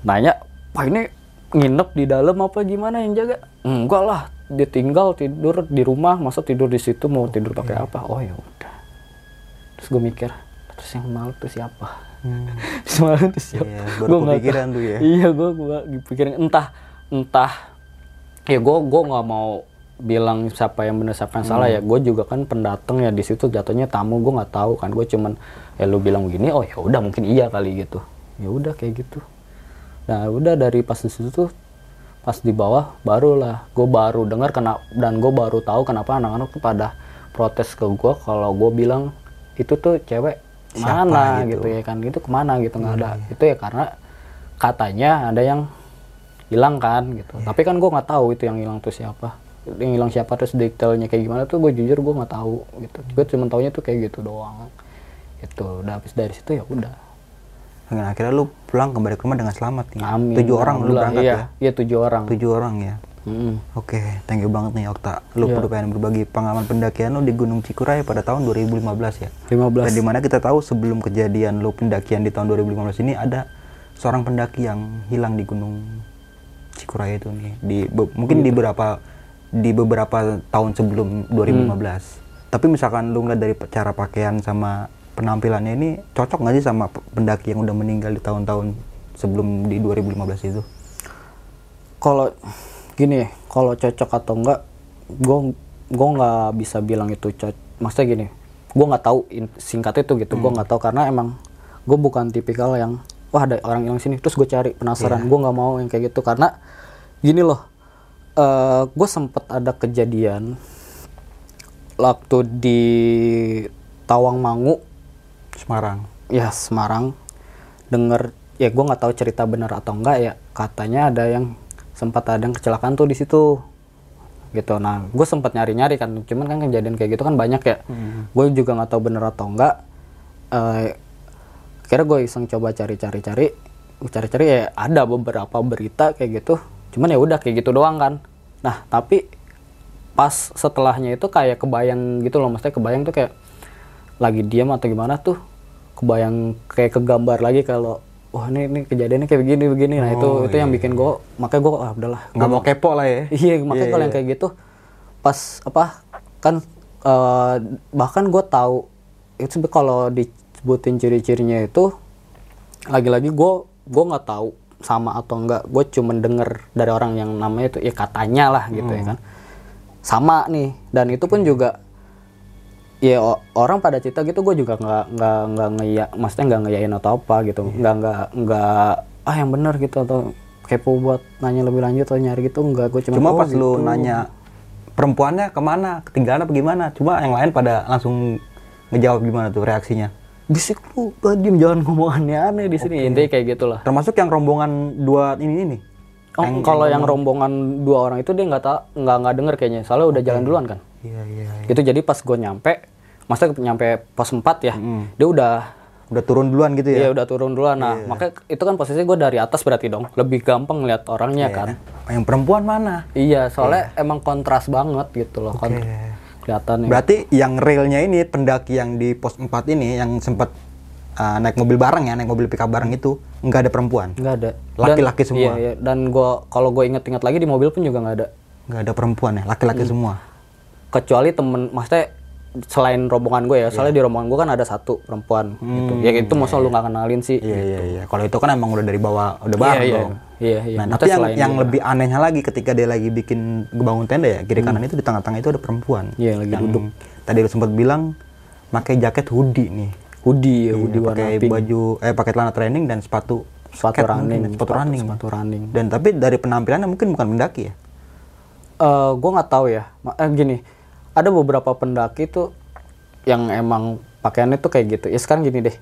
[SPEAKER 2] Nanya, "Pak ini nginep di dalam apa gimana yang jaga?" Enggak lah, dia tinggal tidur di rumah, masa tidur di situ mau tidur pakai apa? Oh ya udah. Terus gue mikir, terus yang malu tuh siapa? Terus malu tuh siapa?
[SPEAKER 1] Iya, baru
[SPEAKER 2] Gua nggak
[SPEAKER 1] kepikiran
[SPEAKER 2] tahu.
[SPEAKER 1] tuh ya.
[SPEAKER 2] Iya, gue gua pikirin entah entah ya gue gue nggak mau bilang siapa yang benar siapa yang salah ya. Gue juga kan pendatang ya di situ jatuhnya tamu gue nggak tahu kan. Gue cuman ya lu bilang begini oh ya udah mungkin iya kali gitu. Ya udah kayak gitu. Nah udah dari pas di situ tuh pas di bawah barulah gue baru dengar kena dan gue baru tahu kenapa anak-anak tuh pada protes ke gue kalau gue bilang itu tuh cewek
[SPEAKER 1] Siapa
[SPEAKER 2] mana?
[SPEAKER 1] gitu?
[SPEAKER 2] gitu ya kan. Itu ke mana? Gitu nggak ada. Itu ya karena katanya ada yang hilang kan gitu tapi kan gue nggak tahu itu yang hilang tuh siapa yang hilang siapa terus detailnya kayak gimana tuh gue jujur gue nggak tahu gitu gue cuma taunya tuh kayak gitu doang itu udah habis dari situ ya udah
[SPEAKER 1] akhirnya lu pulang kembali ke rumah dengan selamat nih.
[SPEAKER 2] Amin.
[SPEAKER 1] Tujuh orang lu berangkat
[SPEAKER 2] iya,
[SPEAKER 1] ya.
[SPEAKER 2] iya tujuh orang
[SPEAKER 1] Tujuh orang ya.
[SPEAKER 2] Mm-mm.
[SPEAKER 1] Oke, thank you banget nih Okta. Lu
[SPEAKER 2] Iya.
[SPEAKER 1] perlu pengen berbagi pengalaman pendakian lu di Gunung Cikuray pada tahun 2015 ya.
[SPEAKER 2] 15
[SPEAKER 1] Dan di mana kita tahu sebelum kejadian lu pendakian di tahun 2015 ini ada seorang pendaki yang hilang di Gunung Cikuray itu nih. Di be- mungkin di beberapa di beberapa tahun sebelum 2015. Tapi misalkan lu ngeliat dari cara pakaian sama penampilannya ini cocok nggak sih sama pe- pendaki yang udah meninggal di tahun-tahun sebelum di 2015 itu?
[SPEAKER 2] kalau gini kalau cocok atau enggak gue gue nggak bisa bilang itu cocok maksudnya gini gue nggak tahu in- singkat itu gitu gue nggak tahu karena emang gue bukan tipikal yang wah ada orang yang sini. Terus gue cari penasaran. Gue nggak mau yang kayak gitu. Karena gini loh eh gue sempet ada kejadian waktu di Tawangmangu.
[SPEAKER 1] Semarang.
[SPEAKER 2] ya Semarang. Denger ya gue nggak tahu cerita benar atau enggak ya. Katanya ada yang sempat ada yang kecelakaan tuh di situ. Gitu. Nah gue sempat nyari nyari kan. Cuman kan kejadian kayak gitu kan banyak ya. Gue juga nggak tahu benar atau enggak eh kira gue iseng coba cari cari cari cari cari ya ada beberapa berita kayak gitu. Cuman ya udah kayak gitu doang kan. Nah tapi pas setelahnya itu kayak kebayang gitu loh. Maksudnya kebayang tuh kayak lagi diam atau gimana tuh kebayang kayak kegambar lagi kalau wah ini ini kejadiannya kayak begini begini. Nah itu itu yang bikin gue makanya gue ah udahlah.
[SPEAKER 1] Nggak mau kepo lah ya.
[SPEAKER 2] iya makanya kalau yang kayak gitu pas apa kan eh, bahkan gue tahu itu kalau disebutin ciri-cirinya itu lagi-lagi gue gue nggak tahu sama atau enggak gue cuman denger dari orang yang namanya itu ya katanya lah gitu ya kan. Sama nih dan itu pun juga ya orang pada cerita gitu gue juga nggak nggak nggak ngeya maksudnya nggak ngeyain atau apa gitu. Nggak nggak nggak ah yang benar gitu atau kepo buat nanya lebih lanjut atau nyari gitu nggak. Gue cuma
[SPEAKER 1] Cuma
[SPEAKER 2] oh,
[SPEAKER 1] pas lu
[SPEAKER 2] gitu.
[SPEAKER 1] nanya perempuannya ke mana, ketinggalan apa gimana? Cuma yang lain pada langsung ngejawab gimana tuh reaksinya.
[SPEAKER 2] Bisik lu diem jangan ngomong aneh-aneh di sini intinya kayak gitulah
[SPEAKER 1] Termasuk yang rombongan dua ini ini.
[SPEAKER 2] oh, kalau yang rombongan dua orang itu dia nggak tak nggak nggak denger kayaknya soalnya udah jalan duluan kan
[SPEAKER 1] Iya iya.
[SPEAKER 2] itu jadi pas gue nyampe maksudnya nyampe pos 4 ya dia udah
[SPEAKER 1] Udah turun duluan gitu ya.
[SPEAKER 2] Iya udah turun duluan. Nah, makanya itu kan posisi gue dari atas berarti dong. Lebih gampang ngeliat orangnya kan.
[SPEAKER 1] Yang perempuan mana?
[SPEAKER 2] Iya, soalnya emang kontras banget gitu loh. Kon- Kelihatannya.
[SPEAKER 1] Berarti yang realnya ini pendaki yang di pos 4 ini yang sempat uh, naik mobil bareng ya, naik mobil pickup bareng itu nggak ada perempuan.
[SPEAKER 2] Nggak ada.
[SPEAKER 1] Laki-laki semua.
[SPEAKER 2] Iya, iya. Dan gua kalau gue inget-inget lagi di mobil pun juga nggak ada.
[SPEAKER 1] Nggak ada perempuan ya, laki-laki
[SPEAKER 2] Hmm.
[SPEAKER 1] semua.
[SPEAKER 2] Kecuali temen, maksudnya selain rombongan gue ya, soalnya di rombongan gue kan ada satu perempuan gitu. Ya itu masa lu nggak kenalin sih.
[SPEAKER 1] Iya iya iya. Kalau itu kan emang udah dari bawah, udah bareng
[SPEAKER 2] iya,
[SPEAKER 1] dong.
[SPEAKER 2] iya, iya.
[SPEAKER 1] Nah,
[SPEAKER 2] Maksudnya
[SPEAKER 1] tapi yang yang lebih anehnya lagi ketika dia lagi bikin bangun tenda ya, kiri kanan itu di tengah-tengah itu ada perempuan.
[SPEAKER 2] Hmm. Iya, lagi
[SPEAKER 1] yang
[SPEAKER 2] duduk.
[SPEAKER 1] Tadi lu sempat bilang pakai jaket hoodie nih.
[SPEAKER 2] Hoodie ya,
[SPEAKER 1] Iya,
[SPEAKER 2] hoodie warna
[SPEAKER 1] pakai baju eh pakai celana training dan sepatu
[SPEAKER 2] Sepatu
[SPEAKER 1] skate
[SPEAKER 2] running.
[SPEAKER 1] mungkin, sepatu running.
[SPEAKER 2] Sepatu running.
[SPEAKER 1] Dan tapi dari penampilannya mungkin bukan mendaki ya.
[SPEAKER 2] eh gue nggak tahu ya eh, gini ada beberapa pendaki tuh yang emang pakaiannya tuh kayak gitu. Ya sekarang gini deh.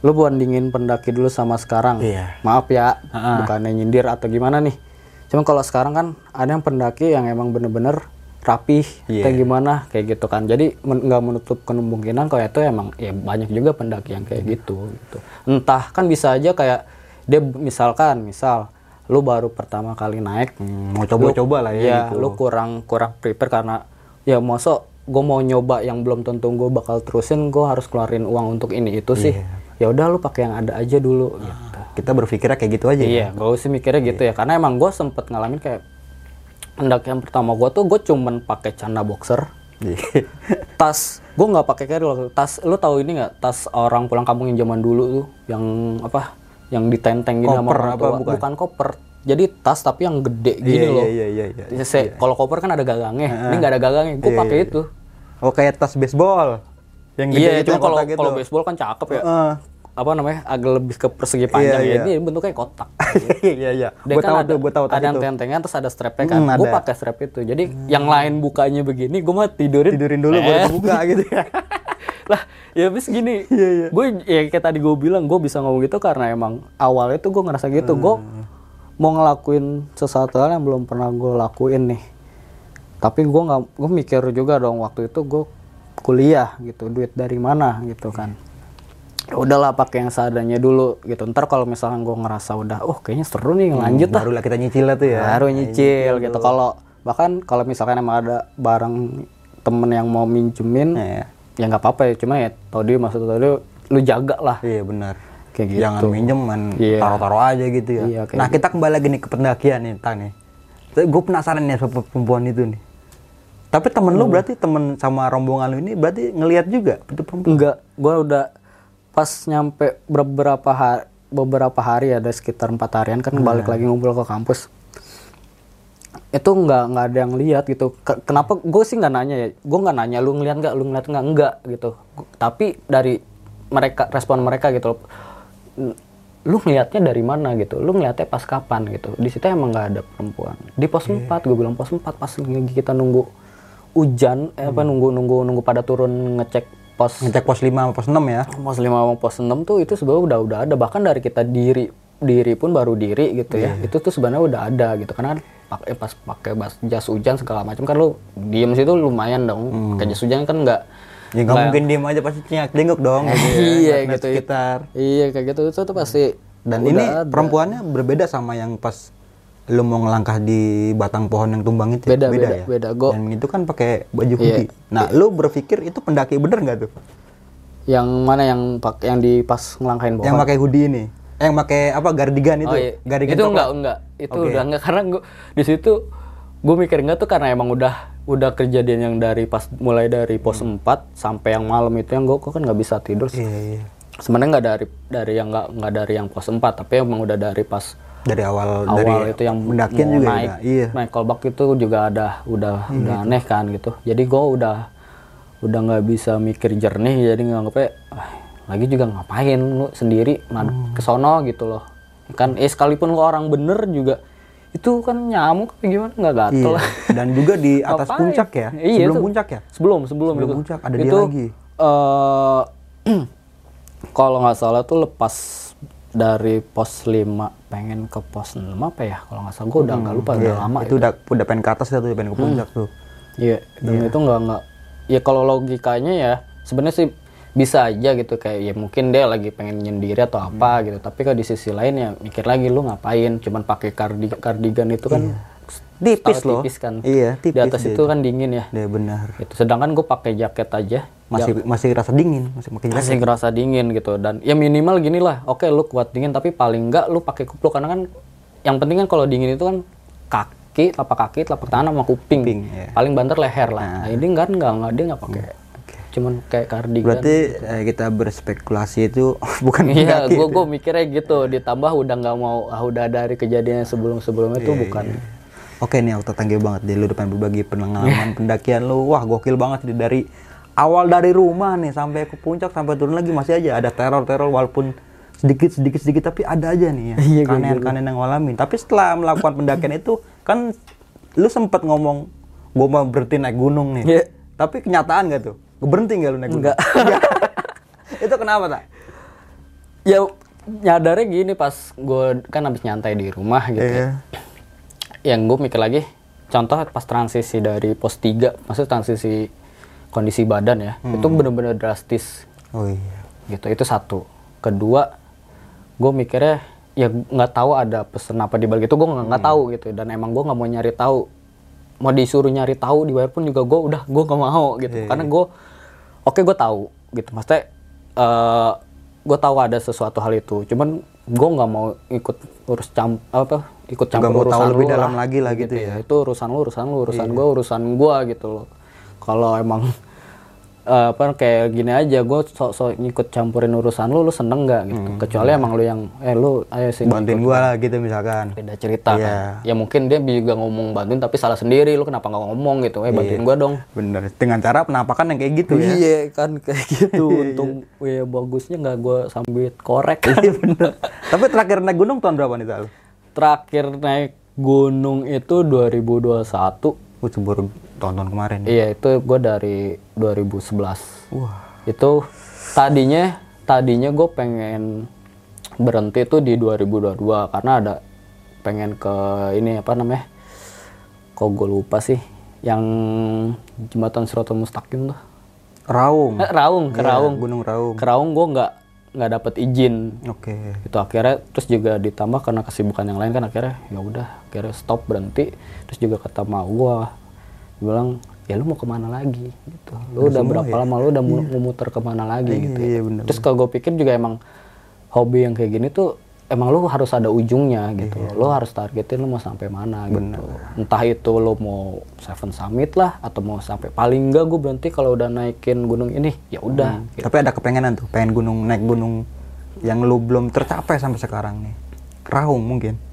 [SPEAKER 2] Lu bandingin pendaki dulu sama sekarang.
[SPEAKER 1] Iya.
[SPEAKER 2] maaf ya bukannya nyindir atau gimana nih. Cuma kalau sekarang kan ada yang pendaki yang emang bener-bener rapih
[SPEAKER 1] Iya.
[SPEAKER 2] kayak gimana kayak gitu kan. Jadi men- nggak menutup kemungkinan kalau itu emang ya banyak juga pendaki yang kayak gitu gitu. Entah kan bisa aja kayak dia misalkan misal lu baru pertama kali naik
[SPEAKER 1] Hmm, mau coba-coba lah ya
[SPEAKER 2] Iya,
[SPEAKER 1] gitu.
[SPEAKER 2] lu kurang kurang prepare karena ya masa gue mau nyoba yang belum tentu gue bakal terusin, gue harus keluarin uang untuk ini itu sih.
[SPEAKER 1] Iya.
[SPEAKER 2] Ya udah lu pakai yang ada aja dulu. gitu.
[SPEAKER 1] Kita berpikirnya kayak gitu aja. ya.
[SPEAKER 2] Iya, gak usah mikirnya gitu ya, karena emang gue sempet ngalamin kayak pendaki yang pertama gue tuh gue cuman pakai canda boxer,
[SPEAKER 1] Iya.
[SPEAKER 2] tas gue nggak pakai carry loh. tas lu tahu ini nggak tas orang pulang kampung yang zaman dulu tuh yang apa yang ditenteng gini sama
[SPEAKER 1] Koper
[SPEAKER 2] orang
[SPEAKER 1] apa
[SPEAKER 2] tua.
[SPEAKER 1] bukan?
[SPEAKER 2] koper jadi tas tapi yang gede gini
[SPEAKER 1] Iya,
[SPEAKER 2] loh
[SPEAKER 1] iya, iya, iya, iya.
[SPEAKER 2] Se- kalau koper kan ada gagangnya ini nggak ada gagangnya gue
[SPEAKER 1] Iya,
[SPEAKER 2] pakai
[SPEAKER 1] iya.
[SPEAKER 2] itu
[SPEAKER 1] Oh kayak tas baseball. Yang gede
[SPEAKER 2] iya
[SPEAKER 1] gitu,
[SPEAKER 2] cuma kalau
[SPEAKER 1] gitu.
[SPEAKER 2] kalau baseball kan cakep ya
[SPEAKER 1] Heeh.
[SPEAKER 2] apa namanya agak lebih ke persegi panjang
[SPEAKER 1] Iya,
[SPEAKER 2] ya
[SPEAKER 1] iya.
[SPEAKER 2] ini bentuknya kotak
[SPEAKER 1] Iya iya. Gue
[SPEAKER 2] kan
[SPEAKER 1] tahu
[SPEAKER 2] ada,
[SPEAKER 1] tuh, gue tahu
[SPEAKER 2] ada tentengan terus ada strapnya kan
[SPEAKER 1] Hmm,
[SPEAKER 2] gue pakai strap itu jadi yang lain bukanya begini gue mah tidurin
[SPEAKER 1] Tidurin dulu baru
[SPEAKER 2] Eh.
[SPEAKER 1] buka gitu ya.
[SPEAKER 2] lah ya habis gini
[SPEAKER 1] Iya, iya.
[SPEAKER 2] gue ya kayak tadi gue bilang gue bisa ngomong gitu karena emang awalnya tuh gue ngerasa gitu gue
[SPEAKER 1] Hmm.
[SPEAKER 2] Mau ngelakuin sesuatu hal yang belum pernah gue lakuin nih. Tapi gue nggak gue mikir juga dong waktu itu gue kuliah gitu duit dari mana gitu kan. Ya udahlah pakai yang seadanya dulu gitu. Ntar kalau misalkan gue ngerasa udah oh kayaknya seru nih lanjut lah
[SPEAKER 1] Barulah kita nyicil lah tuh ya.
[SPEAKER 2] baru nyicil gitu. kalau bahkan kalau misalkan emang ada barang temen yang mau minjemin
[SPEAKER 1] Iya.
[SPEAKER 2] ya nggak apa-apa ya. Cuma ya tau dia maksud tau dia lu jaga lah
[SPEAKER 1] Iya benar.
[SPEAKER 2] Kayak gitu
[SPEAKER 1] Jangan minjem man,
[SPEAKER 2] Iya.
[SPEAKER 1] taruh-taruh aja gitu ya.
[SPEAKER 2] Kayak
[SPEAKER 1] nah kita kembali lagi nih ke pendakian nih, Tang nih. Gue penasaran nih sama perempuan itu nih. Tapi temen lu berarti temen sama rombongan lu ini berarti ngelihat juga itu perempuan.
[SPEAKER 2] enggak gua udah pas nyampe beberapa hari beberapa hari ada sekitar empat harian kan balik lagi ngumpul ke kampus. Itu nggak nggak ada yang lihat gitu. Ke- kenapa gue sih nggak nanya ya? Gue nggak nanya lu ngeliat nggak lu ngeliat nggak enggak gitu. Tapi dari mereka respon mereka gitu loh, "N- lu ngeliatnya dari mana gitu? Lu ngeliatnya pas kapan gitu? Di situ emang nggak ada perempuan. Di pos 4 gue bilang pos 4 pas lagi kita nunggu hujan eh, apa nunggu nunggu nunggu pada turun ngecek pos
[SPEAKER 1] Ngecek pos 5 sama pos 6 ya.
[SPEAKER 2] pos 5 sama pos 6 tuh itu sebenarnya udah udah ada. Bahkan dari kita diri diri pun baru diri gitu ya. Itu tuh sebenarnya udah ada gitu. Karena kan pakai pas pakai jas hujan segala macam kan lu diem situ lumayan dong. Pakai jas hujan kan nggak
[SPEAKER 1] Ya nggak mungkin diem aja pasti cenyak jenguk dong gitu ya.
[SPEAKER 2] iya gitu
[SPEAKER 1] sekitar.
[SPEAKER 2] iya kayak gitu itu tuh pasti
[SPEAKER 1] Dan ini
[SPEAKER 2] ada.
[SPEAKER 1] perempuannya berbeda sama yang pas lu mau ngelangkah di batang pohon yang tumbang itu. ya?
[SPEAKER 2] Beda, beda,
[SPEAKER 1] ya.
[SPEAKER 2] beda. Go-
[SPEAKER 1] Dan itu kan pakai baju
[SPEAKER 2] Iya.
[SPEAKER 1] hoodie. Nah, lu berpikir itu pendaki bener nggak tuh?
[SPEAKER 2] yang mana yang pak yang di pas ngelangkain pohon
[SPEAKER 1] Yang pakai hoodie ini. Eh, Yang pakai apa? Gardigan itu.
[SPEAKER 2] Oh, iya.
[SPEAKER 1] Gardigan
[SPEAKER 2] itu enggak enggak itu
[SPEAKER 1] Oke.
[SPEAKER 2] udah enggak karena gua di situ gue mikir enggak tuh karena emang udah udah kejadian yang dari pas mulai dari pos 4 sampai yang malam itu yang gue kan nggak bisa tidur
[SPEAKER 1] Hmm. Iya, iya.
[SPEAKER 2] sebenarnya nggak dari dari yang nggak nggak dari yang pos 4 tapi emang udah dari pas
[SPEAKER 1] Dari awal,
[SPEAKER 2] awal
[SPEAKER 1] dari
[SPEAKER 2] itu yang
[SPEAKER 1] pendakian
[SPEAKER 2] mau
[SPEAKER 1] juga
[SPEAKER 2] naik
[SPEAKER 1] udah. Iya.
[SPEAKER 2] naik kolbak itu juga ada udah udah aneh kan gitu jadi gue udah udah nggak bisa mikir jernih jadi nganggepnya "Ah, lagi juga ngapain lu sendiri
[SPEAKER 1] Hmm.
[SPEAKER 2] ke sono gitu loh kan eh sekalipun lu orang bener juga itu kan nyamuk apa gimana nggak gatel
[SPEAKER 1] Iya. Dan juga di atas
[SPEAKER 2] Ngapain?
[SPEAKER 1] puncak ya.
[SPEAKER 2] Iya,
[SPEAKER 1] Sebelum
[SPEAKER 2] itu.
[SPEAKER 1] puncak ya.
[SPEAKER 2] sebelum sebelum,
[SPEAKER 1] Sebelum
[SPEAKER 2] itu.
[SPEAKER 1] puncak, ada dia
[SPEAKER 2] itu,
[SPEAKER 1] lagi.
[SPEAKER 2] eh, kalau nggak salah tuh lepas dari pos 5 pengen ke pos 6 apa ya kalau nggak salah gue udah nggak lupa udah
[SPEAKER 1] Iya,
[SPEAKER 2] lama
[SPEAKER 1] itu udah udah pengen ke atas ya tuh, pengen ke puncak tuh.
[SPEAKER 2] iya dan itu nggak nggak ya kalau logikanya ya sebenarnya sih bisa aja gitu kayak ya mungkin dia lagi pengen nyendiri atau apa gitu. Tapi kalau di sisi lain ya mikir lagi lu ngapain? Cuman pakai kardi kardigan itu kan
[SPEAKER 1] Tipis
[SPEAKER 2] setara
[SPEAKER 1] loh.
[SPEAKER 2] tipis kan.
[SPEAKER 1] Iya,
[SPEAKER 2] di
[SPEAKER 1] tipis
[SPEAKER 2] atas
[SPEAKER 1] dia
[SPEAKER 2] itu kan dingin ya.
[SPEAKER 1] Iya benar.
[SPEAKER 2] gitu. Sedangkan gue pakai jaket aja
[SPEAKER 1] Masih masih rasa dingin, masih makin jelas.
[SPEAKER 2] masih ngerasa dingin gitu. Dan ya minimal gini lah oke lu kuat dingin tapi paling enggak lu pakai kupluk. Karena kan yang penting kan kalau dingin itu kan kaki telapak kaki telapak tangan sama kuping,
[SPEAKER 1] Kuping, iya.
[SPEAKER 2] paling banter leher lah. Nah, ini enggak enggak enggak dia nggak pakai cuman kayak kardigan
[SPEAKER 1] Berarti eh, kita berspekulasi itu bukan
[SPEAKER 2] iya gue gue mikirnya gitu ditambah udah nggak mau ah, udah dari kejadian sebelum sebelumnya itu bukan
[SPEAKER 1] Oke nih aku tangga banget deh lu depan berbagi pengalaman pendakian lu. Wah, gokil banget nih dari awal dari rumah nih sampai ke puncak sampai turun lagi masih aja ada teror-teror walaupun sedikit sedikit sedikit tapi ada aja nih ya
[SPEAKER 2] Iya,
[SPEAKER 1] kanen-kanen yang ngalamin. Tapi setelah melakukan pendakian itu kan lu sempat ngomong gua mau berhenti naik gunung nih.
[SPEAKER 2] Iya.
[SPEAKER 1] Tapi kenyataan gak tuh? Berhenti gak lu naik gunung?
[SPEAKER 2] Enggak.
[SPEAKER 1] itu kenapa tak?
[SPEAKER 2] ya nyadarnya gini pas gue kan habis nyantai di rumah gitu ya. yang gue mikir lagi contoh pas transisi dari pos 3 maksudnya transisi kondisi badan ya itu bener-bener drastis
[SPEAKER 1] Oh iya.
[SPEAKER 2] gitu itu satu kedua gue mikirnya ya nggak tahu ada pesan apa di balik itu gue nggak nggak tahu gitu dan emang gue nggak mau nyari tahu mau disuruh nyari tahu dibayar pun juga gue udah gue nggak mau gitu. Karena gue oke gue tahu gitu. Maksudnya eh gue tahu ada sesuatu hal itu. Cuman gue nggak mau ikut urus cam apa ikut campur
[SPEAKER 1] mau tahu
[SPEAKER 2] urusan
[SPEAKER 1] lebih
[SPEAKER 2] lu
[SPEAKER 1] dalam
[SPEAKER 2] lah,
[SPEAKER 1] lagi lah gitu ya.
[SPEAKER 2] itu urusan lu urusan lu urusan gue urusan gue gitu loh. Kalau emang eh, apa kayak gini aja gue sok-sok ngikut campurin urusan lu lu seneng nggak gitu? Kecuali emang lu yang eh lu ayo sih.
[SPEAKER 1] Bantuin gua lah gitu misalkan.
[SPEAKER 2] Beda cerita
[SPEAKER 1] Iya.
[SPEAKER 2] kan ya mungkin dia juga ngomong bantuin tapi salah sendiri lu kenapa nggak ngomong gitu? Eh bantuin gua dong.
[SPEAKER 1] Bener. Dengan cara penampakan yang kayak gitu ya.
[SPEAKER 2] Iya kan kayak gitu. Untung ya bagusnya nggak gua sambit korek. Kan bener.
[SPEAKER 1] Tapi terakhir naik gunung tahun berapa nih Tal?
[SPEAKER 2] terakhir naik gunung itu 2021
[SPEAKER 1] Oh, baru tahun-tahun kemarin ya.
[SPEAKER 2] iya itu gua dari 2011 wah. Itu tadinya tadinya gue pengen berhenti tuh di 2022 karena ada pengen ke ini apa namanya kok gue lupa sih yang jembatan Siratul Mustaqim tuh.
[SPEAKER 1] Raung.
[SPEAKER 2] Eh, Raung ke Raung.
[SPEAKER 1] Gunung Raung.
[SPEAKER 2] Ke Raung gue nggak nggak dapet izin.
[SPEAKER 1] Oke.
[SPEAKER 2] Itu akhirnya terus juga ditambah karena kesibukan yang lain kan akhirnya ya udah akhirnya stop berhenti terus juga kata mau gua bilang ya lu mau ke mana lagi? Gitu. Lu udah berapa lama lu udah mau muter ke mana lagi gitu.
[SPEAKER 1] iya bener
[SPEAKER 2] terus kalau gue pikir juga emang hobi yang kayak gini tuh emang lu harus ada ujungnya gitu.
[SPEAKER 1] Iya.
[SPEAKER 2] lu harus targetin lu mau sampai mana gitu. Entah itu lu mau Seven Summit lah atau mau sampai paling enggak gue berhenti kalau udah naikin gunung ini ya udah gitu.
[SPEAKER 1] tapi ada kepengenan tuh pengen gunung naik gunung yang lu belum tercapai sampai sekarang nih. Raung mungkin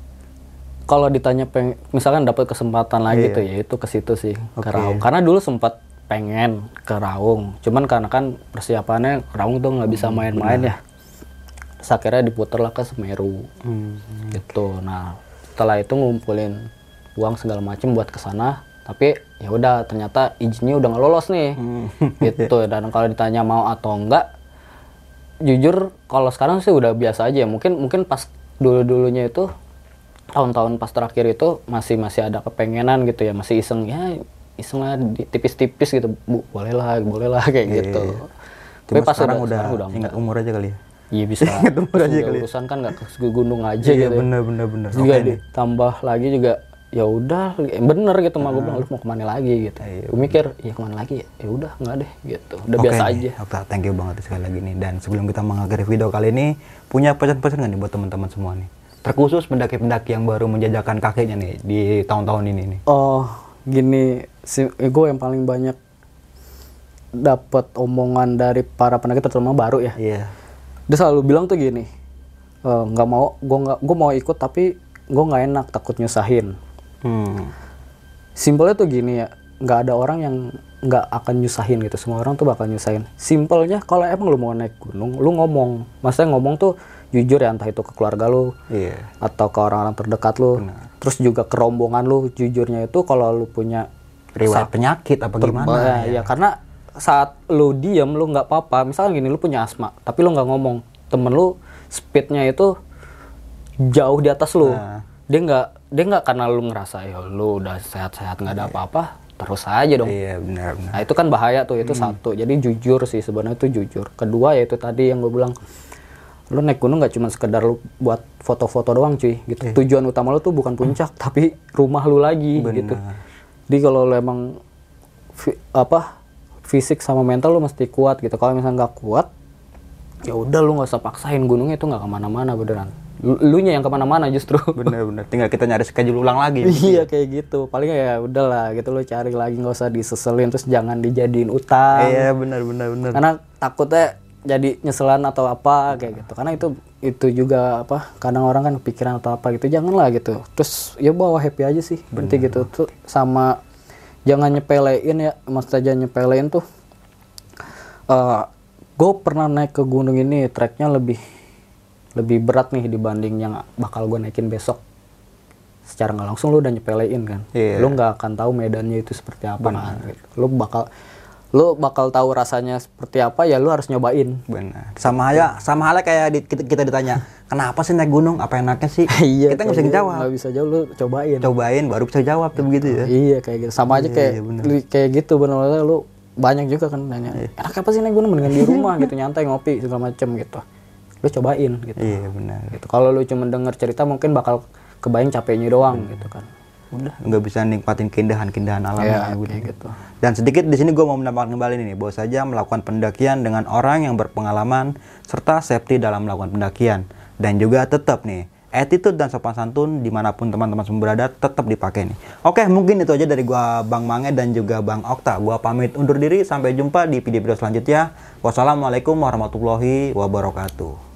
[SPEAKER 2] kalau ditanya peng, misalkan dapat kesempatan lagi
[SPEAKER 1] Iya.
[SPEAKER 2] tuh ya itu ke situ sih ke Raung. Karena dulu sempat pengen ke Raung. Cuman karena kan persiapannya Raung tuh nggak bisa main-main ya. Terus akhirnya diputer lah ke Semeru.
[SPEAKER 1] Hmm.
[SPEAKER 2] gitu. Nah setelah itu ngumpulin uang segala macem buat ke sana. Tapi ya udah ternyata izinnya udah nggak lolos nih.
[SPEAKER 1] Hmm.
[SPEAKER 2] gitu. Dan kalau ditanya mau atau enggak jujur kalau sekarang sih udah biasa aja mungkin mungkin pas dulu dulunya itu tahun-tahun pas terakhir itu masih masih ada kepengenan gitu ya masih iseng ya iseng lah tipis-tipis gitu. Bu boleh lah boleh lah kayak gitu.
[SPEAKER 1] Cuma
[SPEAKER 2] pas
[SPEAKER 1] sekarang
[SPEAKER 2] udah-
[SPEAKER 1] udah, ingat umur aja kali ya?
[SPEAKER 2] Iya bisa.
[SPEAKER 1] Ingat umur aja kali ya.
[SPEAKER 2] urusan kan nggak ke gunung aja
[SPEAKER 1] iya
[SPEAKER 2] gitu ya.
[SPEAKER 1] bener bener bener.
[SPEAKER 2] Juga
[SPEAKER 1] nih.
[SPEAKER 2] ditambah lagi juga ya udah bener gitu. Mah gue bilang lu mau ke mana lagi? gitu. Gue mikir ya ke mana lagi? Ya ya udah nggak deh gitu. Udah
[SPEAKER 1] Oke
[SPEAKER 2] biasa
[SPEAKER 1] nih,
[SPEAKER 2] aja.
[SPEAKER 1] Oke, thank you banget sekali lagi nih. Dan sebelum kita mengakhiri video kali ini, punya pesan-pesan nggak nih buat teman-teman semua nih? Terkhusus pendaki-pendaki yang baru menjajakan kakinya nih di tahun-tahun ini nih.
[SPEAKER 2] Oh, gini, si, gue yang paling banyak dapat omongan dari para pendaki terutama baru ya.
[SPEAKER 1] Iya.
[SPEAKER 2] Dia selalu bilang tuh gini, "Eh, nggak mau, gue nggak, gue mau ikut tapi gue nggak enak takut nyusahin.
[SPEAKER 1] Hmm.
[SPEAKER 2] Simpelnya tuh gini ya, nggak ada orang yang nggak akan nyusahin gitu. Semua orang tuh bakal nyusahin. Simpelnya kalau emang lu mau naik gunung, lu ngomong. Maksudnya ngomong tuh jujur ya, entah itu ke keluarga lu,
[SPEAKER 1] Iya.
[SPEAKER 2] atau ke orang-orang terdekat lu. Terus juga ke rombongan lu, jujurnya itu kalau lu punya
[SPEAKER 1] Riwayat penyakit apa gimana?
[SPEAKER 2] ya, ya, karena saat lu diem lu nggak apa-apa misalnya gini lu punya asma tapi lu nggak ngomong temen lu speednya itu jauh di atas lu
[SPEAKER 1] Nah.
[SPEAKER 2] dia nggak dia nggak karena lu ngerasa ya lu udah sehat-sehat nggak ada apa-apa terus aja dong
[SPEAKER 1] Iya benar benar.
[SPEAKER 2] nah itu kan bahaya tuh itu satu jadi jujur sih sebenarnya itu jujur kedua yaitu tadi yang gue bilang lu naik gunung nggak cuma sekedar lu buat foto-foto doang cuy gitu. Tujuan utama lu tuh bukan puncak tapi rumah lu lagi gitu. Jadi kalau lu emang fi- apa fisik sama mental lu mesti kuat gitu. Kalau misalnya nggak kuat ya udah lu nggak usah paksain gunungnya itu nggak ke mana-mana beneran. Lu, nya yang ke mana-mana justru.
[SPEAKER 1] Benar. Tinggal kita nyari schedule ulang lagi.
[SPEAKER 2] iya kayak gitu. Paling ya udahlah gitu. Lu cari lagi nggak usah diseselin terus jangan dijadiin utang.
[SPEAKER 1] Iya benar benar benar.
[SPEAKER 2] karena takutnya jadi nyeselan atau apa kayak gitu. Karena itu itu juga apa kadang orang kan pikiran atau apa gitu janganlah gitu. Terus ya bawa happy aja sih berarti gitu. Tuh sama jangan nyepelein ya maksudnya jangan nyepelein tuh gue pernah naik ke gunung ini treknya lebih lebih berat nih dibanding yang bakal gue naikin besok. Secara nggak langsung lu udah nyepelein kan?
[SPEAKER 1] Iya.
[SPEAKER 2] lu nggak akan tahu medannya itu seperti apa kan? Gitu. lu bakal lu bakal tahu rasanya seperti apa ya lu harus nyobain
[SPEAKER 1] Benar. Sama aja sama halnya kayak di- kita, kita ditanya, kenapa sih naik gunung? Apa enaknya sih?
[SPEAKER 2] iya
[SPEAKER 1] kita nggak bisa
[SPEAKER 2] kayak
[SPEAKER 1] jawab.
[SPEAKER 2] nggak bisa jauh lu cobain
[SPEAKER 1] Cobain baru bisa jawab tuh begitu ya.
[SPEAKER 2] iya kayak gitu sama aja kayak lu- kayak gitu benar-benar lu banyak juga kan nanya enak apa sih naik gunung mendingan di rumah gitu nyantai ngopi segala macem gitu lu cobain gitu
[SPEAKER 1] Iya benar.
[SPEAKER 2] gitu kalau lu cuma denger cerita mungkin bakal kebayang capeknya doang gitu kan udah
[SPEAKER 1] nggak bisa nikmatin keindahan-keindahan alam
[SPEAKER 2] ya,
[SPEAKER 1] yeah, gitu.
[SPEAKER 2] Gitu.
[SPEAKER 1] Dan sedikit di sini gue mau menambahkan kembali ini, bahwa saja melakukan pendakian dengan orang yang berpengalaman serta safety dalam melakukan pendakian dan juga tetap nih attitude dan sopan santun di mana pun teman-teman semua berada tetap dipakai nih. Oke, mungkin itu aja dari gua Bang Mange dan juga Bang Okta. Gua pamit undur diri, sampai jumpa di video-video selanjutnya. Wassalamualaikum warahmatullahi wabarakatuh.